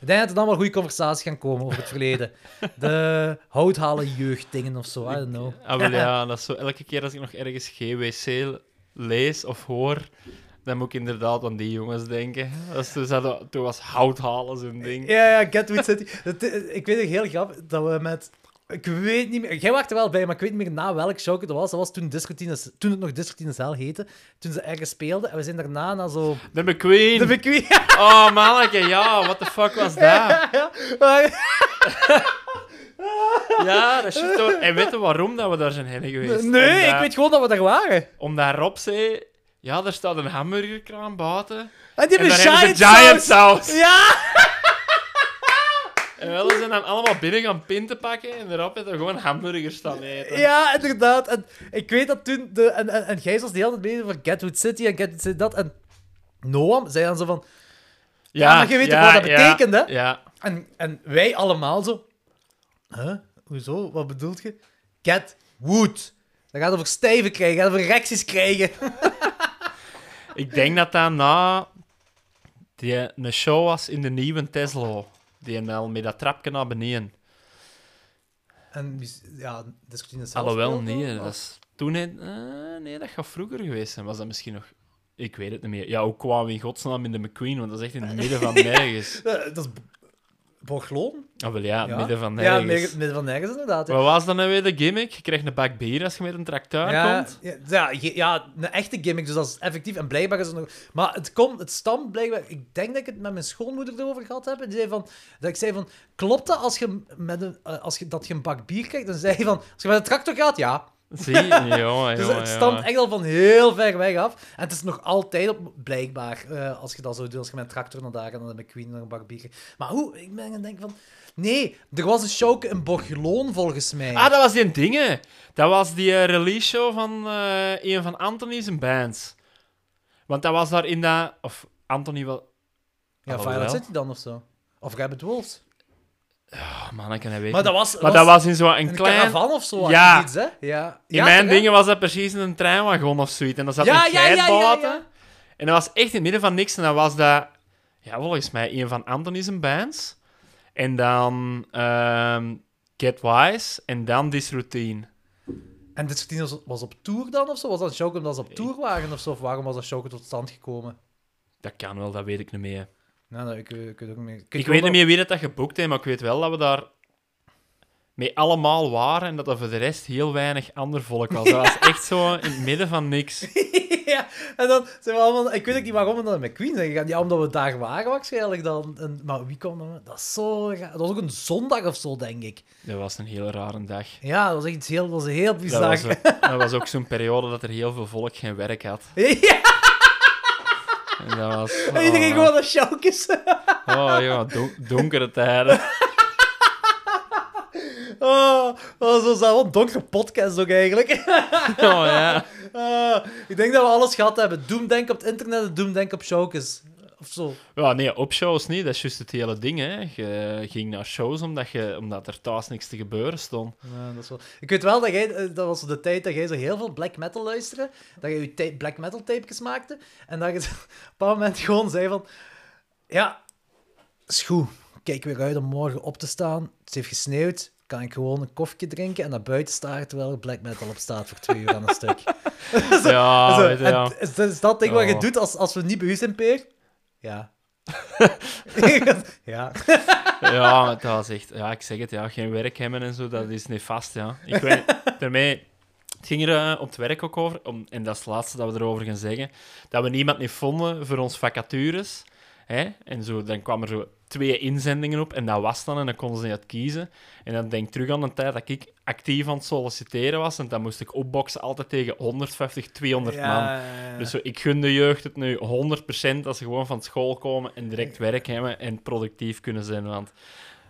Speaker 1: Ik denk dat er dan wel goede conversaties gaan komen over het verleden. <laughs> De houthalen jeugddingen of zo, I don't know.
Speaker 2: Ah, wel ja, <laughs> dat is zo. Elke keer als ik nog ergens GWC lees of hoor, dan moet ik inderdaad aan die jongens denken. Dus toen was houthalen zo'n ding.
Speaker 1: Ja, ja, Gatwood City. Dat, eh, ik weet het heel grappig dat we met... Ik weet niet meer... Jij was er wel bij, maar ik weet niet meer na welk show het was. Dat was toen, toen het nog Discotine Cel heette. Toen ze ergens speelden. En we zijn daarna naar zo...
Speaker 2: De McQueen!
Speaker 1: De McQueen.
Speaker 2: Oh, manneke, ja, what the fuck was dat?
Speaker 1: Ja, ja. Maar-
Speaker 2: Ja, dat is hoor. En weet je waarom dat we daar zijn heen geweest?
Speaker 1: Nee,
Speaker 2: Omdat-
Speaker 1: ik weet gewoon dat we daar waren.
Speaker 2: Omdat Rob zei... Ja, er staat een hamburgerkraam buiten.
Speaker 1: En die
Speaker 2: En
Speaker 1: hebben
Speaker 2: daar
Speaker 1: giant,
Speaker 2: ze giant
Speaker 1: saus.
Speaker 2: saus.
Speaker 1: Ja! <laughs>
Speaker 2: En wel, ze zijn dan allemaal binnen gaan pinten pakken en erop hebben gewoon hamburgers staan eten.
Speaker 1: Ja, inderdaad. En ik weet dat toen... De, en, en, en Gijs was de hele tijd bezig over Gatwood City en Gatwood City dat. En Noam zei dan zo van... Ja, maar je weet toch wat dat
Speaker 2: ja,
Speaker 1: betekent, hè?
Speaker 2: Ja.
Speaker 1: En, en wij allemaal zo... Huh? Hoezo? Wat bedoelt je? Gatwood. Dat gaat over stijven krijgen, gaat over erecties krijgen. <laughs>
Speaker 2: Ik denk dat dat na die een show was in de nieuwe Tesla. Die al met dat trapje naar beneden.
Speaker 1: En ja, discutine zelf.
Speaker 2: Alhoewel, nee. Dat is toen... eh, nee, dat gaat vroeger geweest zijn. Was dat misschien nog... Ik weet het niet meer. Ja, hoe kwamen we in godsnaam in de McQueen? Want dat is echt in het midden van <laughs> nergens.
Speaker 1: Dat is B- Borgloon.
Speaker 2: Ah, wel ja,
Speaker 1: Ja.
Speaker 2: midden van
Speaker 1: Ja,
Speaker 2: nergens.
Speaker 1: midden midden van nergens inderdaad. ja.
Speaker 2: Wat was dan nou weer de gimmick? Je krijgt een bak bier als je met een tracteur
Speaker 1: Ja,
Speaker 2: komt.
Speaker 1: ja, ja, ja, een echte gimmick, dus dat is effectief. En blijkbaar is het nog... Maar het, komt, het stamt blijkbaar... Ik denk dat ik het met mijn schoonmoeder erover gehad heb. Die zei van... Dat ik zei van... Klopt dat als je, met een, eh, als je, dat je een bak bier krijgt? Dan zei hij van... Als je met een tractor gaat, ja.
Speaker 2: Zie, <laughs> jongen,
Speaker 1: Dus het stamt
Speaker 2: jongen.
Speaker 1: echt al van heel ver weg af. En het is nog altijd op, blijkbaar, eh, als je dat zo doet, als je met een tractor naar daar gaat en dan met Queen naar een bak bier. Maar hoe? Ik ben aan het denken van... Nee, er was een show in Borgeloon volgens mij.
Speaker 2: Ah, dat was die dingen. Dat was die eh, release show van eh, een van Anthony's bands. Want dat was daar in dat... Of Anthony wel...
Speaker 1: ja,
Speaker 2: Ah,
Speaker 1: Violet. City dan of zo. Of Rabbit Wolves.
Speaker 2: Oh man, ik kan dat weten.
Speaker 1: Maar dat was,
Speaker 2: Maar dat was in zo'n
Speaker 1: een
Speaker 2: klein...
Speaker 1: caravan of zo.
Speaker 2: Ja.
Speaker 1: Iets, hè? Ja.
Speaker 2: In
Speaker 1: ja,
Speaker 2: mijn
Speaker 1: toch, hè?
Speaker 2: dingen was dat precies een treinwagon of zoiets. En dan zat
Speaker 1: Ja,
Speaker 2: een
Speaker 1: ja,
Speaker 2: geit
Speaker 1: ja, ja,
Speaker 2: buiten.
Speaker 1: ja.
Speaker 2: En dat was echt in het midden van niks. En dan was dat... Ja, volgens mij een van Anthony's bands. En dan... ehm Get Wise. En dan This Routine.
Speaker 1: En dit soort was, was op tour dan of zo? Was dat een show omdat ze op tour waren of zo? Of waarom was dat show tot stand gekomen?
Speaker 2: Dat kan wel, dat weet ik niet meer.
Speaker 1: Nou, dat, ik, ik weet ook niet meer.
Speaker 2: Ik, weet niet
Speaker 1: dat-
Speaker 2: meer wie dat, dat geboekt heeft, maar ik weet wel dat we daar mee allemaal waren en dat er voor de rest heel weinig ander volk was. Dat was <laughs> echt zo in het midden van niks. <laughs>
Speaker 1: ja, en dan zijn we allemaal... Ik weet ook niet waarom we dan met Queen zijn gegaan. Ja, omdat we daar waren waarschijnlijk dan. En, maar wie kwam dan? Dat is zo... raar. Dat was ook een zondag of zo, denk ik.
Speaker 2: Dat was een heel rare dag.
Speaker 1: Ja, dat was echt iets heel, dat was heel
Speaker 2: Dat
Speaker 1: bizar.
Speaker 2: was, ook- dat was ook zo'n periode dat er heel veel volk geen werk had. <laughs>
Speaker 1: ja,
Speaker 2: En dat was... <laughs>
Speaker 1: en iedereen
Speaker 2: oh,
Speaker 1: gewoon. <laughs>
Speaker 2: Oh ja, don- donkere tijden. <laughs>
Speaker 1: Oh, oh zo zou wel een donkere podcast ook eigenlijk.
Speaker 2: Oh ja.
Speaker 1: Ah, ik denk dat we alles gehad hebben. Doemdenken op het internet en doemdenken op showkes. Of zo.
Speaker 2: Ja, nee, op shows niet. Dat is juist het hele ding, hè. Je ging naar shows omdat, je, omdat er thuis niks te gebeuren stond.
Speaker 1: Ja, dat is wel... Ik weet wel dat jij, eh, dat was de tijd dat jij zo heel veel black metal luisterde, dat je je black metal tapejes maakte, en dat je <laughs> op een bepaald moment gewoon zei van, ja, is goed, kijk weer uit om morgen op te staan, het heeft gesneeuwd, kan ik gewoon een koffietje drinken en naar buiten staren terwijl er black metal op staat voor twee uur aan een stuk. <laughs>
Speaker 2: Ja,
Speaker 1: Zo, en
Speaker 2: ja.
Speaker 1: is, is dat ding wat je doet als, als we niet u zijn, Peer? <laughs> Ja. ja.
Speaker 2: Ja, het was echt... Ja, ik zeg het, ja. Geen werk hebben en zo, dat is niet vast, ja. Ik weet... Daarmee... Het ging er eh, op het werk ook over, om, en dat is het laatste dat we erover gaan zeggen, dat we niemand niet vonden voor ons vacatures. Hè? En zo, dan kwamen er zo twee inzendingen op en dat was dan, en dan konden ze niet kiezen. En dan denk ik terug aan de tijd dat ik actief aan het solliciteren was, en dan moest ik opboksen altijd tegen 150, 200 man. Dus zo, ik gun de jeugd het nu 100% als ze gewoon van school komen en direct werk hebben en productief kunnen zijn. Want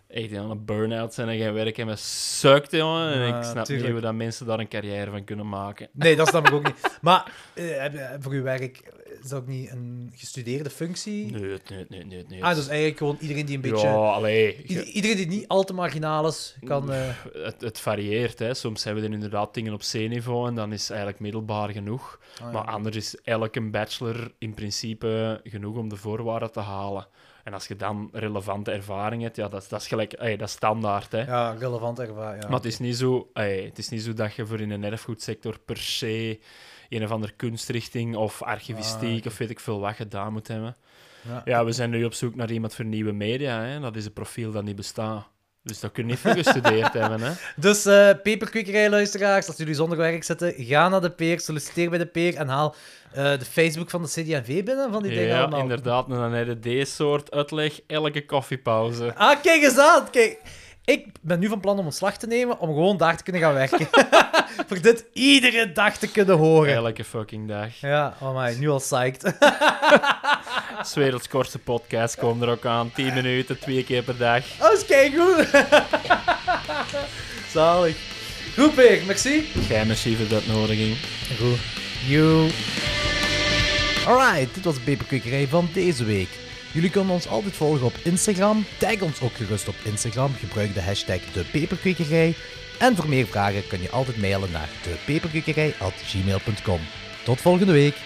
Speaker 2: echt aan een burn-out zijn en geen werk hebben, sukt, jongen. En ik snap
Speaker 1: tuurlijk.
Speaker 2: niet hoe dat mensen daar een carrière van kunnen maken.
Speaker 1: Nee, dat snap ik ook niet. Maar eh, voor uw werk is dat ook niet een gestudeerde functie?
Speaker 2: Nee, nee, nee, nee. nee.
Speaker 1: Ah, dus eigenlijk gewoon iedereen die een beetje...
Speaker 2: Ja, allee.
Speaker 1: Iedereen die niet al te marginaal is, kan... eh,
Speaker 2: Het, het varieert, hè. Soms hebben we dan inderdaad dingen op C-niveau en dan is eigenlijk middelbaar genoeg.
Speaker 1: ah, ja.
Speaker 2: Maar anders is elke bachelor in principe genoeg om de voorwaarden te halen. En als je dan relevante ervaring hebt, ja, dat, is- dat is gelijk, ey, dat is standaard. Hè.
Speaker 1: Ja, relevant ervaring. Ja.
Speaker 2: Maar het is, niet zo, ey, het is niet zo dat je voor in een erfgoedsector per se een of andere kunstrichting of archivistiek
Speaker 1: Ah,
Speaker 2: of weet ik veel wat gedaan moet hebben.
Speaker 1: Ja.
Speaker 2: Ja, we zijn nu op zoek naar iemand voor nieuwe media. Hè. Dat is een profiel dat niet bestaat. Dus dat kun je niet veel gestudeerd hebben. Hè. <laughs>
Speaker 1: Dus eh peperkwekerij-luisteraars, als jullie zonder werk zitten, ga naar de peer, solliciteer bij de peer en haal eh, de Facebook van de CD&V binnen, van die dingen
Speaker 2: Ja,
Speaker 1: allemaal.
Speaker 2: inderdaad. En dan heb je deze soort uitleg elke koffiepauze.
Speaker 1: Ah, kijk eens aan. Kijk, ik ben nu van plan om ontslag te nemen om gewoon daar te kunnen gaan werken. <laughs> Voor dit iedere dag te kunnen horen.
Speaker 2: Elke fucking dag.
Speaker 1: Ja, oh my, nu al psyched. <laughs>
Speaker 2: Het werelds kortste podcast komt er ook aan. 10 minuten, twee keer per dag.
Speaker 1: Oh, is kijk goed. <laughs> Zalig. Goed, Peer, merci.
Speaker 2: Jij merci voor de uitnodiging.
Speaker 1: Goed. You. Alright, dit was de peperkwekerij van deze week. Jullie kunnen ons altijd volgen op Instagram. Tag ons ook gerust op Instagram. Gebruik de hashtag de peperkwekerij. En voor meer vragen kun je altijd mailen naar depeperkwekerij.gmail.com. Tot volgende week.